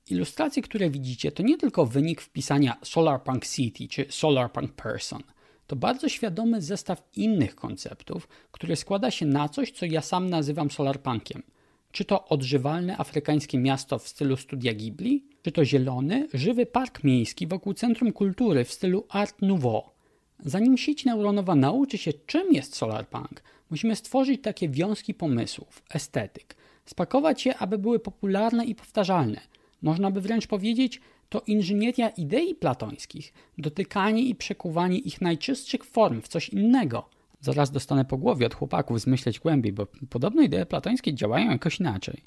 Ilustracje, które widzicie, to nie tylko wynik wpisania Solarpunk City czy Solarpunk Person. To bardzo świadomy zestaw innych konceptów, który składa się na coś, co ja sam nazywam solarpunkiem. Czy to odżywalne afrykańskie miasto w stylu studia Ghibli, czy to zielony, żywy park miejski wokół centrum kultury w stylu Art Nouveau. Zanim sieć neuronowa nauczy się, czym jest solarpunk, musimy stworzyć takie wiązki pomysłów, estetyk, spakować je, aby były popularne i powtarzalne. Można by wręcz powiedzieć, to inżynieria idei platońskich, dotykanie i przekuwanie ich najczystszych form w coś innego. Zaraz dostanę po głowie od chłopaków zmyśleć głębiej, bo podobno idee platońskie działają jakoś inaczej.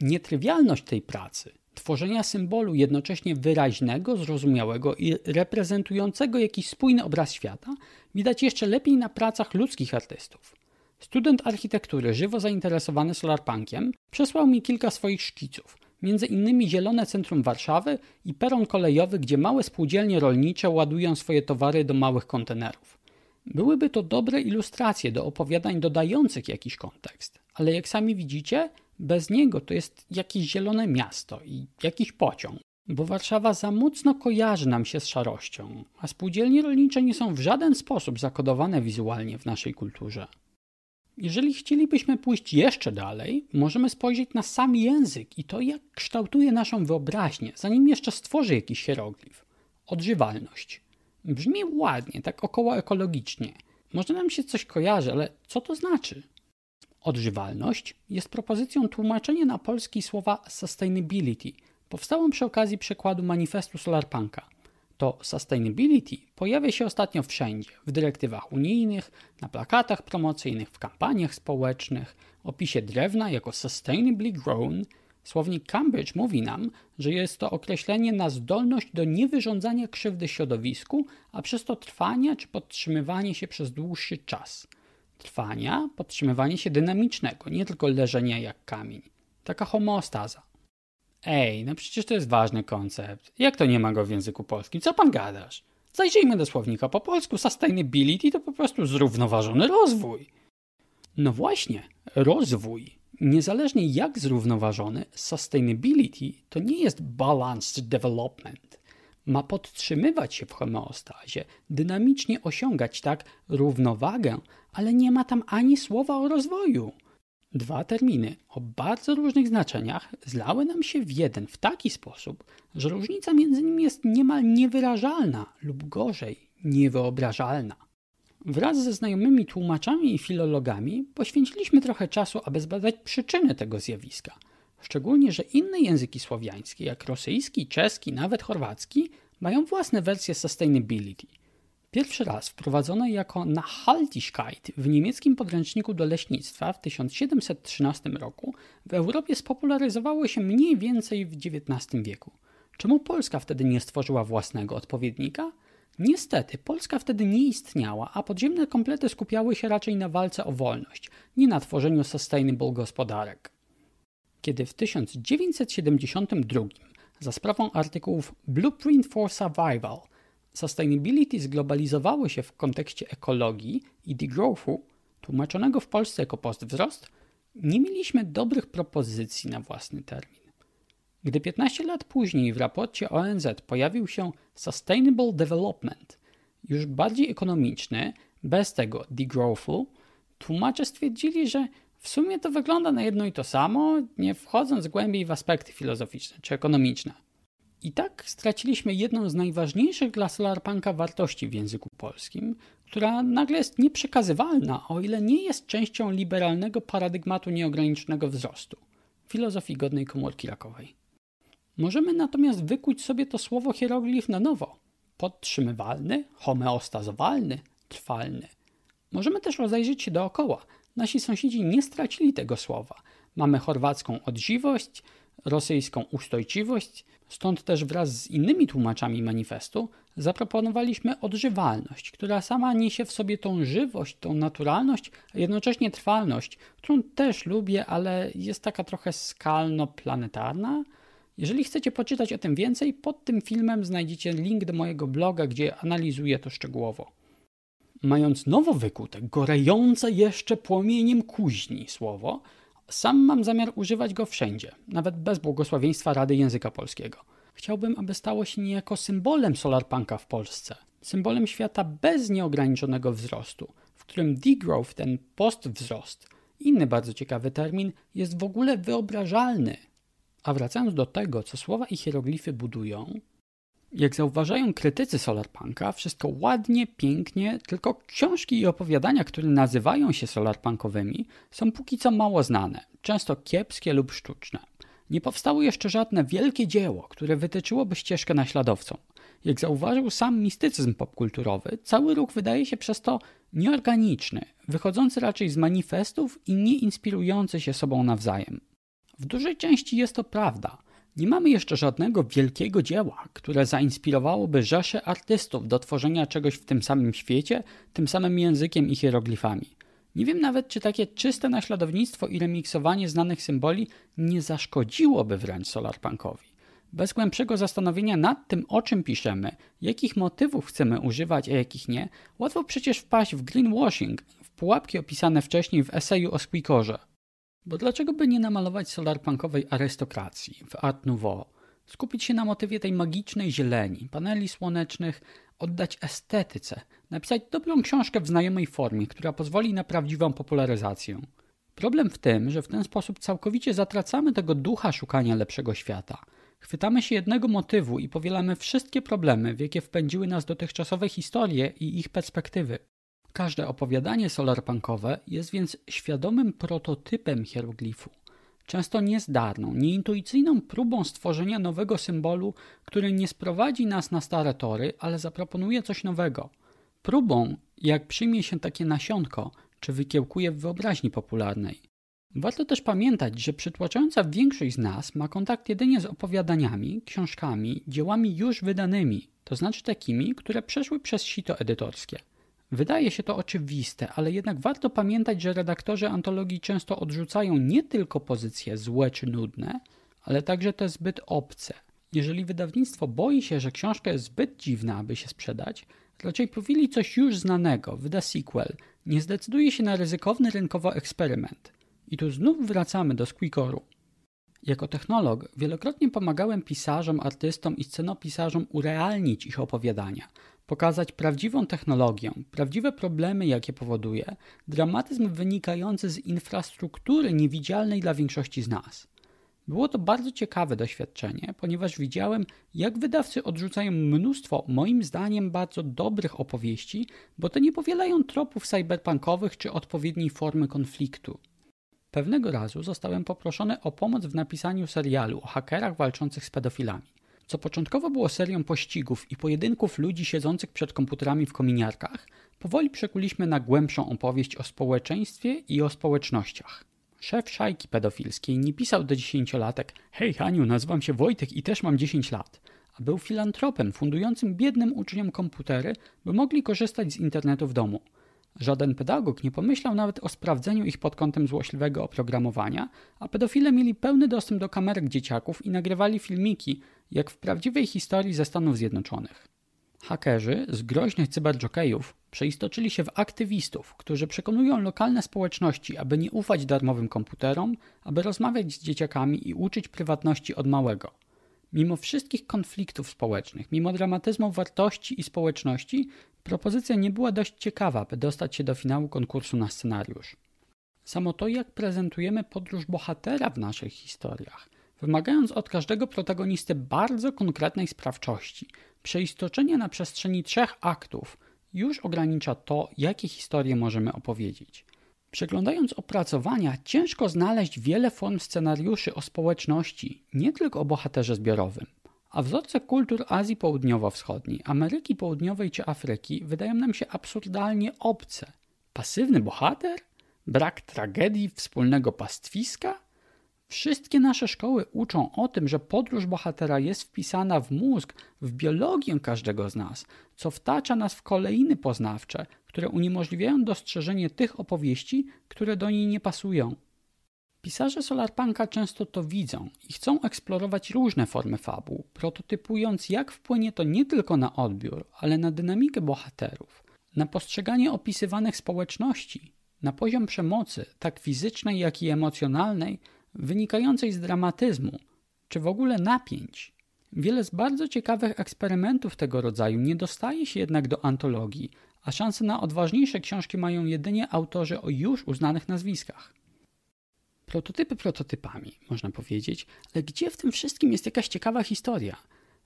Nietrywialność tej pracy tworzenia symbolu jednocześnie wyraźnego, zrozumiałego i reprezentującego jakiś spójny obraz świata widać jeszcze lepiej na pracach ludzkich artystów. Student architektury, żywo zainteresowany solarpunkiem, przesłał mi kilka swoich szkiców, między innymi zielone centrum Warszawy i peron kolejowy, gdzie małe spółdzielnie rolnicze ładują swoje towary do małych kontenerów. Byłyby to dobre ilustracje do opowiadań dodających jakiś kontekst, ale jak sami widzicie, bez niego to jest jakieś zielone miasto i jakiś pociąg. Bo Warszawa za mocno kojarzy nam się z szarością, a spółdzielnie rolnicze nie są w żaden sposób zakodowane wizualnie w naszej kulturze. Jeżeli chcielibyśmy pójść jeszcze dalej, możemy spojrzeć na sam język i to, jak kształtuje naszą wyobraźnię, zanim jeszcze stworzy jakiś hieroglif. Odżywalność. Brzmi ładnie, tak około ekologicznie. Może nam się coś kojarzy, ale co to znaczy? Odżywalność jest propozycją tłumaczenia na polski słowa sustainability, powstałą przy okazji przekładu manifestu Solarpunka. To sustainability pojawia się ostatnio wszędzie, w dyrektywach unijnych, na plakatach promocyjnych, w kampaniach społecznych, opisie drewna jako sustainably grown. Słownik Cambridge mówi nam, że jest to określenie na zdolność do niewyrządzania krzywdy środowisku, a przez to trwania czy podtrzymywanie się przez dłuższy czas. Trwania, podtrzymywanie się dynamicznego, nie tylko leżenia jak kamień. Taka homeostaza. Ej, no przecież to jest ważny koncept. Jak to nie ma go w języku polskim? Co pan gadasz? Zajrzyjmy do słownika po polsku. Sustainability to po prostu zrównoważony rozwój. No właśnie, rozwój. Niezależnie jak zrównoważony, sustainability to nie jest balanced development. Ma podtrzymywać się w homeostazie, dynamicznie osiągać tak równowagę, ale nie ma tam ani słowa o rozwoju. Dwa terminy o bardzo różnych znaczeniach zlały nam się w jeden w taki sposób, że różnica między nimi jest niemal niewyrażalna lub gorzej, niewyobrażalna. Wraz ze znajomymi tłumaczami i filologami poświęciliśmy trochę czasu, aby zbadać przyczyny tego zjawiska. Szczególnie, że inne języki słowiańskie, jak rosyjski, czeski, nawet chorwacki, mają własne wersje sustainability – Pierwszy raz wprowadzono jako Nachhaltigkeit w niemieckim podręczniku do leśnictwa w 1713 roku w Europie spopularyzowało się mniej więcej w XIX wieku. Czemu Polska wtedy nie stworzyła własnego odpowiednika? Niestety, Polska wtedy nie istniała, a podziemne komplety skupiały się raczej na walce o wolność, nie na tworzeniu sustainable gospodarek. Kiedy w 1972 za sprawą artykułów Blueprint for Survival – Sustainability zglobalizowało się w kontekście ekologii i degrowthu, tłumaczonego w Polsce jako postwzrost, nie mieliśmy dobrych propozycji na własny termin. Gdy 15 lat później w raporcie ONZ pojawił się Sustainable Development, już bardziej ekonomiczny, bez tego degrowthu, tłumacze stwierdzili, że w sumie to wygląda na jedno i to samo, nie wchodząc głębiej w aspekty filozoficzne czy ekonomiczne. I tak straciliśmy jedną z najważniejszych dla Solarpunka wartości w języku polskim, która nagle jest nieprzekazywalna, o ile nie jest częścią liberalnego paradygmatu nieograniczonego wzrostu, filozofii godnej komórki rakowej. Możemy natomiast wykuć sobie to słowo hieroglif na nowo. Podtrzymywalny, homeostazowalny, trwalny. Możemy też rozejrzeć się dookoła. Nasi sąsiedzi nie stracili tego słowa. Mamy chorwacką odziwość, rosyjską ustojciwość, stąd też wraz z innymi tłumaczami manifestu zaproponowaliśmy odżywalność, która sama niesie w sobie tą żywość, tą naturalność, a jednocześnie trwalność, którą też lubię, ale jest taka trochę skalno-planetarna. Jeżeli chcecie poczytać o tym więcej, pod tym filmem znajdziecie link do mojego bloga, gdzie analizuję to szczegółowo. Mając nowo wykute, gorejące jeszcze płomieniem kuźni słowo, sam mam zamiar używać go wszędzie, nawet bez błogosławieństwa Rady Języka Polskiego. Chciałbym, aby stało się niejako symbolem solarpunka w Polsce, symbolem świata bez nieograniczonego wzrostu, w którym degrowth, ten postwzrost, inny bardzo ciekawy termin, jest w ogóle wyobrażalny. A wracając do tego, co słowa i hieroglify budują, jak zauważają krytycy Solarpunka, wszystko ładnie, pięknie, tylko książki i opowiadania, które nazywają się solarpunkowymi, są póki co mało znane, często kiepskie lub sztuczne. Nie powstało jeszcze żadne wielkie dzieło, które wytyczyłoby ścieżkę naśladowcom. Jak zauważył sam mistycyzm popkulturowy, cały ruch wydaje się przez to nieorganiczny, wychodzący raczej z manifestów i nie inspirujący się sobą nawzajem. W dużej części jest to prawda – nie mamy jeszcze żadnego wielkiego dzieła, które zainspirowałoby rzesze artystów do tworzenia czegoś w tym samym świecie, tym samym językiem i hieroglifami. Nie wiem nawet, czy takie czyste naśladownictwo i remiksowanie znanych symboli nie zaszkodziłoby wręcz solarpunkowi. Bez głębszego zastanowienia nad tym, o czym piszemy, jakich motywów chcemy używać, a jakich nie, łatwo przecież wpaść w greenwashing, w pułapki opisane wcześniej w eseju o Squeakorze. Bo dlaczego by nie namalować solarpunkowej arystokracji w Art Nouveau? Skupić się na motywie tej magicznej zieleni, paneli słonecznych, oddać estetyce, napisać dobrą książkę w znajomej formie, która pozwoli na prawdziwą popularyzację. Problem w tym, że w ten sposób całkowicie zatracamy tego ducha szukania lepszego świata. Chwytamy się jednego motywu i powielamy wszystkie problemy, w jakie wpędziły nas dotychczasowe historie i ich perspektywy. Każde opowiadanie solarpunkowe jest więc świadomym prototypem hieroglifu. Często niezdarną, nieintuicyjną próbą stworzenia nowego symbolu, który nie sprowadzi nas na stare tory, ale zaproponuje coś nowego. Próbą, jak przyjmie się takie nasionko, czy wykiełkuje w wyobraźni popularnej. Warto też pamiętać, że przytłaczająca większość z nas ma kontakt jedynie z opowiadaniami, książkami, dziełami już wydanymi, to znaczy takimi, które przeszły przez sito edytorskie. Wydaje się to oczywiste, ale jednak warto pamiętać, że redaktorzy antologii często odrzucają nie tylko pozycje złe czy nudne, ale także te zbyt obce. Jeżeli wydawnictwo boi się, że książka jest zbyt dziwna, aby się sprzedać, raczej powieli coś już znanego, wyda sequel, nie zdecyduje się na ryzykowny rynkowo eksperyment. I tu znów wracamy do Squeakoru. Jako technolog wielokrotnie pomagałem pisarzom, artystom i scenopisarzom urealnić ich opowiadania, pokazać prawdziwą technologię, prawdziwe problemy, jakie powoduje, dramatyzm wynikający z infrastruktury niewidzialnej dla większości z nas. Było to bardzo ciekawe doświadczenie, ponieważ widziałem, jak wydawcy odrzucają mnóstwo, moim zdaniem, bardzo dobrych opowieści, bo te nie powielają tropów cyberpunkowych czy odpowiedniej formy konfliktu. Pewnego razu zostałem poproszony o pomoc w napisaniu serialu o hakerach walczących z pedofilami. Co początkowo było serią pościgów i pojedynków ludzi siedzących przed komputerami w kominiarkach, powoli przekuliśmy na głębszą opowieść o społeczeństwie i o społecznościach. Szef szajki pedofilskiej nie pisał do dziesięciolatek Hej Haniu, nazywam się Wojtek i też mam 10 lat, a był filantropem fundującym biednym uczniom komputery, by mogli korzystać z internetu w domu – Żaden pedagog nie pomyślał nawet o sprawdzeniu ich pod kątem złośliwego oprogramowania, a pedofile mieli pełny dostęp do kamerek dzieciaków i nagrywali filmiki, jak w prawdziwej historii ze Stanów Zjednoczonych. Hakerzy z groźnych cyberjokejów przeistoczyli się w aktywistów, którzy przekonują lokalne społeczności, aby nie ufać darmowym komputerom, aby rozmawiać z dzieciakami i uczyć prywatności od małego. Mimo wszystkich konfliktów społecznych, mimo dramatyzmu wartości i społeczności, Propozycja nie była dość ciekawa, by dostać się do finału konkursu na scenariusz. Samo to, jak prezentujemy podróż bohatera w naszych historiach, wymagając od każdego protagonisty bardzo konkretnej sprawczości, przeistoczenia na przestrzeni trzech aktów, już ogranicza to, jakie historie możemy opowiedzieć. Przeglądając opracowania, ciężko znaleźć wiele form scenariuszy o społeczności, nie tylko o bohaterze zbiorowym. A wzorce kultur Azji Południowo-Wschodniej, Ameryki Południowej czy Afryki wydają nam się absurdalnie obce. Pasywny bohater? Brak tragedii wspólnego pastwiska? Wszystkie nasze szkoły uczą o tym, że podróż bohatera jest wpisana w mózg, w biologię każdego z nas, co wtacza nas w kolejny poznawcze, które uniemożliwiają dostrzeżenie tych opowieści, które do niej nie pasują. Pisarze Solarpunka często to widzą i chcą eksplorować różne formy fabuł, prototypując jak wpłynie to nie tylko na odbiór, ale na dynamikę bohaterów, na postrzeganie opisywanych społeczności, na poziom przemocy, tak fizycznej jak i emocjonalnej, wynikającej z dramatyzmu, czy w ogóle napięć. Wiele z bardzo ciekawych eksperymentów tego rodzaju nie dostaje się jednak do antologii, a szanse na odważniejsze książki mają jedynie autorzy o już uznanych nazwiskach. Prototypy prototypami, można powiedzieć, ale gdzie w tym wszystkim jest jakaś ciekawa historia?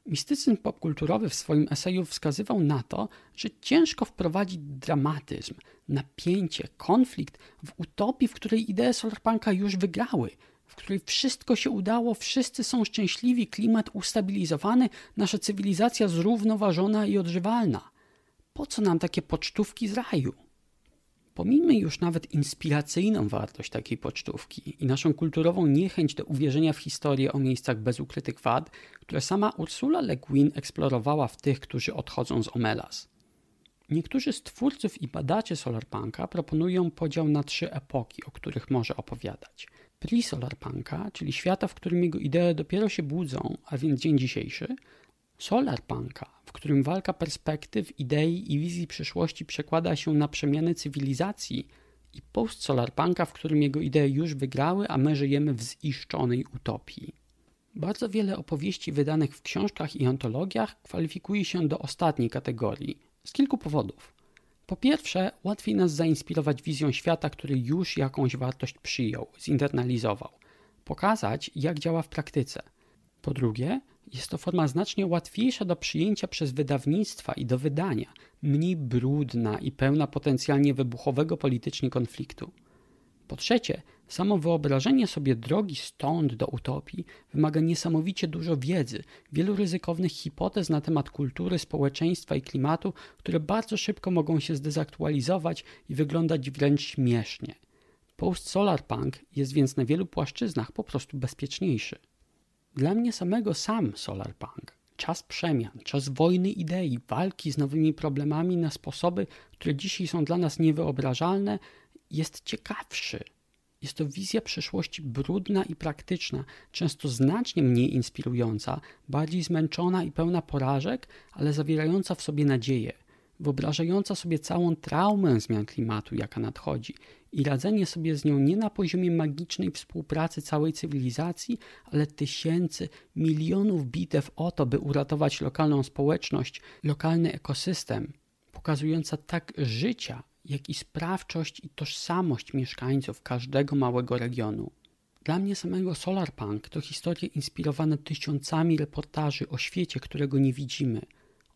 Mistycyzm popkulturowy w swoim eseju wskazywał na to, że ciężko wprowadzić dramatyzm, napięcie, konflikt w utopii, w której idee solarpunka już wygrały, w której wszystko się udało, wszyscy są szczęśliwi, klimat ustabilizowany, nasza cywilizacja zrównoważona i odżywalna. Po co nam takie pocztówki z raju? Pomijmy już nawet inspiracyjną wartość takiej pocztówki i naszą kulturową niechęć do uwierzenia w historię o miejscach bez ukrytych wad, które sama Ursula Le Guin eksplorowała w tych, którzy odchodzą z Omelas. Niektórzy z twórców i badaczy solarpunka proponują podział na trzy epoki, o których może opowiadać. Pre-solarpunka, czyli świata, w którym jego idee dopiero się budzą, a więc dzień dzisiejszy, solarpunka, w którym walka perspektyw, idei i wizji przyszłości przekłada się na przemiany cywilizacji i post-solarpunka, w którym jego idee już wygrały, a my żyjemy w ziszczonej utopii. Bardzo wiele opowieści wydanych w książkach i antologiach kwalifikuje się do ostatniej kategorii z kilku powodów. Po pierwsze, łatwiej nas zainspirować wizją świata, który już jakąś wartość przyjął, zinternalizował, pokazać, jak działa w praktyce. Po drugie, jest to forma znacznie łatwiejsza do przyjęcia przez wydawnictwa i do wydania, mniej brudna i pełna potencjalnie wybuchowego politycznie konfliktu. Po trzecie, samo wyobrażenie sobie drogi stąd do utopii wymaga niesamowicie dużo wiedzy, wielu ryzykownych hipotez na temat kultury, społeczeństwa i klimatu, które bardzo szybko mogą się zdezaktualizować i wyglądać wręcz śmiesznie. Post-solarpunk jest więc na wielu płaszczyznach po prostu bezpieczniejszy. Dla mnie samego sam solarpunk czas przemian, czas wojny idei, walki z nowymi problemami na sposoby, które dzisiaj są dla nas niewyobrażalne, jest ciekawszy. Jest to wizja przyszłości brudna i praktyczna, często znacznie mniej inspirująca, bardziej zmęczona i pełna porażek, ale zawierająca w sobie nadzieję, wyobrażająca sobie całą traumę zmian klimatu, jaka nadchodzi, i radzenie sobie z nią nie na poziomie magicznej współpracy całej cywilizacji, ale tysięcy, milionów bitew o to, by uratować lokalną społeczność, lokalny ekosystem, pokazująca tak życia, jak i sprawczość i tożsamość mieszkańców każdego małego regionu. Dla mnie samego Solarpunk to historie inspirowane tysiącami reportaży o świecie, którego nie widzimy.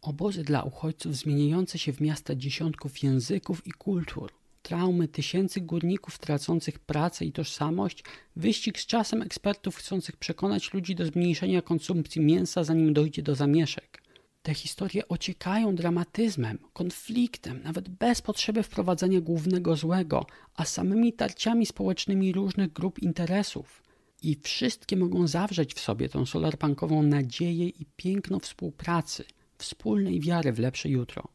Obozy dla uchodźców zmieniające się w miasta dziesiątków języków i kultur. Traumy tysięcy górników tracących pracę i tożsamość, wyścig z czasem ekspertów chcących przekonać ludzi do zmniejszenia konsumpcji mięsa, zanim dojdzie do zamieszek. Te historie ociekają dramatyzmem, konfliktem, nawet bez potrzeby wprowadzenia głównego złego, a samymi tarciami społecznymi różnych grup interesów. I wszystkie mogą zawrzeć w sobie tą solarpunkową nadzieję i piękno współpracy, wspólnej wiary w lepsze jutro.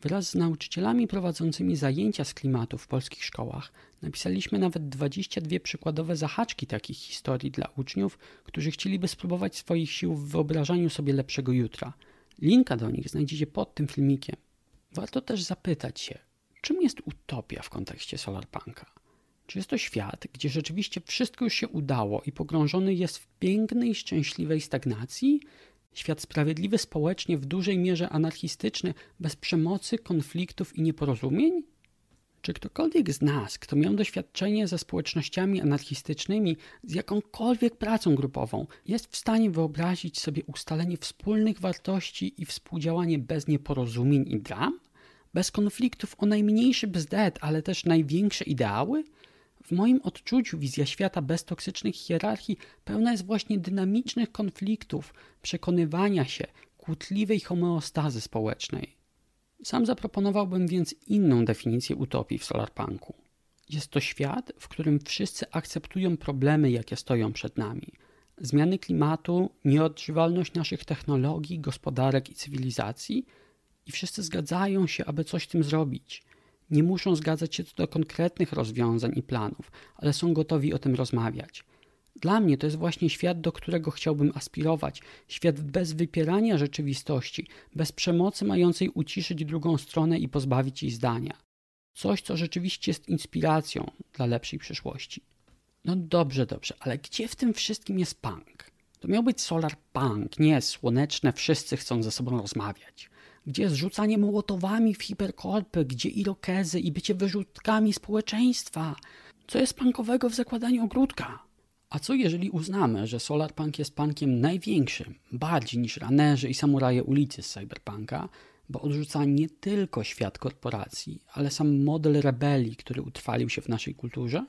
Wraz z nauczycielami prowadzącymi zajęcia z klimatu w polskich szkołach napisaliśmy nawet 22 przykładowe zahaczki takich historii dla uczniów, którzy chcieliby spróbować swoich sił w wyobrażaniu sobie lepszego jutra – Linka do nich znajdziecie pod tym filmikiem. Warto też zapytać się, czym jest utopia w kontekście solarpunka? Czy jest to świat, gdzie rzeczywiście wszystko już się udało i pogrążony jest w pięknej, szczęśliwej stagnacji? Świat sprawiedliwy społecznie, w dużej mierze anarchistyczny, bez przemocy, konfliktów i nieporozumień? Czy ktokolwiek z nas, kto miał doświadczenie ze społecznościami anarchistycznymi, z jakąkolwiek pracą grupową, jest w stanie wyobrazić sobie ustalenie wspólnych wartości i współdziałanie bez nieporozumień i dram? Bez konfliktów o najmniejszy bzdet, ale też największe ideały? W moim odczuciu wizja świata bez toksycznych hierarchii pełna jest właśnie dynamicznych konfliktów, przekonywania się, kłótliwej homeostazy społecznej. Sam zaproponowałbym więc inną definicję utopii w solarpunku. Jest to świat, w którym wszyscy akceptują problemy, jakie stoją przed nami. Zmiany klimatu, nieodżywalność naszych technologii, gospodarek i cywilizacji i wszyscy zgadzają się, aby coś z tym zrobić. Nie muszą zgadzać się co do konkretnych rozwiązań i planów, ale są gotowi o tym rozmawiać. Dla mnie to jest właśnie świat, do którego chciałbym aspirować. Świat bez wypierania rzeczywistości, bez przemocy mającej uciszyć drugą stronę i pozbawić jej zdania. Coś, co rzeczywiście jest inspiracją dla lepszej przyszłości. No dobrze, dobrze, ale gdzie w tym wszystkim jest punk? To miał być solar punk, nie słoneczne, wszyscy chcą ze sobą rozmawiać. Gdzie jest rzucanie mołotowami w hiperkorpy, gdzie irokezy i bycie wyrzutkami społeczeństwa? Co jest punkowego w zakładaniu ogródka? A co jeżeli uznamy, że Solarpunk jest punkiem największym, bardziej niż ranerzy i samuraje ulicy z cyberpunka, bo odrzuca nie tylko świat korporacji, ale sam model rebelii, który utrwalił się w naszej kulturze?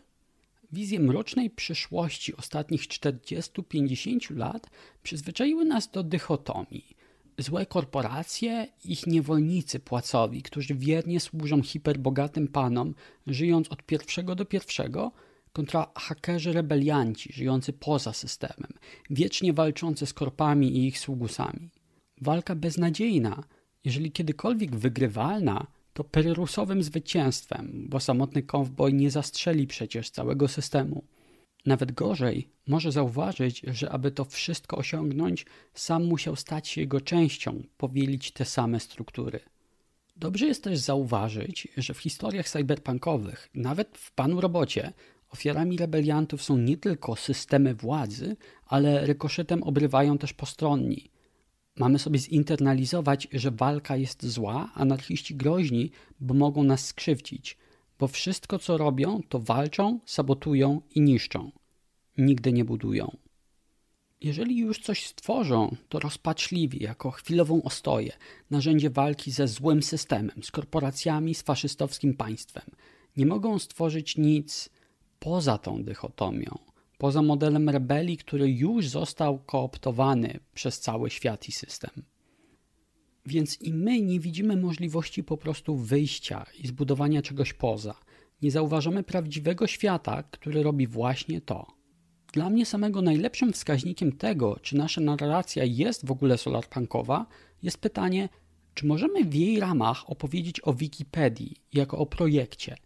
Wizje mrocznej przyszłości ostatnich 40-50 lat przyzwyczaiły nas do dychotomii. Złe korporacje, ich niewolnicy płacowi, którzy wiernie służą hiperbogatym panom, żyjąc od pierwszego do pierwszego – kontra hakerzy rebelianci żyjący poza systemem, wiecznie walczący z korpami i ich sługusami. Walka beznadziejna, jeżeli kiedykolwiek wygrywalna, to pyrrusowym zwycięstwem, bo samotny kowboj nie zastrzeli przecież całego systemu. Nawet gorzej, może zauważyć, że aby to wszystko osiągnąć, sam musiał stać się jego częścią, powielić te same struktury. Dobrze jest też zauważyć, że w historiach cyberpunkowych, nawet w Panu Robocie, Ofiarami rebeliantów są nie tylko systemy władzy, ale rykoszetem obrywają też postronni. Mamy sobie zinternalizować, że walka jest zła, anarchiści groźni, bo mogą nas skrzywdzić, bo wszystko co robią, to walczą, sabotują i niszczą. Nigdy nie budują. Jeżeli już coś stworzą, to rozpaczliwie, jako chwilową ostoję, narzędzie walki ze złym systemem, z korporacjami, z faszystowskim państwem. Nie mogą stworzyć nic poza tą dychotomią, poza modelem rebelii, który już został kooptowany przez cały świat i system. Więc i my nie widzimy możliwości po prostu wyjścia i zbudowania czegoś poza. Nie zauważamy prawdziwego świata, który robi właśnie to. Dla mnie samego najlepszym wskaźnikiem tego, czy nasza narracja jest w ogóle solarpunkowa, jest pytanie, czy możemy w jej ramach opowiedzieć o Wikipedii jako o projekcie.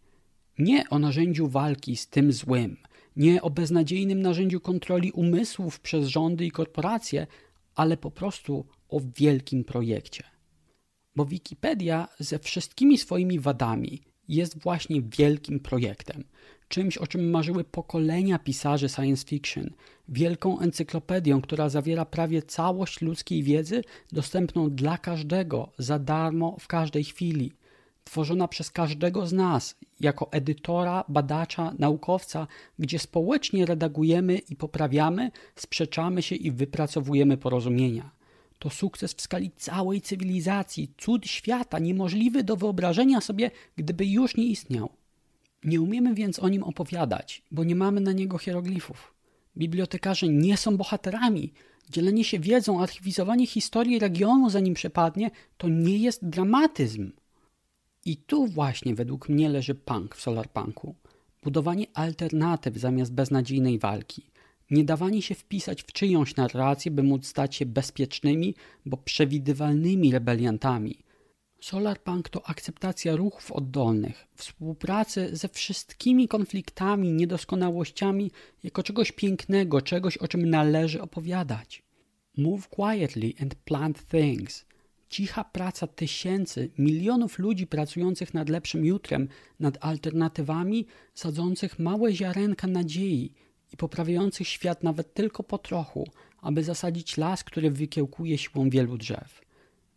Nie o narzędziu walki z tym złym, nie o beznadziejnym narzędziu kontroli umysłów przez rządy i korporacje, ale po prostu o wielkim projekcie. Bo Wikipedia ze wszystkimi swoimi wadami jest właśnie wielkim projektem, czymś, o czym marzyły pokolenia pisarzy science fiction, wielką encyklopedią, która zawiera prawie całość ludzkiej wiedzy, dostępną dla każdego za darmo w każdej chwili, tworzona przez każdego z nas jako edytora, badacza, naukowca, gdzie społecznie redagujemy i poprawiamy, sprzeczamy się i wypracowujemy porozumienia. To sukces w skali całej cywilizacji, cud świata, niemożliwy do wyobrażenia sobie, gdyby już nie istniał. Nie umiemy więc o nim opowiadać, bo nie mamy na niego hieroglifów. Bibliotekarze nie są bohaterami. Dzielenie się wiedzą, archiwizowanie historii regionu, zanim przepadnie, to nie jest dramatyzm. I tu właśnie według mnie leży punk w solarpunku. Budowanie alternatyw zamiast beznadziejnej walki. Nie dawanie się wpisać w czyjąś narrację, by móc stać się bezpiecznymi, bo przewidywalnymi rebeliantami – Solarpunk to akceptacja ruchów oddolnych, współpracy ze wszystkimi konfliktami, niedoskonałościami jako czegoś pięknego, czegoś o czym należy opowiadać. Move quietly and plant things. Cicha praca tysięcy, milionów ludzi pracujących nad lepszym jutrem, nad alternatywami, sadzących małe ziarenka nadziei i poprawiających świat nawet tylko po trochu, aby zasadzić las, który wykiełkuje siłą wielu drzew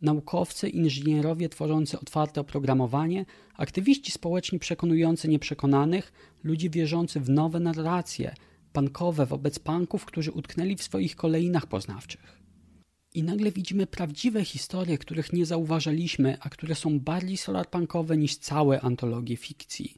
naukowcy, inżynierowie tworzący otwarte oprogramowanie, aktywiści społeczni przekonujący nieprzekonanych, ludzie wierzący w nowe narracje, punkowe wobec punków, którzy utknęli w swoich kolejnach poznawczych. I nagle widzimy prawdziwe historie, których nie zauważaliśmy, a które są bardziej solarpunkowe niż całe antologie fikcji.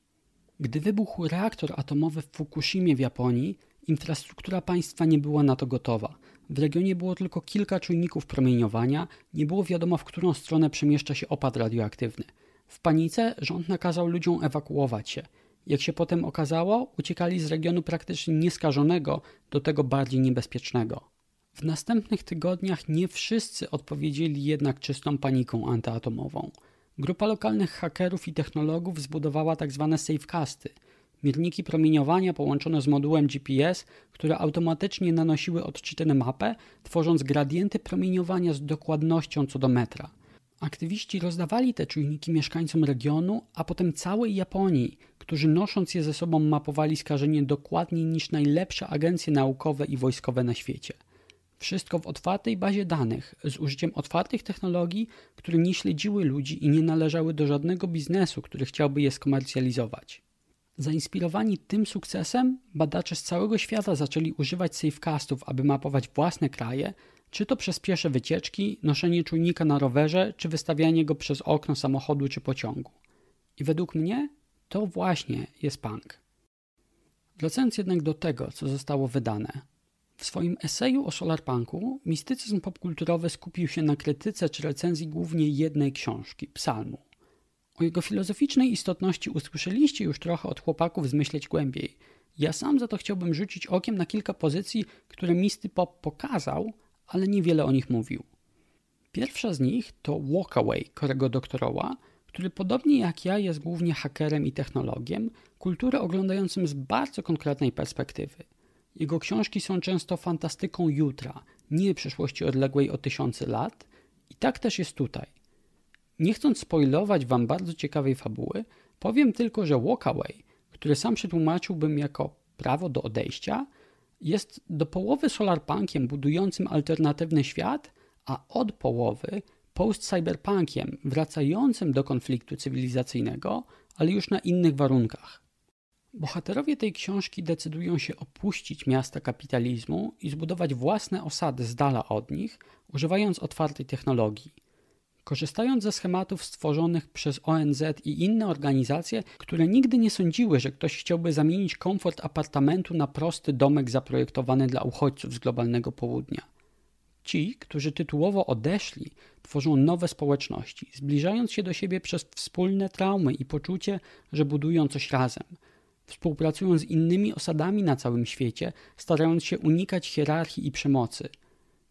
Gdy wybuchł reaktor atomowy w Fukushimie w Japonii, infrastruktura państwa nie była na to gotowa – w regionie było tylko kilka czujników promieniowania, nie było wiadomo, w którą stronę przemieszcza się opad radioaktywny. W panice rząd nakazał ludziom ewakuować się. Jak się potem okazało, uciekali z regionu praktycznie nieskażonego do tego bardziej niebezpiecznego. W następnych tygodniach nie wszyscy odpowiedzieli jednak czystą paniką antyatomową. Grupa lokalnych hakerów i technologów zbudowała tzw. Tak safecasty – Mierniki promieniowania połączone z modułem GPS, które automatycznie nanosiły odczyty mapę, tworząc gradienty promieniowania z dokładnością co do metra. Aktywiści rozdawali te czujniki mieszkańcom regionu, a potem całej Japonii, którzy nosząc je ze sobą mapowali skażenie dokładniej niż najlepsze agencje naukowe i wojskowe na świecie. Wszystko w otwartej bazie danych, z użyciem otwartych technologii, które nie śledziły ludzi i nie należały do żadnego biznesu, który chciałby je skomercjalizować. Zainspirowani tym sukcesem, badacze z całego świata zaczęli używać safecastów, aby mapować własne kraje, czy to przez piesze wycieczki, noszenie czujnika na rowerze, czy wystawianie go przez okno samochodu czy pociągu. I według mnie to właśnie jest punk. Wracając jednak do tego, co zostało wydane. W swoim eseju o solarpunku mistycyzm popkulturowy skupił się na krytyce czy recenzji głównie jednej książki, psalmu. O jego filozoficznej istotności usłyszeliście już trochę od chłopaków zmyśleć głębiej. Ja sam za to chciałbym rzucić okiem na kilka pozycji, które Misty Pop pokazał, ale niewiele o nich mówił. Pierwsza z nich to Walkaway Korego Doktoroła, który podobnie jak ja jest głównie hakerem i technologiem, kulturę oglądającym z bardzo konkretnej perspektywy. Jego książki są często fantastyką jutra, nie przyszłości odległej o tysiące lat, i tak też jest tutaj – nie chcąc spoilować wam bardzo ciekawej fabuły, powiem tylko, że Walkaway, który sam przetłumaczyłbym jako prawo do odejścia, jest do połowy solarpunkiem budującym alternatywny świat, a od połowy post-cyberpunkiem wracającym do konfliktu cywilizacyjnego, ale już na innych warunkach. Bohaterowie tej książki decydują się opuścić miasta kapitalizmu i zbudować własne osady z dala od nich, używając otwartej technologii. Korzystając ze schematów stworzonych przez ONZ i inne organizacje, które nigdy nie sądziły, że ktoś chciałby zamienić komfort apartamentu na prosty domek zaprojektowany dla uchodźców z globalnego południa. Ci, którzy tytułowo odeszli, tworzą nowe społeczności, zbliżając się do siebie przez wspólne traumy i poczucie, że budują coś razem. Współpracują z innymi osadami na całym świecie, starając się unikać hierarchii i przemocy –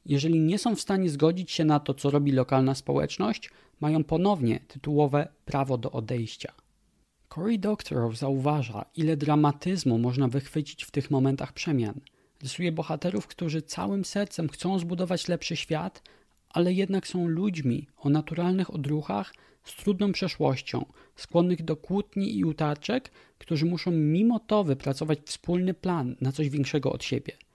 jeżeli nie są w stanie zgodzić się na to, co robi lokalna społeczność, mają ponownie tytułowe prawo do odejścia. Cory Doctorow zauważa, ile dramatyzmu można wychwycić w tych momentach przemian. Rysuje bohaterów, którzy całym sercem chcą zbudować lepszy świat, ale jednak są ludźmi o naturalnych odruchach, z trudną przeszłością, skłonnych do kłótni i utarczek, którzy muszą mimo to wypracować wspólny plan na coś większego od siebie –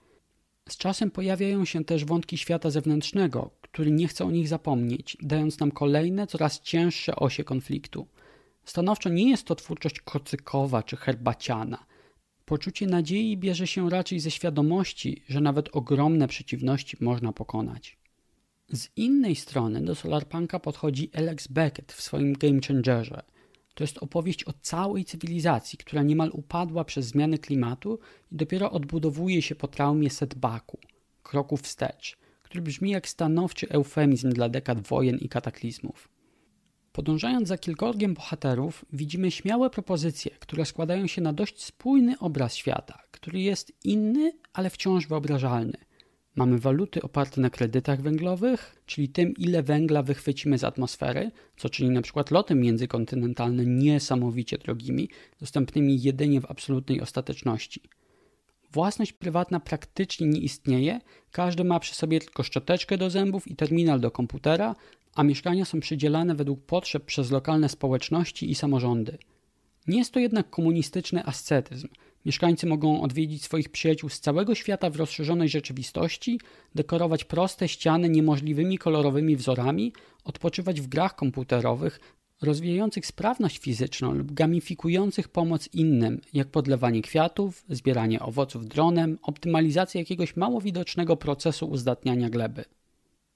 z czasem pojawiają się też wątki świata zewnętrznego, który nie chce o nich zapomnieć, dając nam kolejne, coraz cięższe osie konfliktu. Stanowczo nie jest to twórczość kocykowa czy herbaciana. Poczucie nadziei bierze się raczej ze świadomości, że nawet ogromne przeciwności można pokonać. Z innej strony do Solarpunka podchodzi Alex Beckett w swoim Game Changerze – to jest opowieść o całej cywilizacji, która niemal upadła przez zmiany klimatu i dopiero odbudowuje się po traumie setbacku, kroku wstecz, który brzmi jak stanowczy eufemizm dla dekad wojen i kataklizmów. Podążając za kilkorgiem bohaterów, widzimy śmiałe propozycje, które składają się na dość spójny obraz świata, który jest inny, ale wciąż wyobrażalny. Mamy waluty oparte na kredytach węglowych, czyli tym, ile węgla wychwycimy z atmosfery, co czyni na przykład loty międzykontynentalne niesamowicie drogimi, dostępnymi jedynie w absolutnej ostateczności. Własność prywatna praktycznie nie istnieje, każdy ma przy sobie tylko szczoteczkę do zębów i terminal do komputera, a mieszkania są przydzielane według potrzeb przez lokalne społeczności i samorządy. Nie jest to jednak komunistyczny ascetyzm – Mieszkańcy mogą odwiedzić swoich przyjaciół z całego świata w rozszerzonej rzeczywistości, dekorować proste ściany niemożliwymi kolorowymi wzorami, odpoczywać w grach komputerowych, rozwijających sprawność fizyczną lub gamifikujących pomoc innym, jak podlewanie kwiatów, zbieranie owoców dronem, optymalizacja jakiegoś mało widocznego procesu uzdatniania gleby.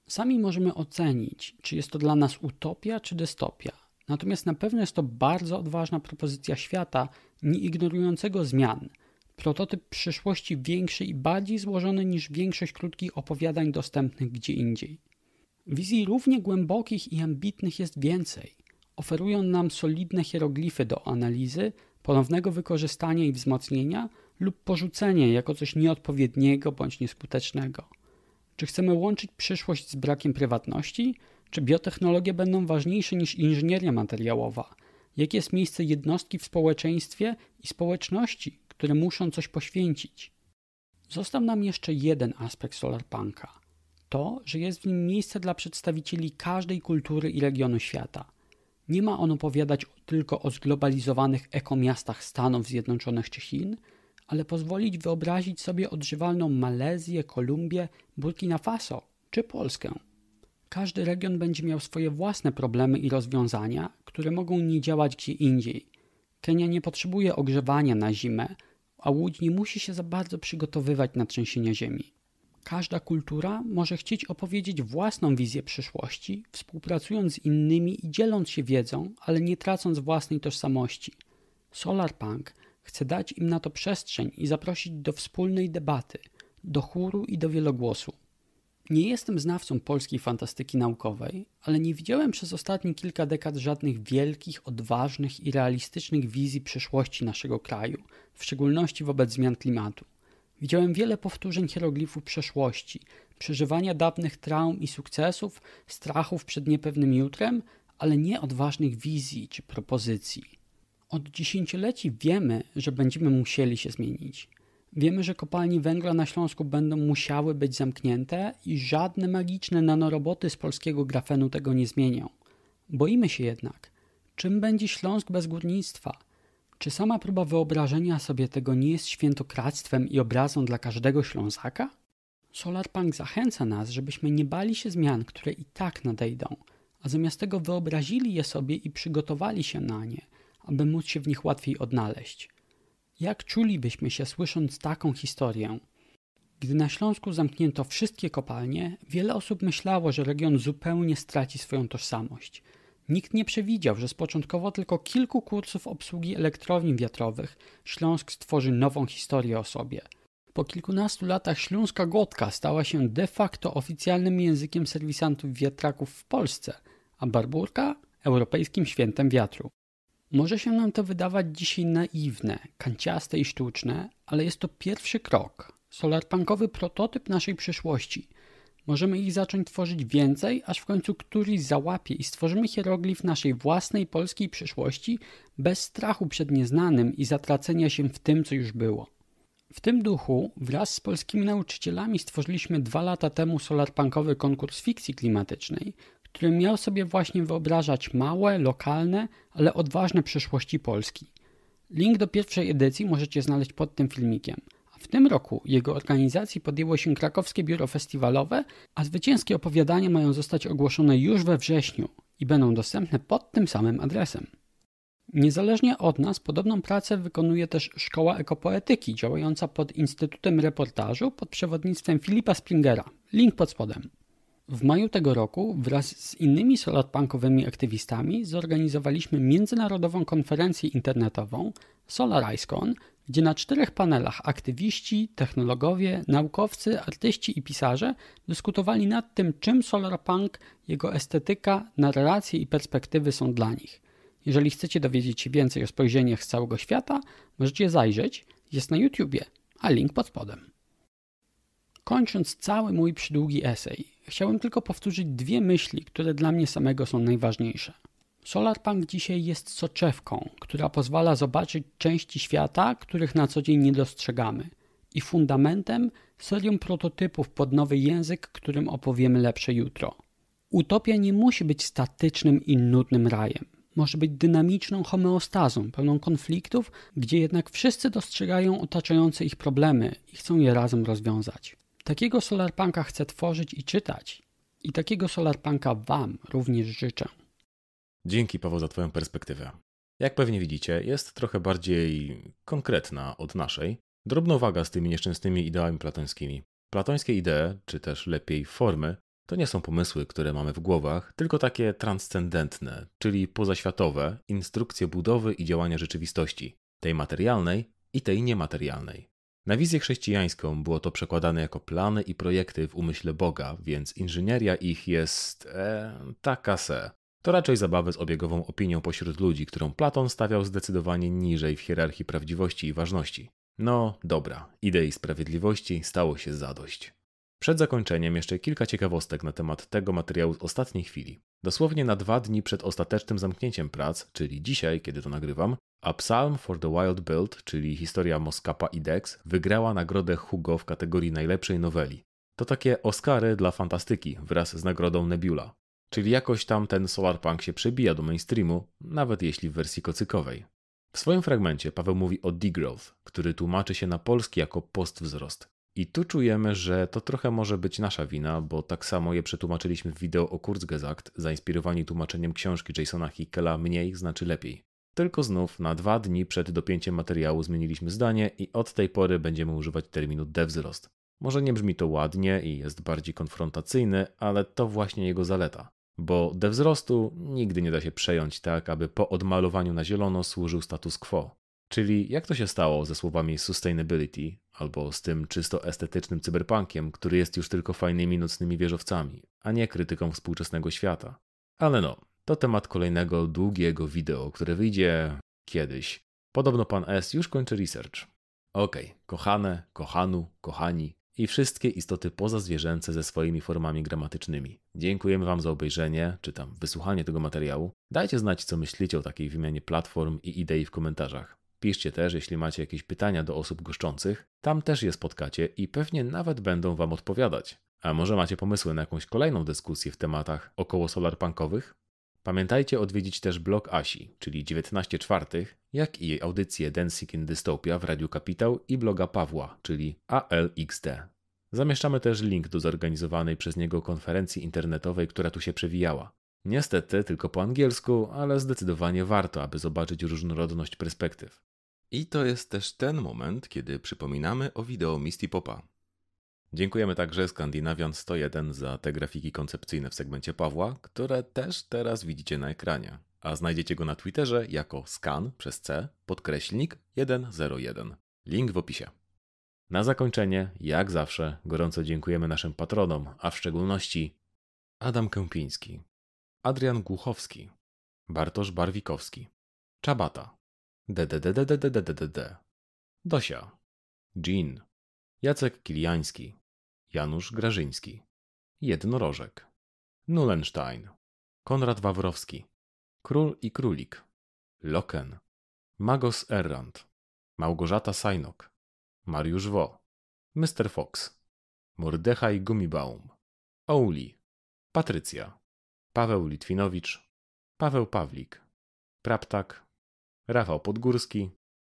Sami możemy ocenić, czy jest to dla nas utopia czy dystopia. Natomiast na pewno jest to bardzo odważna propozycja świata, nie ignorującego zmian. Prototyp przyszłości większy i bardziej złożony niż większość krótkich opowiadań dostępnych gdzie indziej. Wizji równie głębokich i ambitnych jest więcej. Oferują nam solidne hieroglify do analizy, ponownego wykorzystania i wzmocnienia lub porzucenia jako coś nieodpowiedniego bądź nieskutecznego. Czy chcemy łączyć przyszłość z brakiem prywatności? Czy biotechnologie będą ważniejsze niż inżynieria materiałowa? jakie jest miejsce jednostki w społeczeństwie i społeczności, które muszą coś poświęcić. Został nam jeszcze jeden aspekt solarpunka. To, że jest w nim miejsce dla przedstawicieli każdej kultury i regionu świata. Nie ma on opowiadać tylko o zglobalizowanych ekomiastach Stanów Zjednoczonych czy Chin, ale pozwolić wyobrazić sobie odżywalną Malezję, Kolumbię, Burkina Faso czy Polskę. Każdy region będzie miał swoje własne problemy i rozwiązania, które mogą nie działać gdzie indziej. Kenia nie potrzebuje ogrzewania na zimę, a łódź nie musi się za bardzo przygotowywać na trzęsienia ziemi. Każda kultura może chcieć opowiedzieć własną wizję przyszłości, współpracując z innymi i dzieląc się wiedzą, ale nie tracąc własnej tożsamości. Solarpunk chce dać im na to przestrzeń i zaprosić do wspólnej debaty, do chóru i do wielogłosu. Nie jestem znawcą polskiej fantastyki naukowej, ale nie widziałem przez ostatnie kilka dekad żadnych wielkich, odważnych i realistycznych wizji przyszłości naszego kraju, w szczególności wobec zmian klimatu. Widziałem wiele powtórzeń hieroglifów przeszłości, przeżywania dawnych traum i sukcesów, strachów przed niepewnym jutrem, ale nie odważnych wizji czy propozycji. Od dziesięcioleci wiemy, że będziemy musieli się zmienić. Wiemy, że kopalnie węgla na Śląsku będą musiały być zamknięte i żadne magiczne nanoroboty z polskiego grafenu tego nie zmienią. Boimy się jednak, czym będzie Śląsk bez górnictwa? Czy sama próba wyobrażenia sobie tego nie jest świętokradztwem i obrazą dla każdego Ślązaka? Solarpunk zachęca nas, żebyśmy nie bali się zmian, które i tak nadejdą, a zamiast tego wyobrazili je sobie i przygotowali się na nie, aby móc się w nich łatwiej odnaleźć. Jak czulibyśmy się słysząc taką historię? Gdy na Śląsku zamknięto wszystkie kopalnie, wiele osób myślało, że region zupełnie straci swoją tożsamość. Nikt nie przewidział, że z początkowo tylko kilku kursów obsługi elektrowni wiatrowych Śląsk stworzy nową historię o sobie. Po kilkunastu latach śląska gotka stała się de facto oficjalnym językiem serwisantów wiatraków w Polsce, a barburka europejskim świętem wiatru. Może się nam to wydawać dzisiaj naiwne, kanciaste i sztuczne, ale jest to pierwszy krok, solarpunkowy prototyp naszej przyszłości. Możemy ich zacząć tworzyć więcej, aż w końcu któryś załapie i stworzymy hieroglif naszej własnej polskiej przyszłości bez strachu przed nieznanym i zatracenia się w tym, co już było. W tym duchu wraz z polskimi nauczycielami stworzyliśmy dwa lata temu solarpunkowy konkurs fikcji klimatycznej, który miał sobie właśnie wyobrażać małe, lokalne, ale odważne przyszłości Polski. Link do pierwszej edycji możecie znaleźć pod tym filmikiem. A w tym roku jego organizacji podjęło się krakowskie biuro festiwalowe, a zwycięskie opowiadania mają zostać ogłoszone już we wrześniu i będą dostępne pod tym samym adresem. Niezależnie od nas podobną pracę wykonuje też Szkoła Ekopoetyki działająca pod Instytutem Reportażu pod przewodnictwem Filipa Springera. Link pod spodem. W maju tego roku wraz z innymi solarpunkowymi aktywistami zorganizowaliśmy międzynarodową konferencję internetową SolarIceCon, gdzie na czterech panelach aktywiści, technologowie, naukowcy, artyści i pisarze dyskutowali nad tym, czym solarpunk, jego estetyka, narracje i perspektywy są dla nich. Jeżeli chcecie dowiedzieć się więcej o spojrzeniach z całego świata, możecie zajrzeć, jest na YouTubie, a link pod spodem. Kończąc cały mój przydługi esej, chciałem tylko powtórzyć dwie myśli, które dla mnie samego są najważniejsze. Solarpunk dzisiaj jest soczewką, która pozwala zobaczyć części świata, których na co dzień nie dostrzegamy, i fundamentem serią prototypów pod nowy język, którym opowiemy lepsze jutro. Utopia nie musi być statycznym i nudnym rajem. Może być dynamiczną homeostazą, pełną konfliktów, gdzie jednak wszyscy dostrzegają otaczające ich problemy i chcą je razem rozwiązać. Takiego solarpunka chcę tworzyć i czytać. I takiego solarpunka Wam również życzę. Dzięki Paweł za Twoją perspektywę. Jak pewnie widzicie, jest trochę bardziej konkretna od naszej. Drobna uwaga z tymi nieszczęsnymi ideami platońskimi. Platońskie idee, czy też lepiej formy, to nie są pomysły, które mamy w głowach, tylko takie transcendentne, czyli pozaświatowe instrukcje budowy i działania rzeczywistości, tej materialnej i tej niematerialnej. Na wizję chrześcijańską było to przekładane jako plany i projekty w umyśle Boga, więc inżynieria ich jest e, taka se. To raczej zabawy z obiegową opinią pośród ludzi, którą Platon stawiał zdecydowanie niżej w hierarchii prawdziwości i ważności. No dobra, idei sprawiedliwości stało się zadość. Przed zakończeniem jeszcze kilka ciekawostek na temat tego materiału z ostatniej chwili. Dosłownie na dwa dni przed ostatecznym zamknięciem prac, czyli dzisiaj, kiedy to nagrywam, a Psalm for the Wild Build, czyli historia Moskapa i Dex, wygrała nagrodę Hugo w kategorii najlepszej noweli. To takie Oscary dla fantastyki wraz z nagrodą Nebula. Czyli jakoś tam ten solarpunk się przebija do mainstreamu, nawet jeśli w wersji kocykowej. W swoim fragmencie Paweł mówi o degrowth, który tłumaczy się na polski jako postwzrost. I tu czujemy, że to trochę może być nasza wina, bo tak samo je przetłumaczyliśmy w wideo o Kurzgesagt, zainspirowani tłumaczeniem książki Jasona Hickela Mniej znaczy lepiej. Tylko znów na dwa dni przed dopięciem materiału zmieniliśmy zdanie i od tej pory będziemy używać terminu devzrost. Może nie brzmi to ładnie i jest bardziej konfrontacyjny, ale to właśnie jego zaleta. Bo devzrostu nigdy nie da się przejąć tak, aby po odmalowaniu na zielono służył status quo. Czyli jak to się stało ze słowami sustainability, albo z tym czysto estetycznym cyberpunkiem, który jest już tylko fajnymi nocnymi wieżowcami, a nie krytyką współczesnego świata. Ale no, to temat kolejnego długiego wideo, które wyjdzie kiedyś. Podobno pan S już kończy research. Okej, okay. kochane, kochanu, kochani i wszystkie istoty pozazwierzęce ze swoimi formami gramatycznymi. Dziękujemy Wam za obejrzenie, czy tam wysłuchanie tego materiału. Dajcie znać, co myślicie o takiej wymianie platform i idei w komentarzach. Piszcie też, jeśli macie jakieś pytania do osób goszczących. Tam też je spotkacie i pewnie nawet będą Wam odpowiadać. A może macie pomysły na jakąś kolejną dyskusję w tematach około solarpunkowych? Pamiętajcie odwiedzić też blog Asi, czyli 19 czwartych, jak i jej audycję Dancing in Dystopia w Radiu Kapitał i bloga Pawła, czyli ALXD. Zamieszczamy też link do zorganizowanej przez niego konferencji internetowej, która tu się przewijała. Niestety tylko po angielsku, ale zdecydowanie warto, aby zobaczyć różnorodność perspektyw. I to jest też ten moment, kiedy przypominamy o wideo Misty Popa. Dziękujemy także Skandinawian 101 za te grafiki koncepcyjne w segmencie Pawła, które też teraz widzicie na ekranie. A znajdziecie go na Twitterze jako scan przez C podkreślnik 101. Link w opisie. Na zakończenie, jak zawsze, gorąco dziękujemy naszym patronom, a w szczególności Adam Kępiński, Adrian Głuchowski, Bartosz Barwikowski, Czabata, DDDDDDDDD, Dosia, Jean, Jacek Kiliański, Janusz Grażyński, Jednorożek, Nulenstein, Konrad Wawrowski, Król i Królik, Loken, Magos Errant, Małgorzata Sajnok, Mariusz Wo, Mr. Fox, Mordechaj Gumibaum, Ouli, Patrycja, Paweł Litwinowicz, Paweł Pawlik, Praptak, Rafał Podgórski,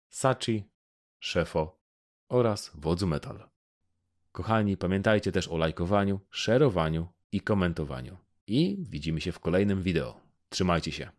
Sachi, Szefo oraz Wodzu Metal. Kochani, pamiętajcie też o lajkowaniu, szerowaniu i komentowaniu. I widzimy się w kolejnym wideo. Trzymajcie się.